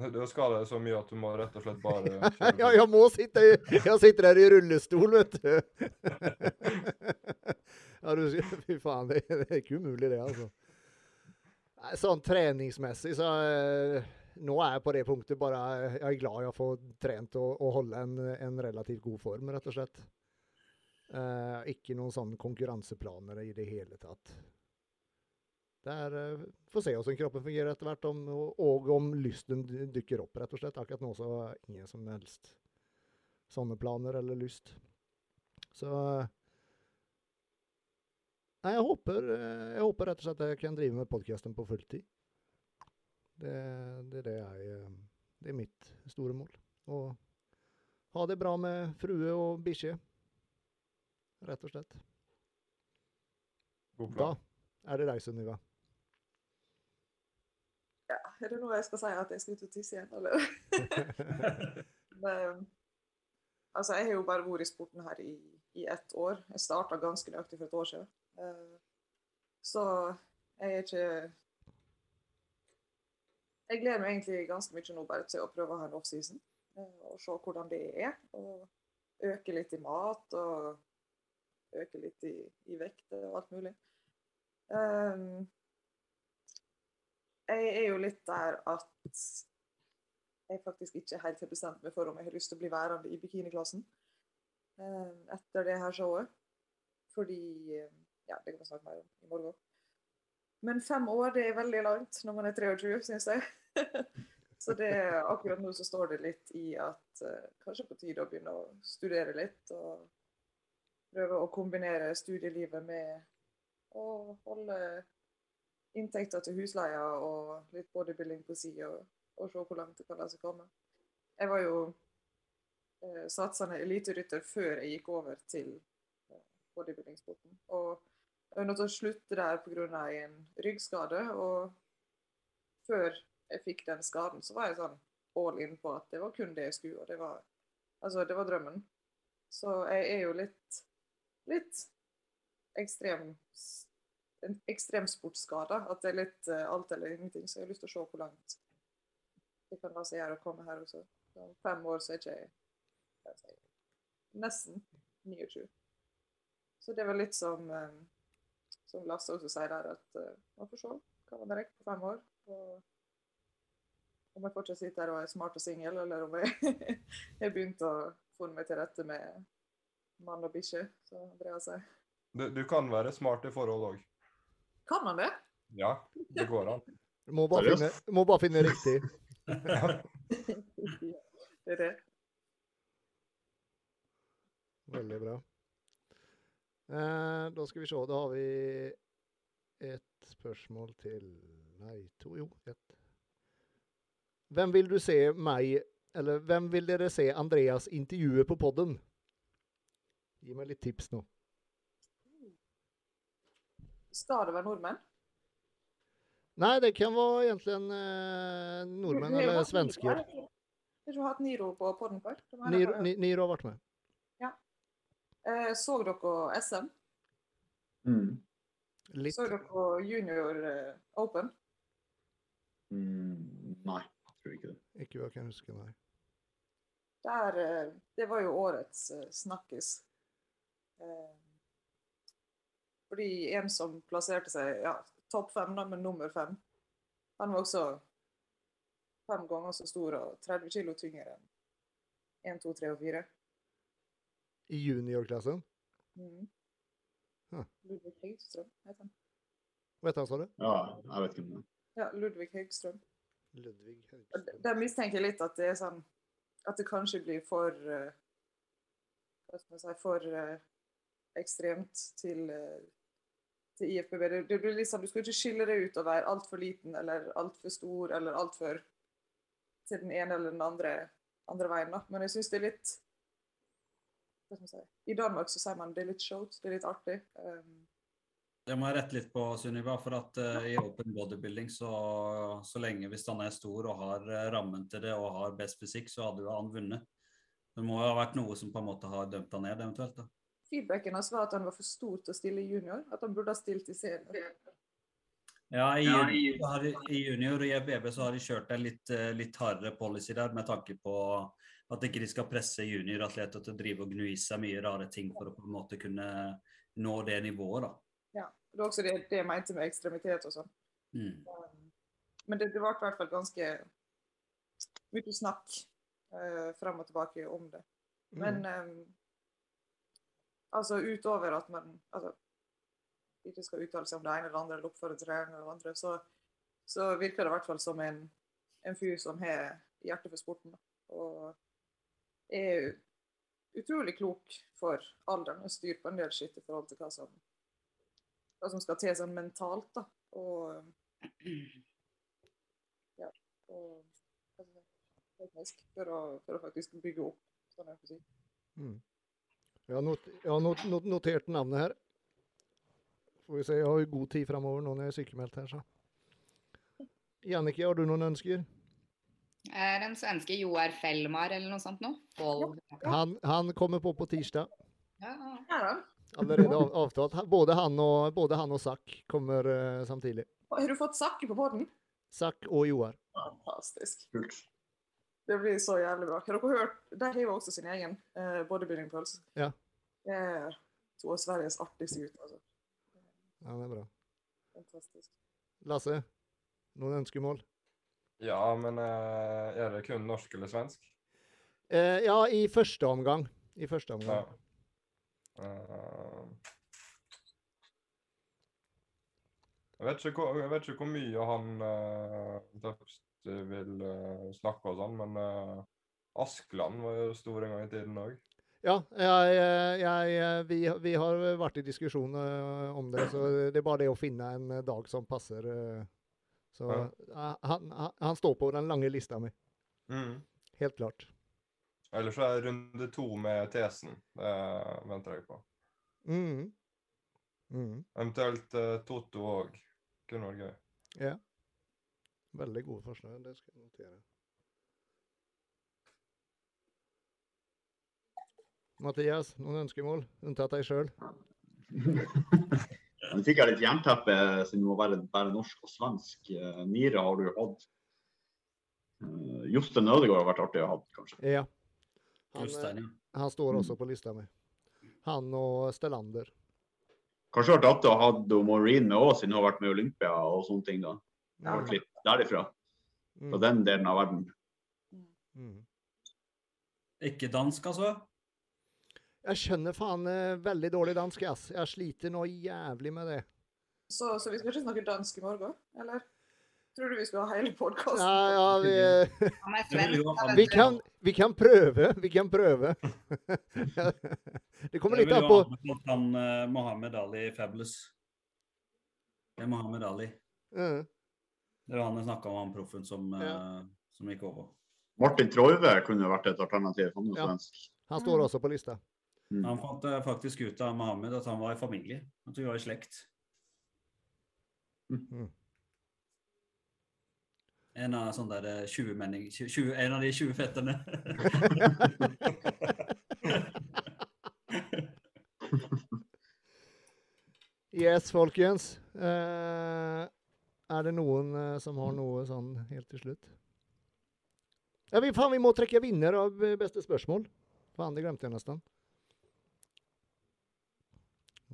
Du har deg så mye at du må rett og slett bare Ja, jeg må sitte i, Jeg sitter her i rullestol, vet du. Ja, du fy faen, det, det er ikke umulig, det, altså. Sånn treningsmessig, så eh, Nå er jeg på det punktet bare Jeg er glad jeg får trent og, og holde en, en relativt god form, rett og slett. Uh, ikke noen sånne konkurranseplaner i det hele tatt. Det er, uh, Får se hvordan kroppen fungerer etter hvert, om, og, om lysten dukker opp, rett og slett. Akkurat nå så ingen som helst sånne planer eller lyst. Så Nei, jeg håper, jeg håper rett og slett jeg kan drive med podkasten på fulltid. Det, det er det jeg eh, Det er mitt store mål. Å ha det bra med frue og bikkje. Rett og slett. God Da er det deg, Sunniva. Ja, er det nå jeg skal si at jeg skal ut og tisse igjen, eller? Men, altså, jeg har jo bare vært i sporten her i, i ett år. Jeg starta ganske nøyaktig for et år siden. Eh, så jeg er ikke Jeg gleder meg egentlig ganske mye nå bare til å prøve å ha en offseason. eh, Og se hvordan det er. Og øke litt i mat og øke litt i, i vekt og alt mulig. Um, jeg er jo litt der at jeg faktisk ikke helt har bestemt meg for om jeg har lyst til å bli værende i bikiniklassen um, etter det her showet. Fordi eh, Ja, det kan vi snakke mer om i morgen. Men fem år det er veldig langt når man er 23, syns jeg. så det, akkurat nå så står det litt i at uh, kanskje på tide å begynne å studere litt. Og prøve å kombinere studielivet med å holde inntekter til husleia og litt bodybuilding på sida, og, og se hvor langt det kan la seg komme. Jeg var jo eh, satsende eliterytter før jeg gikk over til eh, bodybuildingsporten. Og jeg var nødt til å slutte der pga. en ryggskade. Og før jeg fikk den skaden, så var jeg sånn all in på at det var kun det jeg skulle. Og det var, altså, det var drømmen. Så jeg er jo litt, litt ekstrem en ekstremsportskade. At det er litt uh, alt eller ingenting. Så jeg har lyst til å se hvor langt det kan la seg gjøre å komme her også. Så om fem år så er ikke jeg, jeg si, nesten 29. Så det var litt som, um, som Lasse også sier der, at uh, man får se hva man rekker på fem år. Og om jeg fortsatt sitter her og er smart og singel, eller om jeg har begynt å få meg til rette med mann og bikkje, som Andrea sier. Du, du kan være smart i forhold òg. Kan man det? Ja, det går an. Du må bare, finne, må bare finne riktig. Ja. det er det. Veldig bra. Eh, da skal vi se. Da har vi et spørsmål til Nei, to, jo, ett. Hvem vil du se meg Eller hvem vil dere se Andreas intervjue på podden? Gi meg litt tips nå. Skal det være nordmenn? Nei, det kan være egentlig en eh, nordmenn Vi har jo eller svensker. Har du hatt Niro på podden før. Niro, Ni- Niro har vært med. Eh, så dere SM? Mm. Litt. Så dere Junior eh, Open? Mm, nei, ikke hva jeg kan huske, nei. Der, eh, det var jo årets eh, snakkis. Eh, fordi en som plasserte seg ja, topp fem, da, men nummer fem, han var også fem ganger så stor og 30 kilo tyngre enn 1, 2, 3 og 4. I juniorklassen. Mm. Huh. Ludvig Høgstrøm heter han. Vet du hva sa du? Ja, jeg vet ikke det er. Ja, Ludvig Høgstrøm. Ludvig Haugstrøm. Der mistenker jeg litt at det er sånn At det kanskje blir for uh, Hva skal man si For uh, ekstremt til, uh, til IFBB. Det, det blir liksom, du skal ikke skille deg ut og være altfor liten eller altfor stor eller altfor til den ene eller den andre, andre veien. da. Men jeg syns det er litt hva skal man si? I Danmark så sier man det er litt showt, det er litt artig. Um, Det må jeg rette litt på, Sunniva. For at uh, i open bodybuilding, så, så lenge hvis han er stor og har eh, rammen til det og har best fysikk, så hadde jo han vunnet. Det må jo ha vært noe som på en måte har dømt han ned, eventuelt. da. feedbacken hans var at han var for stor til å stille junior. At han burde ha stilt i senior. Ja, i, junior, i junior og i BB så har de kjørt en litt, eh, litt hardere policy der, med tanke på at ikke de skal presse junioratleter til å drive og gnu i seg mye rare ting for å på en måte kunne nå det nivået. da. Det var også det, det jeg mente med ekstremitet og sånn. Mm. Um, Men det, det ble i hvert fall ganske mye snakk uh, frem og tilbake om det. Men um, altså utover at man altså, ikke skal uttale seg om det ene eller andre, eller oppfordre til det ene eller det andre, så, så virker det i hvert fall som en, en fyr som har hjerte for sporten. Og er utrolig klok for alderen og styr på en del skitt i forhold til hva som, hva som skal til sånn mentalt. da. Og ja, og teknisk for å, for å faktisk bygge opp, sånn jeg får si. Mm. Jeg har, not, jeg har not, not, notert navnet her. Får vi se, jeg har jo god tid framover nå når jeg er sykemeldt her, så. Jannicke, har du noen ønsker? Er den svenske Joar Fellmar eller noe sånt noe. Han, han kommer på på tirsdag. Ja. Da. Allerede av, avtalt. Både han og, både han og Zack kommer uh, samtidig. Har du fått Sakke på båten? Zack og Joar. Fantastisk. Kult. Det blir så jævlig bra. Har dere hørt? De har jo også sin egen uh, bodybuilding-puls. Ja. Det er to av Sveriges artigste gutter. Altså. Ja, det er bra. Fantastisk. Lasse, noen ønskemål? Ja, men uh, er det kun norsk eller svensk? Eh, ja, i første omgang. I første omgang. Ja. Eh, jeg, vet ikke jeg vet ikke hvor mye han uh, vil uh, snakke og sånn, men uh, Askeland var jo stor en gang i tiden òg. Ja, jeg, jeg, vi, vi har vært i diskusjon om det, så det er bare det å finne en dag som passer. Så Ja. han, han, han står på den lange lista mi, Mm. helt klart. Ellers så er runde to med tesen. Det venter jeg på. Mm. Mm. Eventuelt uh, Totto òg. Kunne vært gøy. Ja. Veldig gode forslag, det skal jeg notere. Mathias, noen ønskemål, unntatt deg sjøl? Men fikk jeg litt jernteppe siden det må være bare norsk og svensk. Nira har du hatt. Uh, Jostein Ødegaard har vært artig å ha, kanskje. Ja. Han, eh, Jostein, ja. han står Mm. også på lista mi. Han og Stellander. Kanskje vært artig å ha Maureen med òg, siden hun har vært med i Olympia og sånne ting. da. Ja. vært litt derifra, Mm. den delen av verden. Mm. Ikke dansk, altså? Jeg skjønner faen eh, veldig dårlig dansk, ass. Jeg sliter nå jævlig med det. Så, så vi skal ikke snakke dansk i morgen, eller? Tror du vi skal ha hele podkasten? Ja, ja, vi, da, vi, kan, vi kan prøve. Vi kan prøve. det kommer litt an på han uh, Mohammed Ali Fabulous. Det er Mohammed Ali. Mm. Det var han jeg snakka om, han proffen som, eh, som gikk over. Martin Troive kunne vært et alternativ. Han Ja. svensk. Han står også på lista. Mm. Han fant eh, faktisk ut av Mohammed at han var i familie. At vi var i slekt. Mm. En av sånne der eh, 20 menning, 20, en av de 20 fetterne. Yes, folkens. Uh, er det noen uh, som har noe sånn helt til slutt? Ja, vi, faen, vi må trekke vinner av eh, beste spørsmål. Faen, det glemte jeg nesten.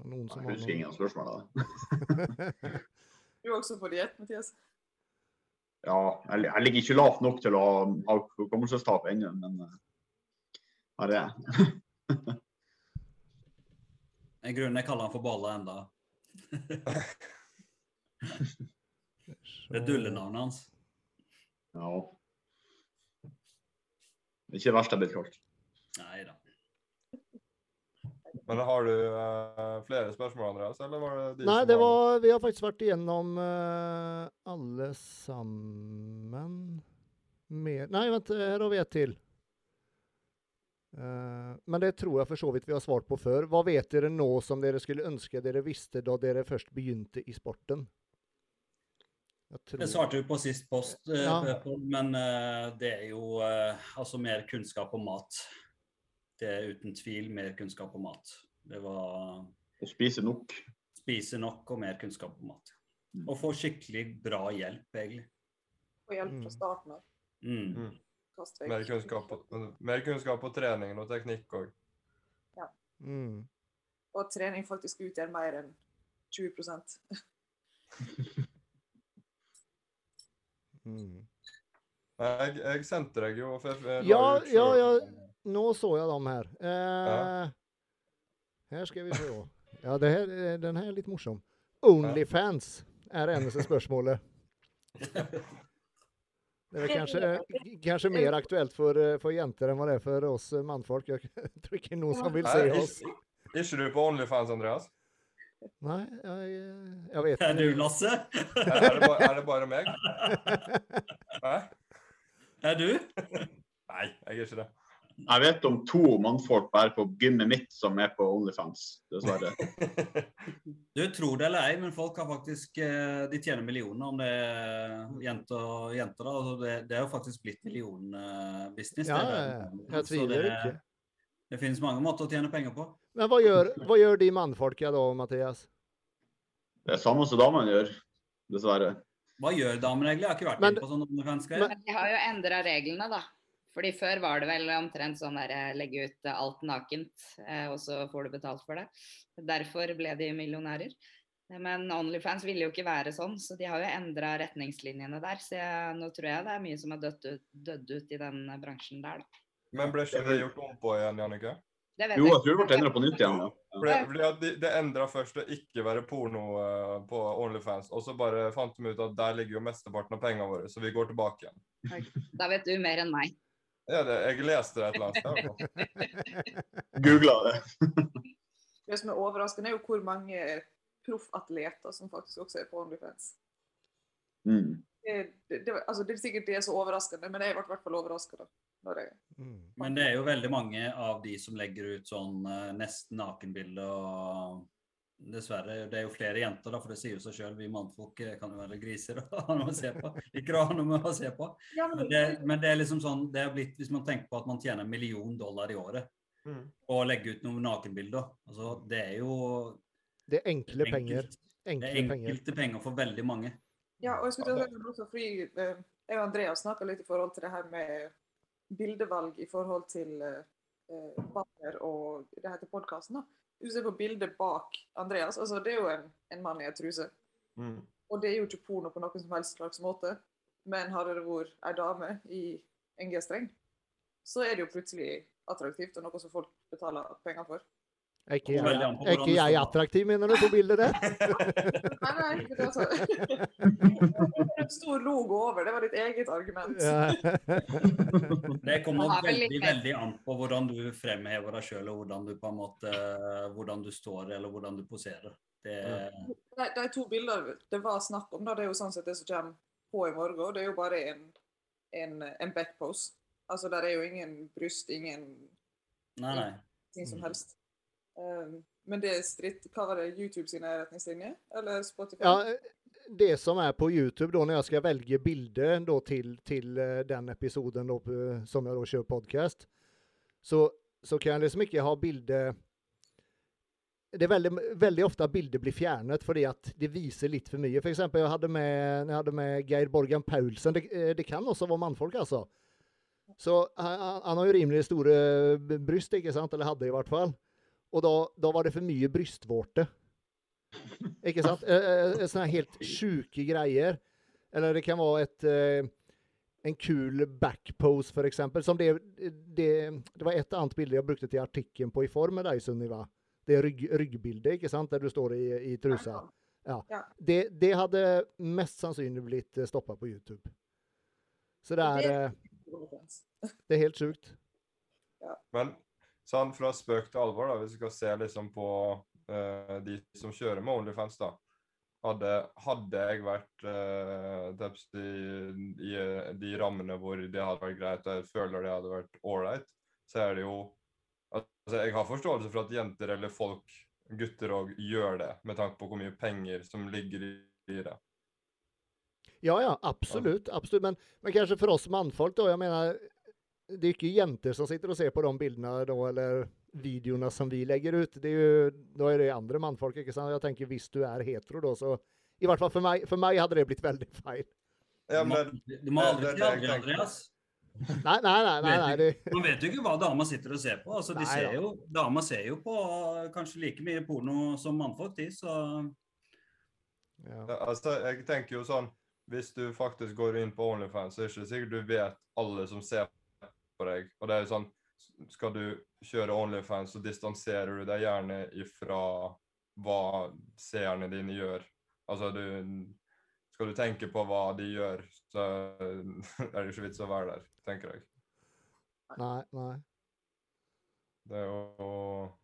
Noen som Jeg husker ingen spørsmål. Da. Du er også på diett, Mathias. Ja, jeg, jeg ligger ikke lavt nok til å ha, hukommelsestap ennå, men eh, her er jeg. En grunn jeg kaller han for balla enda. Det er dullenavnet hans. Ja. Det er ikke det verste jeg er blitt kalt. Nei da. Men har du uh, flere spørsmål, Andreas? Eller var det de Nei, som det var, var Vi har faktisk vært igjennom uh, alle sammen. Mer Nei, vent, her har vi et til. Uh, men det tror jeg for så vidt vi har svart på før. Hva vet dere nå som dere skulle ønske dere visste da dere først begynte i sporten? Jeg tror Det svarte vi på sist post, eh, Ja. men eh, det er jo eh, altså mer kunnskap om mat. Det er uten tvil mer kunnskap om mat. Det var Å spise nok. spise nok og mer kunnskap om mat. Mm. Og få skikkelig bra hjelp, egentlig. Og hjelp fra Mm. starten av. Mm. Mm. Mer kunnskap, på, mer kunnskap på trening og teknikk òg. mm. Og trening faktisk utgjør mer enn 20 Mm. Jeg, jeg sendte deg jo for for, for, Ja, ja, ja. Nå så jeg dem her. Eh, Her skal vi se. Ja, det her, eh, den her er litt morsom. Onlyfans er eneste spørsmålet. Det er kanskje, kanskje mer aktuelt for, eh, for jenter enn hva det er for oss eh, mannfolk. Jeg tror ikke noen som vil se oss. Er ikke du på Onlyfans, Andreas? Nei, jeg, jeg vet Er du, Lasse? Er, er, det, bare, er det bare meg? Hæ? Er du? Nei, jeg er ikke det. Jeg vet om to mannfolk bare på gymmet mitt som er på Onlyfans, dessverre. Du tror det eller ei, men folk har faktisk eh, De tjener millioner om det er jenter, og jenter da. Altså det, det er jo faktisk blitt millionbusiness. Ja, ja, ja. Jeg tviler ikke. Det finnes mange måter å tjene penger på. Men hva gjør, hva gjør de mannfolka da, Mathias? Det er samme som damene gjør, dessverre. Hva gjør damene egentlig? Jeg har ikke vært Men- på sånn OnlyFans-greier. Men- Men de har jo endra reglene, da. Fordi før var det vel omtrent sånn der eh, legge ut eh, alt nakent, eh, og så får du betalt for det. Derfor ble de millionærer. Men Onlyfans ville jo ikke være sånn, så de har jo endra retningslinjene der. Så jeg, nå tror jeg det er mye som har dødd ut, dødd ut i den bransjen der, da. Men ble ikke det gjort om på igjen, Jannicke? Jo, jeg tror det ble endra på nytt igjen. Ja. For det, de, det endra først å ikke være porno eh, på Onlyfans, og så bare fant de ut at der ligger jo mesteparten av pengene våre, så vi går tilbake igjen. Da vet du mer enn meg. Ja, det, jeg leste det et eller annet sted. Googla det. Det som er overraskende, er jo hvor mange proffatleter som faktisk også er på OnlyFans. Mm. Det, det, det, altså, det er sikkert det er så overraskende, men jeg ble i hvert fall overraska. Mm. Men det er jo veldig mange av de som legger ut sånn eh, nesten nakenbilder og Dessverre, det er jo flere jenter, da, for det sier jo seg sjøl. Vi mannfolk eh, kan jo være griser og ha noe å se på. Ikke ha noe å se på. Men det, men det er liksom sånn, det er blitt, hvis man tenker på at man tjener en million dollar i året Mm. og legger ut noen nakenbilder, altså det er jo Det er enkle penger. Enkle Det er enkelte penger for veldig mange. Ja, og jeg skulle til å si også fordi eh, jeg og Andreas snakka litt i forhold til det her med bildevalg i forhold til eh, eh, banner og det heter podkasten. Hvis du ser på bildet bak Andreas, altså det er jo en, en mann i ei truse. Mm. Og det er jo ikke porno på noen som helst slags måte. Men hadde det vært ei dame i en G-streng, så er det jo plutselig attraktivt og noe som folk betaler penger for. Er ikke jeg, er ikke jeg attraktiv, mener du, på bildet der? Nei, nei, det var altså En stor logo over, det var ditt eget argument. Det kommer veldig, veldig an på hvordan du fremhever deg sjøl, og hvordan du på en måte hvordan du står, eller hvordan du poserer. Det, De, de to bildene det var snakk om, da, det er jo sånn sett det som kommer på i morgen. Det er jo bare en, en, en backpose. Altså, der er jo ingen bryst, ingen nei, nei. ting som helst. Um, men det er stritt Hva var det? YouTube sine retningslinjer? Eller Spotify? Ja, det som er på YouTube da, når jeg skal velge bilde til, til eh, den episoden da, som jeg da kjører podcast, så, så kan jeg liksom ikke ha bilde det er veldig, veldig ofte at bilder blir fjernet fordi at det viser litt for mye. For eksempel, jeg hadde med, jeg hadde med Geir Borgan Paulsen. Det, eh, det kan også være mannfolk, altså. Så han- han har jo rimelig store bryst, ikke sant? Eller hadde i hvert fall. Og da, da var det for mye brystvorte. Ikke sant? Eh, eh, Sånne helt sjuke greier. Eller det kan være et eh, en kul backpose, eksempel. Som det, det, det var et annet bilde jeg brukte til artikkelen på i form med deg, Sunniva. Det rygg, ryggbildet, ikke sant? Der du står i, i trusa. Ja. Det, det hadde mest sannsynlig blitt stoppa på YouTube. Så det er, eh, det er helt sjukt. Men sånn fra spøk til alvor, da, hvis vi skal se liksom på uh, de som kjører med Onlyfans, da. Hadde, hadde jeg vært uh, i, i de rammene hvor det hadde vært greit, og jeg føler det hadde vært ålreit, så er det jo Altså, jeg har forståelse for at jenter eller folk, gutter òg, gjør det, med tanke på hvor mye penger som ligger i, det. Ja, ja, absolutt. absolutt. Men, men kanskje for oss mannfolk, da. Jeg menar, det är inte jenter som sitter och ser på de bilderna då, eller videorna som vi lägger ut. Det är ju, då är det andra manfolk, ikke sant? Jag tänker, visst du är hetero då, så i hvert fall for meg, for meg hadde det blitt veldig feil. Ja, men, du må aldri si aldri, jeg tenker. Andreas. Nei, nei, nei. nei, nei Det, Man vet jo ikke hva dama sitter og ser på. altså de Nei ser jo, Dama ser jo på eh, kanskje like mye porno som mannfolk, de. Så ja. Ja, altså, jeg tenker jo sånn Hvis du faktisk går inn på Onlyfans, så er det ikke sikkert du vet alle som ser på deg. Og det er jo sånn Skal du kjøre Onlyfans, så distanserer du deg gjerne ifra hva seerne dine gjør. Altså, du Skal du tenke på hva de gjør, så er det ikke vits å være der, tenker jeg. Nei, nei. Det er jo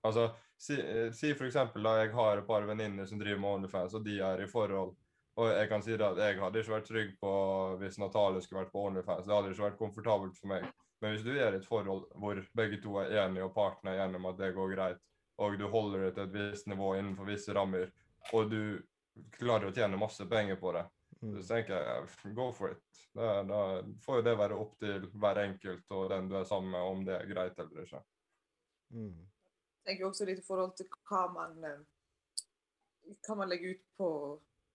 Altså, si, si for eksempel da jeg har et par venninner som driver med Onlyfans, og de er i forhold. Og jeg kan si at jeg hadde ikke vært trygg på hvis Natalie skulle vært på Onlyfans. Det hadde ikke vært komfortabelt for meg. Men hvis du er i et forhold hvor begge to er enige, og partene er enige om at det går greit, og du holder det til et visst nivå innenfor visse rammer, og du klarer å tjene masse penger på det, Mm. så tenker jeg go for it. Da, da får jo det være opp til hver enkelt og den du er sammen med, om det er greit eller ikke. Mm. Jeg tenker også litt i forhold til hva man eh, hva man legger ut på,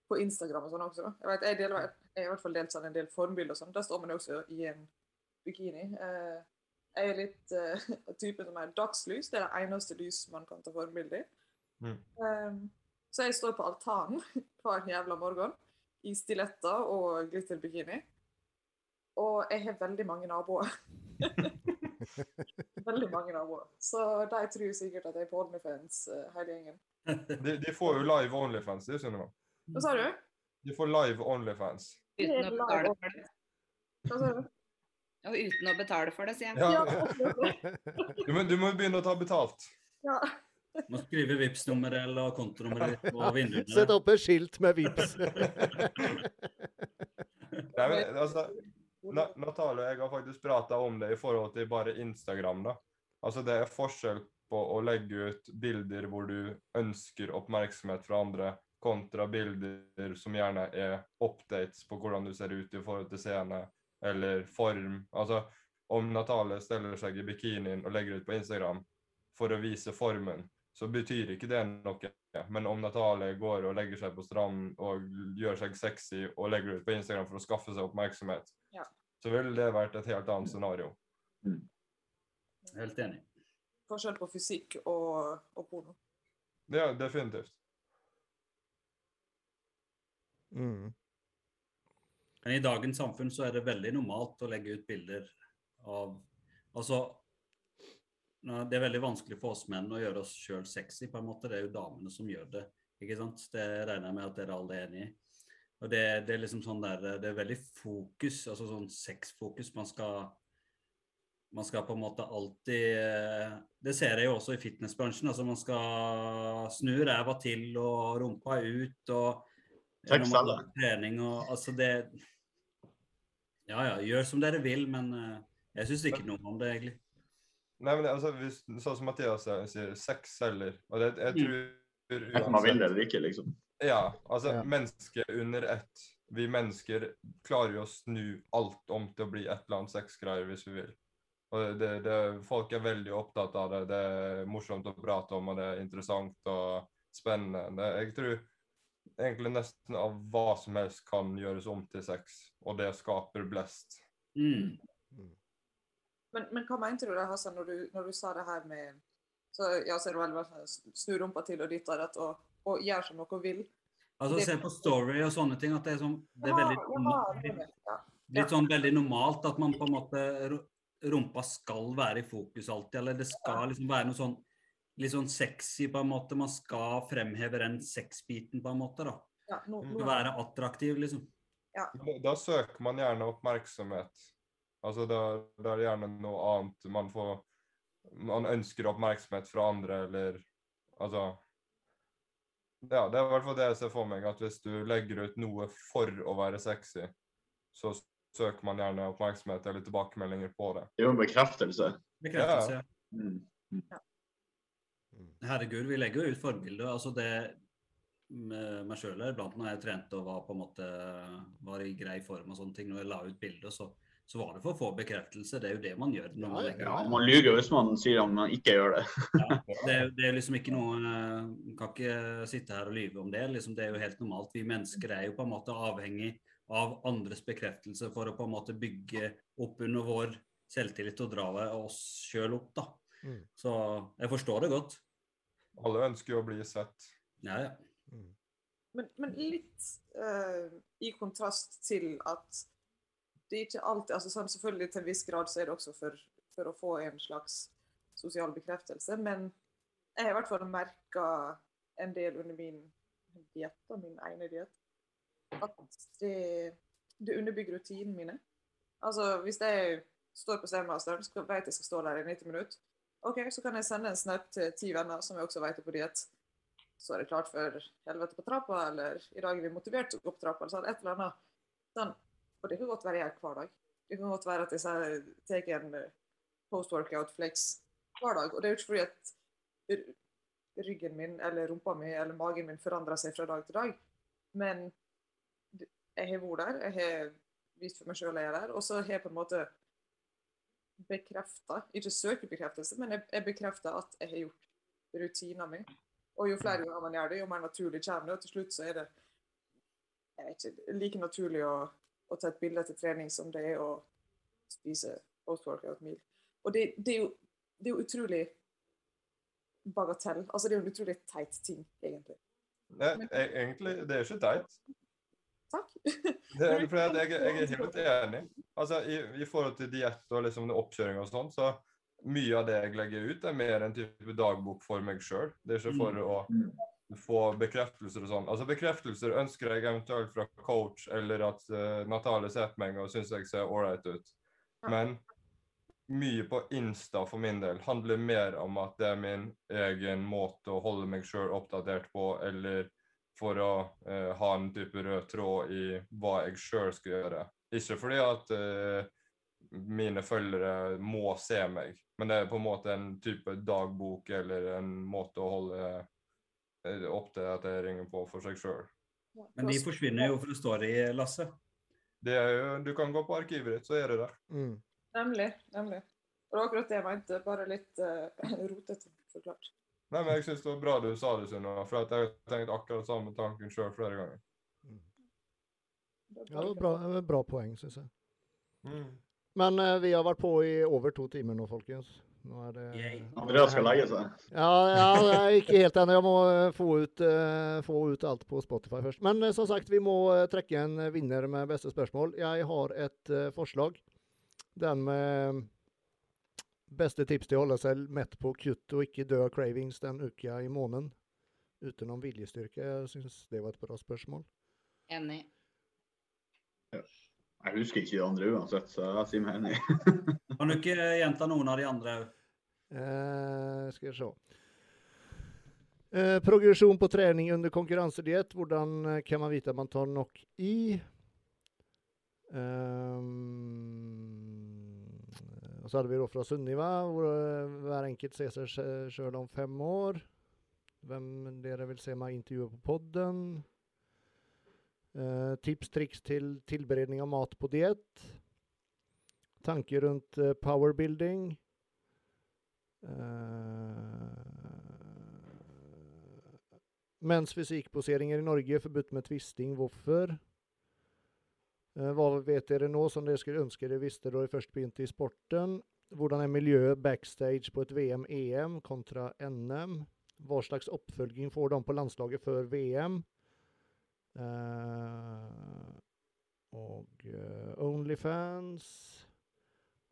på Instagram og sånn også. da. Jeg, vet, jeg, deler, jeg har i hvert fall delt sånn en del formbilder og sånn. Da står man jo også i en bikini. Eh, jeg er litt uh, typen som er dagslys. Det er det eneste lys man kan ta formbilde i. Mm. Um, Så jeg står på altanen hver jævla morgen i stiletter og glitterbikini. Og jeg har veldig mange naboer. veldig mange naboer. Så de tror sikkert at jeg er på OnlyFans, hele gjengen. De, de får jo live Onlyfans, de, Sunniva. Hva sa du? De får live Onlyfans. Det. Hva sa du? Og uten å betale for det, sier jeg. Ja, du, må, du må begynne å ta betalt. ja. Må skrive Vipps-nummeret eller kontonummeret ditt på vinduene. Sett opp et skilt med vips. Nei, men, altså, Na og jeg har faktisk prata om det i forhold til bare Instagram. da. Altså, Det er forskjell på å legge ut bilder hvor du ønsker oppmerksomhet fra andre, kontra bilder som gjerne er updates på hvordan du ser ut i forhold til scene eller form. Altså, Om Natale steller seg i bikinien og legger ut på Instagram for å vise formen, så betyr ikke det noe. Men om Natale går og legger seg på stranden og gjør seg sexy og legger ut på Instagram for å skaffe seg oppmerksomhet, Ja. så ville det vært et helt annet scenario. Helt enig. Forskjell på fysikk og, og porno. Ja, definitivt. Mm. Men i dagens samfunn så er det veldig normalt å legge ut bilder av Altså Det er veldig vanskelig for oss menn å gjøre oss sjøl sexy, på en måte. Det er jo damene som gjør det. ikke sant? Det regner jeg med at dere alle er enig i. Og det, det er liksom sånn der, det er veldig fokus, altså sånn sexfokus. Man skal man skal på en måte alltid eh, Det ser jeg jo også i fitnessbransjen. altså Man skal snu ræva til og rumpa ut. og trening og altså det Ja ja, gjør som dere vil, men eh, jeg syns ikke noe om det, egentlig. Nei, men altså, hvis, Sånn som Mathias sier, sex selger. Og det, jeg tror Enten man vil det eller ikke, liksom. Ja, altså Ja. mennesker under ett. Vi mennesker klarer jo å snu alt om til å bli et eller annet sexgreier hvis vi vil. Og det, det, folk er veldig opptatt av det. Det er morsomt å prate om, og det er interessant og spennende. Jeg tror egentlig nesten av hva som helst kan gjøres om til sex, og det skaper blest. Mm. Men, men hva mente du da, Hassan, når du, når du sa det her med så, ja, så er det veldig sånn snu rumpa til og ditt og datt og, og gjør som dere vil? Altså Det- Se på Story og sånne ting. at Det er, sånn, det er veldig, ja, det det. ja. litt sånn veldig normalt at man på en måte Rumpa skal være i fokus alltid. Eller det skal liksom være noe sånn litt sånn sexy på en måte. Man skal fremheve den sexbiten på en måte. da. Ja, no, no, Være attraktiv, liksom. Da, da søker man gjerne oppmerksomhet. Altså da, da er det gjerne noe annet man får Man ønsker oppmerksomhet fra andre, eller Altså Ja, det er i hvert fall det jeg ser for meg, at hvis du legger ut noe for å være sexy, så søker man gjerne oppmerksomhet eller tilbakemeldinger på det. Det er jo en bekreftelse. Bekreftelse. Ja. Mm. Herregud, vi legger jo ut forbilder. altså det med meg sjøl iblant når jeg trente og var på en måte var i grei form og sånne ting, når jeg la ut bilder, så, så var det for å få bekreftelse. Det er jo det man gjør. når man Ja, legger Ja, man lyver hvis man sier at man ikke gjør det. Det, er- det er liksom ikke noe Man kan ikke sitte her og lyve om det. liksom Det er jo helt normalt. Vi mennesker er jo på en måte avhengig av andres bekreftelse for å på en måte bygge opp under vår selvtillit og dra oss sjøl opp. da. Mm. Så jeg forstår det godt. Alle ønsker jo å bli sett. Ja, ja. Mm. Men, men litt uh, i kontrast til at det ikke alltid altså sånn, Selvfølgelig til en viss grad så er det også for, for å få en slags sosial bekreftelse, men jeg har i hvert fall merka en del under min diett, og min ene diett, at det, det underbygger rutinene mine. Altså, hvis jeg står på scenen så vet jeg skal stå der i 90 minutter, OK, så kan jeg sende en snap til ti venner som jeg også vet er på diett så er det klart for helvete på trappa, eller i dag er vi motivert til å gå på trappa, eller sånn, et eller annet. Sånn. Og det kan godt være jeg hver dag. Det kan godt være at jeg tar en eh, post-workout flex hver dag. Og det er jo ikke fordi at ryggen min eller rumpa mi eller magen min forandrer seg fra dag til dag. Men jeg har vært der, jeg har vist for meg sjøl jeg er der, og så har jeg på en måte bekrefta, ikke søker bekreftelse, men jeg, jeg bekrefter at jeg har gjort rutina mi. Og jo flere ganger man gjør det, jo mer naturlig kommer det. Og til slutt så er det ikke, like naturlig å, å ta et bilde til trening som det er å spise post-workout meal. Og det, det, er jo, det er jo utrolig bagatell. Altså det er jo en utrolig teit ting, egentlig. Nei, egentlig, det er ikke teit. Takk. Det for jeg, jeg, jeg er helt enig. Altså, i, I forhold til diett og liksom oppkjøring og sånn, så mye av det jeg legger ut, er mer en type dagbok for meg sjøl. Det er ikke for å få bekreftelser og sånn. Altså Bekreftelser ønsker jeg eventuelt fra coach, eller at uh, Natale ser på meg og syns jeg ser ålreit ut. Men mye på Insta for min del handler mer om at det er min egen måte å holde meg sjøl oppdatert på, eller for å eh, ha en type rød tråd i hva jeg sjøl skal gjøre. Ikke fordi at eh, mine følgere må se meg, men det er på en måte en type dagbok eller en måte å holde eh, ringer på for seg sjøl. Men de forsvinner jo fra story, Lasse. Det er jo, du kan gå på arkivet ditt, så er det der. Mm. Nemlig. nemlig. Og det var akkurat det jeg mente, bare litt uh, rotete forklart. Nei, men jeg syns det var bra du sa det, Sunna. for at jeg har tenkt akkurat samme tanken sjøl flere ganger. Ja, det var bra, det var bra poeng, syns jeg. Mm. Men uh, vi har vært på i over to timer nå, folkens. Nå er det. Andreas skal legge seg. Ja, ja er ikke helt ennå. Jeg må eh, få ut, uh, få ut alt på Spotify først. Men uh, som sagt, vi må trekke en vinner med beste spørsmål. Jeg har et forslag. Den med beste tips til å holde seg mett på kutt og ikke dø av cravings den uka i måneden. Utenom viljestyrke. Jeg syns det var et bra spørsmål. Enig. Jeg husker ikke de andre uansett, så jeg sier meg enig. Kan du ikke gjenta noen av de andre òg? Eh, skal vi se. Eh, progresjon på trening under konkurransediett. Hvordan eh, kan man vite at man tar nok i? Ehm, og så hadde vi da fra Sunniva, hvor eh, hver enkelt ser seg sj- sjøl om fem år. Hvem dere vil se meg intervjue på podden. Eh, tips, triks til tilberedning av mat på diett. Tanker rundt eh, powerbuilding. Eh, Mens fysikkposeringer i Norge forbudt med tvisting. Hvorfor? Eh, hva vet dere nå som dere skulle ønske dere visste da dere først begynte i sporten? Hvordan er miljøet backstage på et VM-EM kontra NM? Hva slags oppfølging får de på landslaget før VM? Uh, og uh, Onlyfans.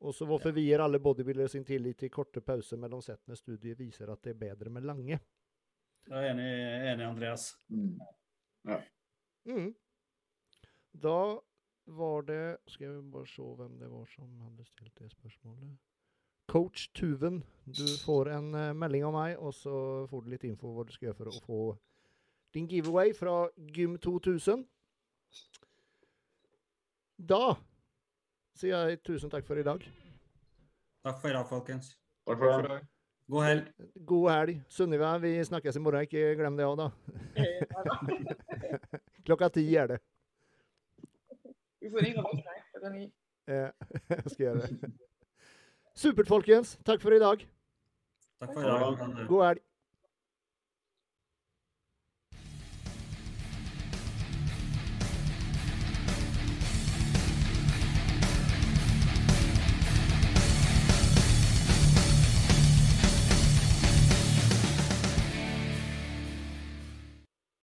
Og så hvorfor vier alle bodybuildere sin tillit til korte pauser mellom settene. Studiet viser at det er bedre med lange. Jeg er enig, enig Andreas. Mm. Mm. Da var det Skal jeg bare se hvem det var som hadde stilt det spørsmålet. Coach Tuven, du får en uh, melding av meg, og så får du litt info hva du skal gjøre for å få din giveaway fra Gym 2000. Da sier jeg tusen takk for i dag. Takk for i dag, folkens. Takk for i det. God helg. God helg. Sunniva, vi snakkes i morgen. Ikke glem det òg, da. Klokka ti er det. Vi får ringe oss klokka ni. Ja, Jeg skal gjøre det. Supert, folkens. Takk for i dag. Takk for i dag. God helg.